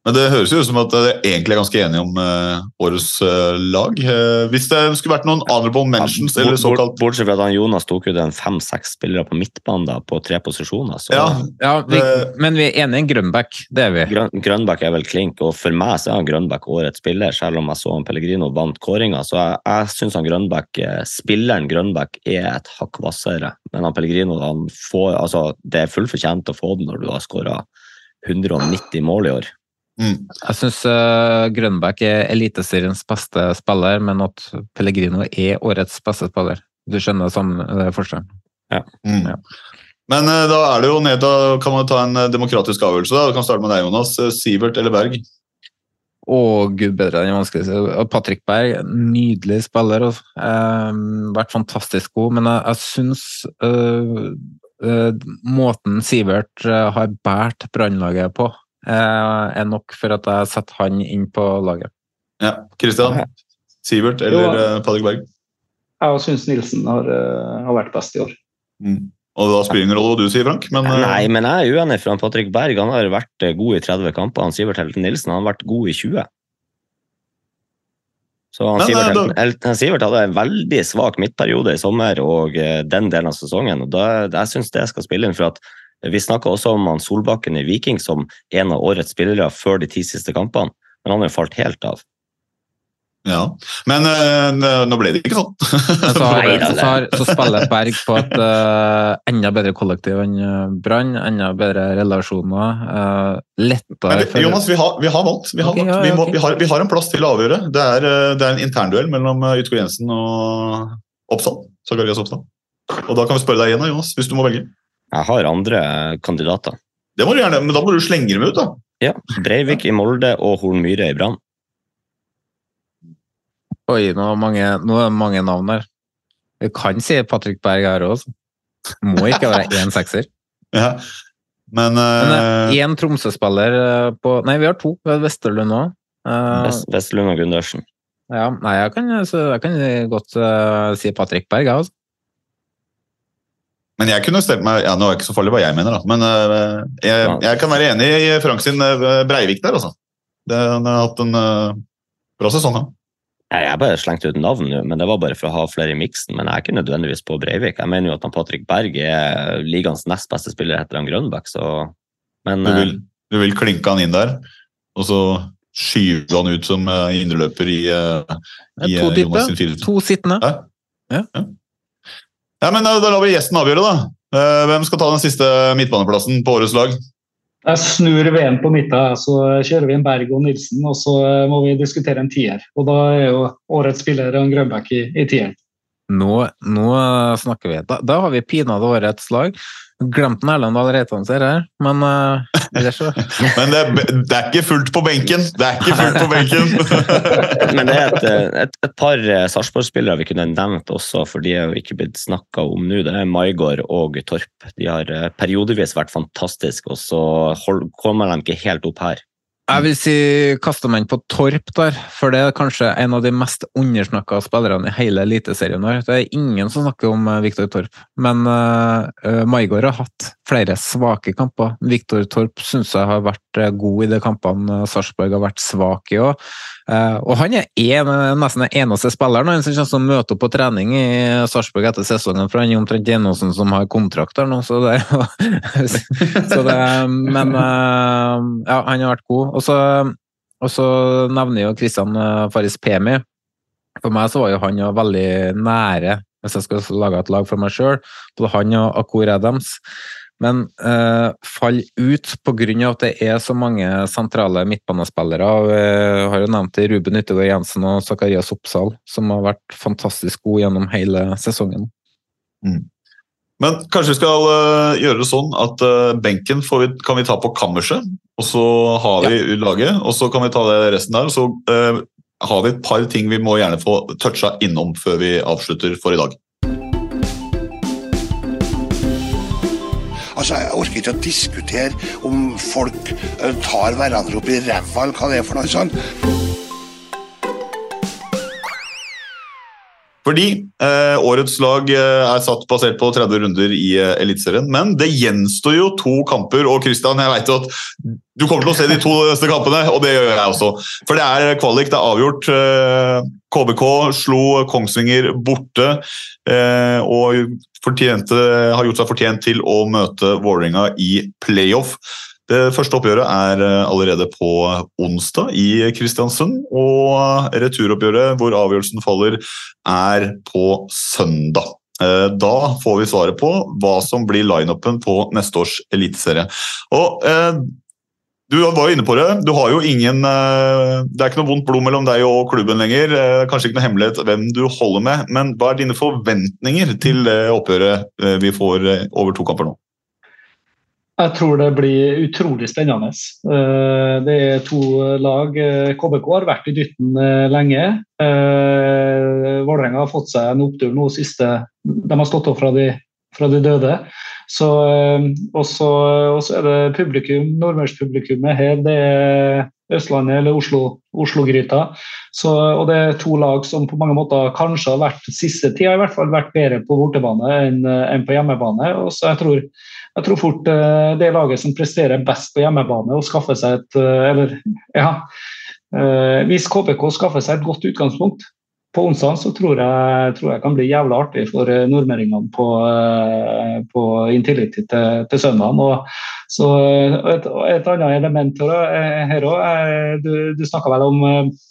Men det høres jo ut som at dere egentlig er ganske enige om uh, årets uh, lag. Uh, hvis det skulle vært noen honorable mentions, eller Bort- såkalt Bortsett fra at han Jonas tok ut en fem-seks spillere på midtbanen da, på tre posisjoner. Så Ja, Ja, vi, Det- men vi er enige i Grønbæk, det er vi. Grøn, Grønbæk er vel klink, og for meg så er han Grønbæk årets spiller, selv om jeg så han Pellegrino vant kåringa. Så jeg, jeg syns han Grønbæk, spilleren Grønbæk er et hakk hvassere. Men han Pellegrino han får, altså, det er fullt fortjent å få den når du har skåra 190 mål i år. Mm. Jeg syns Grønbæk er eliteseriens beste spiller, men at Pellegrino er årets beste spiller. Du skjønner sammen, det er forskjellen. Mm. Ja. Men uh, da er det jo ned, da kan man ta en eh, demokratisk avgjørelse. da. Du kan starte med deg, Jonas. Eh, Sivert eller Berg? Å, gud bedre, enn vanskelig. Patrick Berg, nydelig spiller. Også. Uh, vært fantastisk god, men jeg, jeg syns uh, eh, måten Sivert eh, har båret Brannlaget på, eh, er nok for at jeg setter han inn på laget. Ja, Kristian? Sivert eller eh, Patrick Berg? Jeg syns Nilsen har, eh, har vært best i år. Mm. Og da spiller ingen rolle hva du sier, Frank. Men, eh, Nei, men jeg er uenig, for han Patrick Berg han har vært eh, god i 30 kamper. Han Sivert Helten Nilsen han har vært god i 20. Så han Men, Sivert, nei, da- Helten- han Sivert hadde en veldig svak midtperiode i sommer og eh, den delen av sesongen. og da, Jeg syns det skal spille inn. for at Vi snakka også om han Solbakken i Viking som en av årets spillere før de ti siste kampene, men han har jo falt helt av. ja. men øh, nå ble det ikke sånn. Så, så, det- så spiller Berg på et øh, enda bedre kollektiv enn eh, Brann, enda bedre relasjoner. Øh, lettere Men, Jonas, vi har, vi har valgt. Vi har, Ok, ja, vi, må, ok. vi, har, vi har en plass til å avgjøre. Det er, det er en internduell mellom Utgård Jensen og Oppsal. Zacharias Oppsal. Og da kan vi spørre deg igjen, Jonas, hvis du må velge. Jeg har andre eh, kandidater. Det må du gjerne, men da må du slenge dem ut, da. Ja, Breivik i Molde og Horn Myhre i Brann. Oi, nå er, mange, nå er det mange navn her. Vi kan si Patrick Berg her òg. Må ikke være én sekser. Ja. Men, Én uh, Tromsø-spiller eh, på Nei, vi har to. Vi har Vesterlund òg. Uh, Vestlund og Gundersen. ja, nei, jeg kan, så jeg kan godt uh, si Patrick Berg, jeg, altså. Men jeg kunne stemt meg ja, Nå er det ikke så farlig hva jeg mener, da. Men uh, jeg, jeg kan være enig i Frank sin eh, Breivik der, altså. Han har hatt en uh, bra sesong, han. Jeg, Jeg bare slengte ut navn nå, men det var bare for å ha flere i miksen. Men jeg er ikke nødvendigvis på Breivik. Jeg mener jo at han Patrick Berg er ligaens nest beste spiller etter han Grønbæk, så Men Du vil, du vil klinke han inn der, og så skyve han ut som indreløper i, i To eh, Jonas sin dype, to sittende. Ja. Ja, men da, da lar vi gjesten avgjøre, da. Eh, hvem skal ta den siste midtbaneplassen på årets lag? Jeg snur VM på midten, så kjører vi en Berg og Nilsen, og så eh, må vi diskutere en tier. Og da er jo årets spiller en Grønbæk i, i tieren. Nå, nå snakker vi. Da, da har vi pinadø årets lag. Glemt Erlend Reitan ser jeg, men uh, ellers så Men det, er- det er ikke fullt på benken! Det er ikke fullt på benken! Men det er et, et, et par eh, Sarpsborg-spillere vi kunne nevnt også, for de er jo ikke blitt snakka om nå. Det er Maigård og Torp. De har eh, periodevis vært fantastiske, og så hold, kommer de ikke helt opp her. Jeg vil si kaste meg inn på Torp der, for det er kanskje en av de mest undersnakka spillerne i hele Eliteserien her. Det er ingen som snakker om eh, Viktor Torp, men uh, Maigård har hatt flere svake kamper. Viktor Torp syns jeg har vært god i de kampene Sarpsborg har vært svak i òg. og han er en, nesten den eneste spilleren han som kommer til å møte opp på trening i Sarpsborg etter sesongen, for han er omtrent eneste som har kontrakt der nå, så det, så det Men eh, ja, han har vært god. Og så, og så nevner jo Kristian eh, Faris Pemi. For meg så var jo han jo veldig nære, hvis jeg skal lage et lag for meg sjøl, både han og Akur Adams. Men eh, faller ut pga. at det er så mange sentrale midtbanespillere. Vi har jo nevnt det, Ruben Yttergård Jensen og Zakarias Oppsal, som har vært fantastisk gode gjennom hele sesongen. Mm. Men kanskje vi skal uh, gjøre det sånn at uh, benken vi, kan vi ta på kammerset, og så har vi ja. laget, og så kan vi ta det resten der. og så uh, har vi et par ting vi må gjerne få toucha innom før vi avslutter for i dag. Altså, Jeg orker ikke å diskutere om folk uh, tar hverandre opp i ræva, eller hva det er for noe sånt. Fordi eh, årets lag eh, er satt basert på 30 runder i eh, Eliteserien, men det gjenstår jo to kamper. Og Christian, jeg jo at du kommer til å se de to neste kampene, og det gjør jeg også. For det er kvalik, det er avgjort. KBK slo Kongsvinger borte eh, og har gjort seg fortjent til å møte Vålerenga i playoff. Det første oppgjøret er eh, allerede på onsdag i Kristiansund. Og returoppgjøret, hvor avgjørelsen faller, er på søndag. Eh, da får vi svaret på hva som blir lineupen på neste års eliteserie. Og eh, du var jo inne på det. Du har jo ingen Det er ikke noe vondt blod mellom deg og klubben lenger. Kanskje ikke noe hemmelighet hvem du holder med, men hva er dine forventninger til oppgjøret vi får over to kamper nå? Jeg tror det blir utrolig spennende. Eh, det er to lag. KBK har vært i dytten eh, lenge. Eh, Vålerenga har fått seg en opptur nå siste De har stått opp fra de, fra de døde. Så, og så er det publikum, nordmørspublikummet her. Det er Østlandet eller Oslo-gryta. Oslo og det er to lag som på mange måter kanskje har vært siste tida i hvert fall vært bedre på bortebane enn, enn på hjemmebane. Og så jeg tror jeg tror fort det det laget som presterer best på hjemmebane og skaffer seg et Eller, ja. Hvis KBK skaffer seg et godt utgangspunkt på onsdag, så tror jeg, tror jeg kan bli jævla artig for nordmøringene på, på Intility til, til søndagen. Og så et, et, annet element her òg. Du, du snakka vel om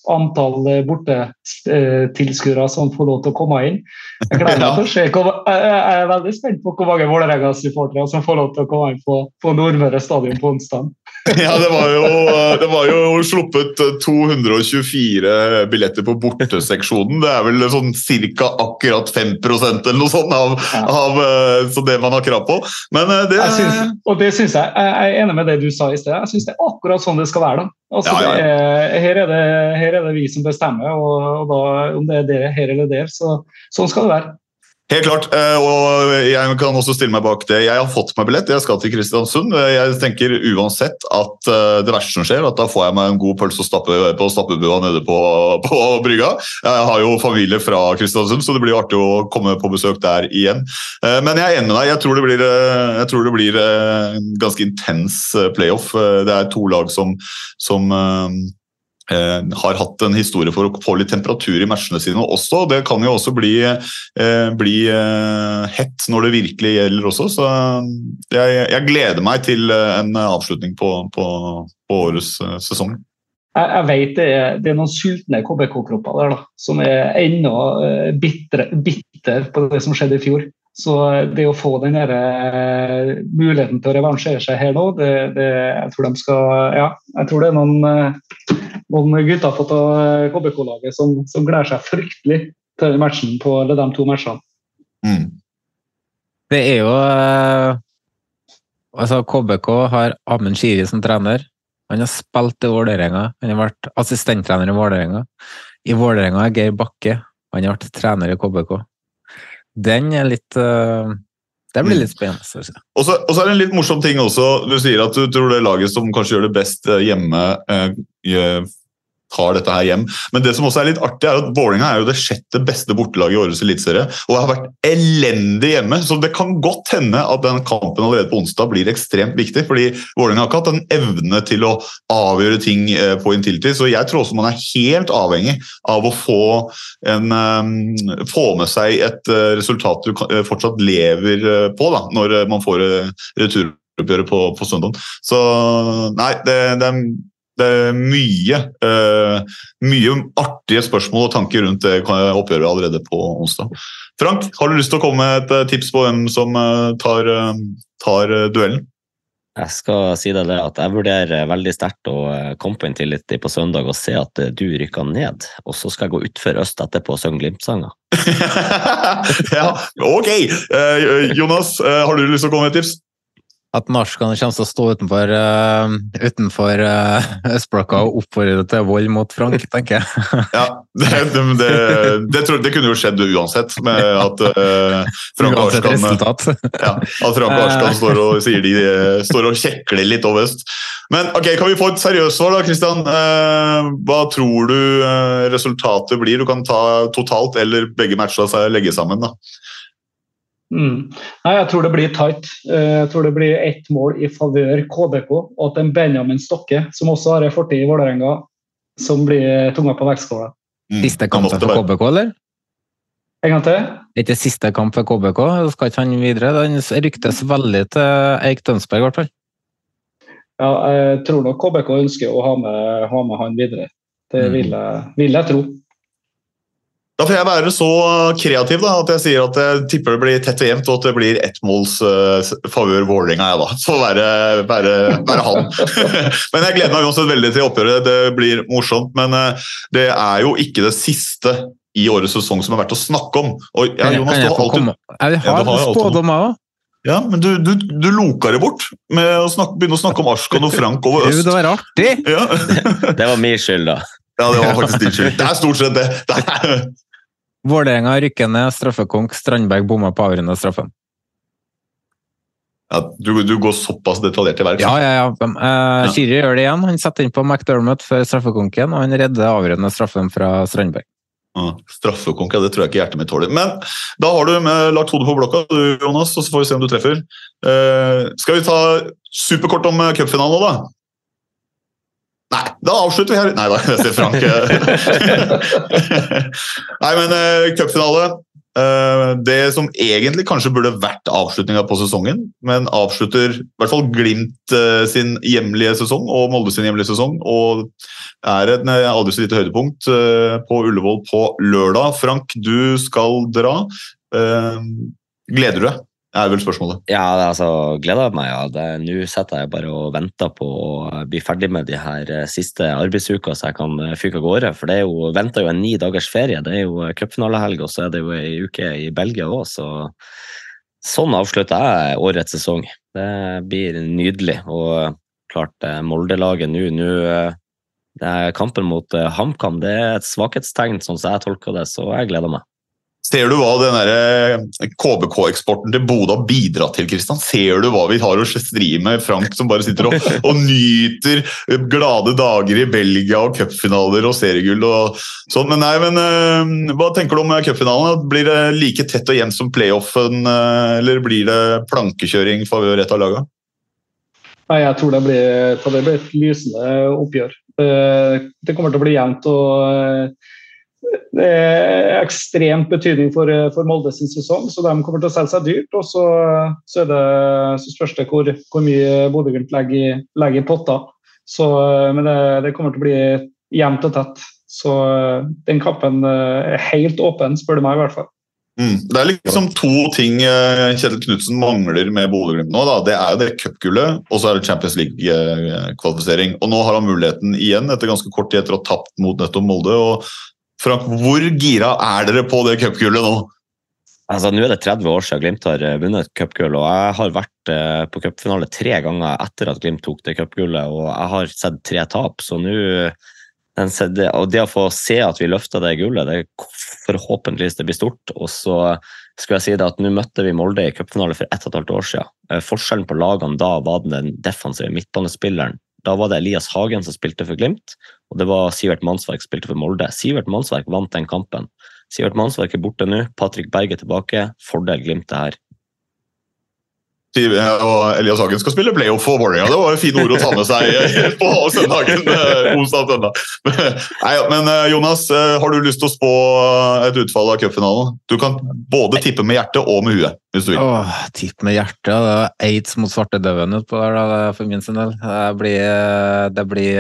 antall bortetilskuere som får lov til å komme inn. Jeg hvor, jeg er veldig spent på hvor mange Vålerenga-supportere som får lov til å komme inn på, på Nordmøre stadion på onsdag. Ja, det var, jo, det var jo sluppet 224 billetter på borteseksjonen. Det er vel sånn ca. akkurat 5 eller noe sånt av, ja. av så det man har krav på. Men det synes, Og det syns jeg jeg er enig med det du sa i sted. Jeg syns det er akkurat sånn det skal være. da. Altså, ja, ja. Er, her, er det, her, er det, vi som bestemmer, og, og da, om det er dere her eller der, så sånn skal det være. Helt klart, eh, og jeg kan også stille meg bak det. Jeg har fått meg billett, jeg skal til Kristiansund. Jeg tenker uansett at eh, det verste som skjer, at da får jeg meg en god pølse å stappe på stappebua nede på, på, brygga. Jeg har jo familie fra Kristiansund, så det blir artig å komme på besøk der igjen. Eh, men jeg er enig med deg. Jeg tror det blir, tror det blir ganske intens playoff. Det er to lag som, som Eh, har hatt en historie for å få litt temperatur i matchene sine også. Det kan jo også bli, eh, bli eh, hett når det virkelig gjelder også. Så jeg, jeg gleder meg til en avslutning på, på, på årets sesong. Jeg, jeg vet det er, det er noen sultne KBK-kropper der da, som er ennå bitre, bitter på det som skjedde i fjor. Så det å få den der, muligheten til å revansjere seg her nå, det, det, jeg tror de skal Ja, jeg tror det er noen, noen gutter på KBK-laget som, som gleder seg fryktelig til matchen på eller de to matchene. Mm. Det er jo eh, Altså, KBK har Amund Shiri som trener. Han har spilt i Vålerenga. Han har vært assistenttrener i Vålerenga. I Vålerenga er Geir Bakke. Han har vært trener i KBK. Den er litt eh, Det blir litt spennende. synes jeg. Og så og så er det en litt morsom ting også. Du sier at du tror det laget som kanskje gjør det best eh, hjemme, eh, tar dette her hjem. Men det som også er litt artig, er at Vålerenga er jo det sjette beste bortelaget i årets eliteserie. Og har vært elendig hjemme, så det kan godt hende at den kampen allerede på onsdag blir ekstremt viktig. fordi Vålerenga har ikke hatt en evne til å avgjøre ting eh, på Intility, så jeg tror også man er helt avhengig av å få, en, eh, få med seg et eh, resultat du fortsatt lever på, da, når man får returoppgjøret på, på søndag. Så nei, det, det det er mye, uh, mye artige spørsmål og tanker rundt det oppgjøret allerede på onsdag. Frank, har du lyst til å komme med et eh, tips på hvem som eh, tar, tar duellen? Jeg skal si deg det at jeg vurderer veldig sterkt å komme på Intility på søndag og se at du rykker ned, og så skal jeg gå utfor øst etterpå og synge Glimt-sanger. ja, ok! Jonas, har du lyst til å komme med et tips? At narskene kommer til å stå utenfor, uh, utenfor uh, Østblokka og oppfordre til vold mot Frank, tenker jeg. Ja, det, det, det, det, tror, det kunne jo skjedd uansett, med at uh, Frank Uansett Arskan ja, at Frank Arskan står og, sier de, står og kjekler litt over øst. Men ok, kan vi få et seriøst svar da, Kristian? Hva tror du resultatet blir? Du kan ta totalt eller begge matcha seg legge sammen. da. Mm. Nei, Jeg tror det blir tight. Eh, Jeg tror det blir ett mål i favør KBK, og at en Benjamin Stokke, som også har en fortid i Vålerenga, som blir tunga på vektskåla. Siste kampen for KBK, eller? En gang til? Ikke siste kamp for KBK? Skal ikke han videre? Den ryktes veldig til Eik Tønsberg, i hvert fall. Ja, jeg tror nok KBK ønsker å ha med, ha med han videre. Det Mm. vil jeg, vil jeg tro. Da får jeg være så kreativ da, at jeg sier at jeg tipper det blir tett og jevnt, og at det blir ettmåls uh, favør Vålerenga. jeg da. Så være, være, være han. men jeg gleder meg uansett veldig til oppgjøret. Det blir morsomt. Men uh, det er jo ikke det siste i årets sesong som er verdt å snakke om. Og, ja, Jonas, du har alltid... Jeg har ja, har spådommer òg. Ja, men du, du, du loka det bort med å snakke, begynne å snakke om Arskan og Frank over øst. øst. det var artig! Ja. Det var min skyld, da. ja, det var faktisk din skyld. Det er stort sett det. det er... Vålerenga rykker ned, straffekonk. Strandberg bomma på avgjørende straffen. Ja, du, du går såpass detaljert til verks. Ja, ja, ja. Ja. Shiri gjør det igjen. Han setter inn på McDermott før straffekonken, og han redder avgjørende straffen fra Strandberg. Ja, Straffekonk, ja, det tror jeg ikke hjertet mitt tåler. Men da har du med, lagt hodet på blokka, du, Jonas, og så får vi se om du treffer. Uh, skal vi ta superkort om eh, cupfinalen nå, da? Nei, da avslutter vi her. Nei da, jeg ser Frank. Nei, men uh, cupfinale. Uh, det som egentlig kanskje burde vært avslutninga på sesongen, men avslutter i hvert fall Glimt uh, sin hjemlige sesong og Molde sin hjemlige sesong. Og er et aldri så lite høydepunkt uh, på Ullevål på lørdag. Frank, du skal dra. Gleder du deg? Er vel spørsmålet. Ja, altså, gleder jeg meg. Ja. Nå setter jeg bare og venter på å bli ferdig med de her eh, siste arbeidsuka, så jeg kan eh, fyke av gårde. For det er jo, venter jo en ni dagers ferie. Det er jo eh, cupfinalehelg, og så er det jo ei uke i Belgia òg, så sånn avslutter jeg årets sesong. Det blir nydelig. Og klart, Molde-laget nå nå, Kampen mot HamKam det er et svakhetstegn, sånn som jeg tolker det, så jeg gleder meg. Ser du hva den KBK-eksporten til Bodø har bidratt til? Kristian? Ser du hva vi har å stri med? Frank som bare sitter og, og nyter glade dager i Belgia og cupfinaler og seriegull og sånn. Men nei, men eh, hva tenker du om cupfinalen? Blir det like tett og jevnt som playoffen, eh, eller blir det plankekjøring favør et av lagene? Nei, jeg tror det blir, det blir et lysende oppgjør. Det, det kommer til å bli jevnt. og eh, Det er ekstremt betydning for, for Molde sin sesong, så de kommer til å selge seg dyrt. Og så, så, det, så spørs det hvor, hvor mye Bodø-Glimt legger, legger i potta. Så, eh, men det, det kommer til å bli jevnt og tett. Så eh, den kampen eh, er helt åpen, spør du meg i hvert fall. Mm. Det er liksom to ting eh, Kjetil Knutsen mangler med Bodø-Glimt nå. Da. Det er jo det cupgullet, og så er det Champions League-kvalifisering. Og nå har han muligheten igjen, etter ganske kort tid etter å ha tapt mot nettopp Molde, å Frank, hvor gira er dere på det cupgullet nå? Altså, Nå er det 30 år siden Glimt har eh, vunnet cupgull, og jeg har vært eh, på cupfinale tre ganger etter at Glimt tok det cupgullet, og jeg har sett tre tap. Så nå Og det å få se at vi løfta det gullet, det forhåpentligvis det blir stort. Og så skal jeg si det at nå møtte vi Molde i cupfinale for ett og et halvt år siden. Eh, forskjellen på lagene da var den defensive midtbanespilleren. Da var det Elias Hagen som spilte for Glimt, og det var Sivert Mannsverk som spilte for Molde. Sivert Mannsverk vant den kampen. Sivert Mannsverk er borte nå. Patrick Berg er tilbake. Fordel Glimt det her. Og Elias Hagen skal spille playoff for Vålerenga. Det var jo fine ord å ta med seg på søndagen. Eh, onsdag søndag. Nei, men eh, Jonas, eh, har du lyst til å spå et utfall av cupfinalen? Du kan både tippe med hjertet og med huet. hvis du vil. Åh, tipp med hjertet. Det er aids mot svartedauden utpå der, da, for min sin del. Det blir, det blir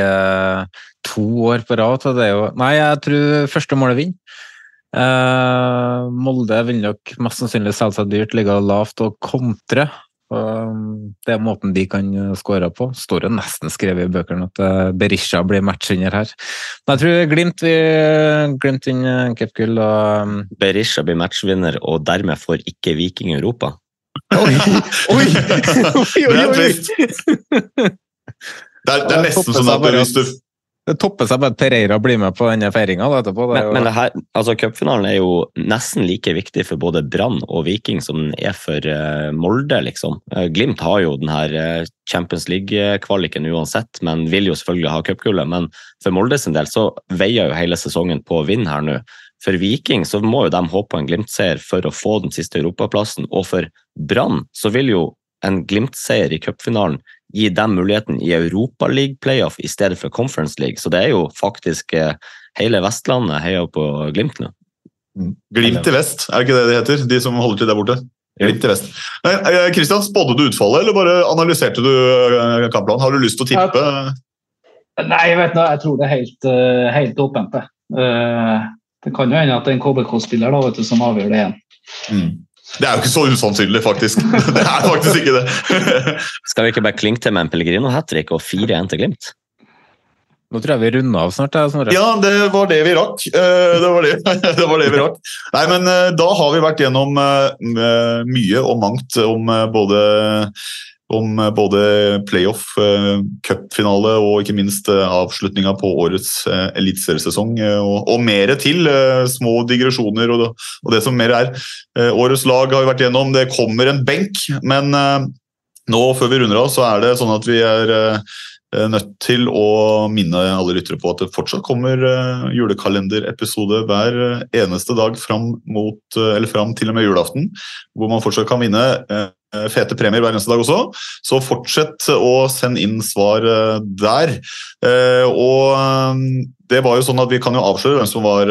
to år på rad. Det er jo Nei, jeg tror første målet vinner. Uh, Molde vil nok mest sannsynlig selge seg dyrt, ligge lavt og kontre. Um, det er måten de kan uh, skåre på. Står jo nesten skrevet i bøkene at uh, Berisha blir matchvinner her. Men jeg tror Glimt, vi, Glimt vinner cupgull. Um... Berisha blir matchvinner, og dermed får ikke Viking Europa. Oi! Oi! oi, oi, oi. Det er, det er nesten sånn at hvis du det topper seg bare at Pereira blir med på denne feiringa etterpå. Det men, men det her, altså cupfinalen er jo nesten like viktig for både Brann og Viking som den er for uh, Molde, liksom. Uh, Glimt har jo den her uh, Champions League-kvaliken uansett, men vil jo selvfølgelig ha cupgullet. Men for Molde sin del så veier jo hele sesongen på å vinne her nå. For Viking så må jo de håpe på en Glimt-seier for å få den siste europaplassen, og for Brann så vil jo en Glimt-seier i cupfinalen gi dem muligheten i Europaliga-playoff i stedet for Conference League. Så det er jo faktisk eh, hele Vestlandet heier på Glimt nå. Mm. Glimt i vest, er det ikke det det heter? De som holder til der borte? Glimt i vest. Kristian, eh, spådde du utfallet, eller bare analyserte du eh, kampplanen? Har du lyst til å tippe? Nei, jeg vet nå, jeg tror det er helt, helt åpent. Det kan jo hende at det er en KBK-spiller som avgjør det igjen. Mm. Det er jo ikke så usannsynlig, faktisk. Det er faktisk ikke det. Skal vi ikke bare klinke til med en Pellegrino hat trick og 4-1 til Glimt? Nå tror jeg vi runder av snart. Ja, det var det vi rakk. Eh, det var det, det var det, vi rakk. Nei, men eh, Da har vi vært gjennom eh, mye og mangt om både om eh, både playoff, eh, cupfinale og ikke minst eh, avslutninga på årets eliteseriesesong. Og, og mer til. Små digresjoner og det, som mer er. Årets lag har vi vært gjennom. Det kommer en benk, men nå før vi runder av, så er det sånn at vi er nødt til å minne alle lyttere på at det fortsatt kommer julekalenderepisode hver eneste dag fram, mot, fram til og med julaften, hvor man fortsatt kan vinne fete premier hver eneste dag også. Så fortsett å sende inn svar eh, der. Eh, og det var jo sånn at vi kan jo avsløre hvem som var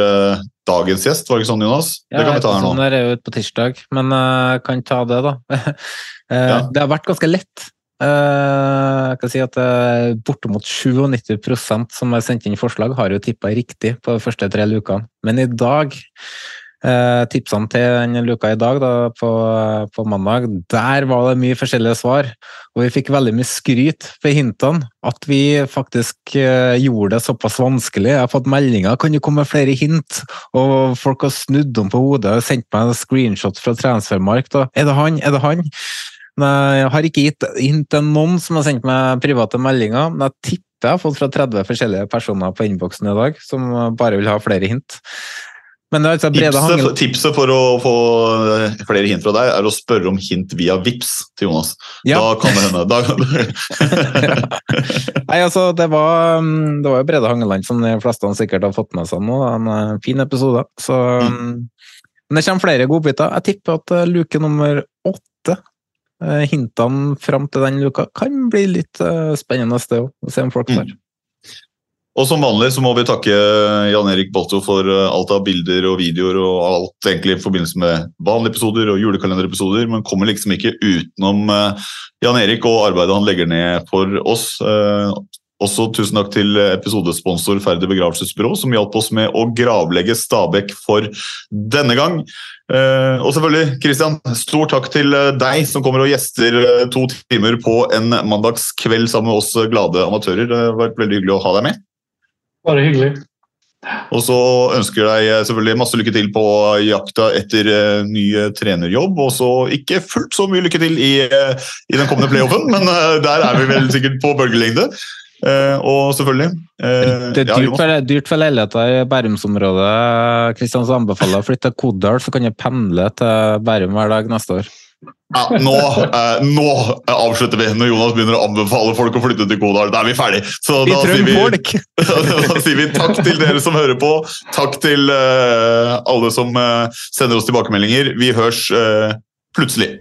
dagens gjest, var det ikke sånn, Jonas? Ja, det kan vi ta her nå. Sånn der er jo på tirsdag, men jeg kan ta det, da. ja. Det har vært ganske lett. Jeg kan si at Bortimot 97% som har sendt inn forslag, har jo tippa riktig på de første tre lukene. Men i dag Eh, tipsene til den luka i dag, da, på, på, mandag, der var det mye forskjellige svar. Og vi fikk veldig mye skryt for hintene. At vi faktisk eh, gjorde det såpass vanskelig. Jeg har fått meldinger kan du komme flere hint. Og folk har snudd om på hodet og sendt meg en screenshot fra Transfermark. Da. Er det han? Er det han? Men jeg har ikke gitt hint til noen som har sendt meg private meldinger, men jeg tipper jeg har fått fra 30 forskjellige personer på innboksen i dag som bare vil ha flere hint. Tipset, hangel... tipset, for å få eh, flere hint fra deg, er å spørre om hint via VIPS til Jonas. Ja. Da kan det hende. Da... Nei, altså, det var, mm, det var jo Brede Hangeland som de fleste sikkert har fått med seg nå. En eh, fin episode. Så, mm. mm. Men det kommer flere godbiter. Jeg tipper at eh, luke nummer åtte, hintene fram til den luka, kan bli litt spennende, det òg. Se om folk tar. Mm. Og som vanlig så må vi takke Jan Erik Balto for eh, alt av bilder og videoer og alt egentlig i forbindelse med vanlige episoder og julekalenderepisoder, men kommer liksom ikke utenom eh, Jan Erik og arbeidet han legger ned for oss. Eh, også tusen takk til episodesponsor Ferdig begravelsesbyrå, som hjalp oss med å gravlegge Stabekk for denne gang. Og selvfølgelig, Kristian, stor takk til deg som kommer og gjester to timer på en mandagskveld sammen med oss glade amatører. Det har vært veldig hyggelig å ha deg med. Bare hyggelig. Og så ønsker jeg deg selvfølgelig masse lykke til på jakta etter uh, ny trenerjobb. Og så ikke fullt så mye lykke til i, uh, i den kommende playoffen, men uh, der er vi vel sikkert på bølgelengde. og selvfølgelig Det er dyrt, for, dyrt for leiligheter i Bærumsområdet. Kristian, anbefaler å flytte til Kodal, så kan jeg pendle til Bærum hver dag neste år. Ja, nå, eh, nå, avslutter vi, når Jonas begynner å anbefale folk å flytte til Kodal. Da er vi ferdige. Så vi da, sier vi, da sier vi takk til dere som hører på. Takk til eh, alle som eh, sender oss tilbakemeldinger. Vi hørs uh, plutselig.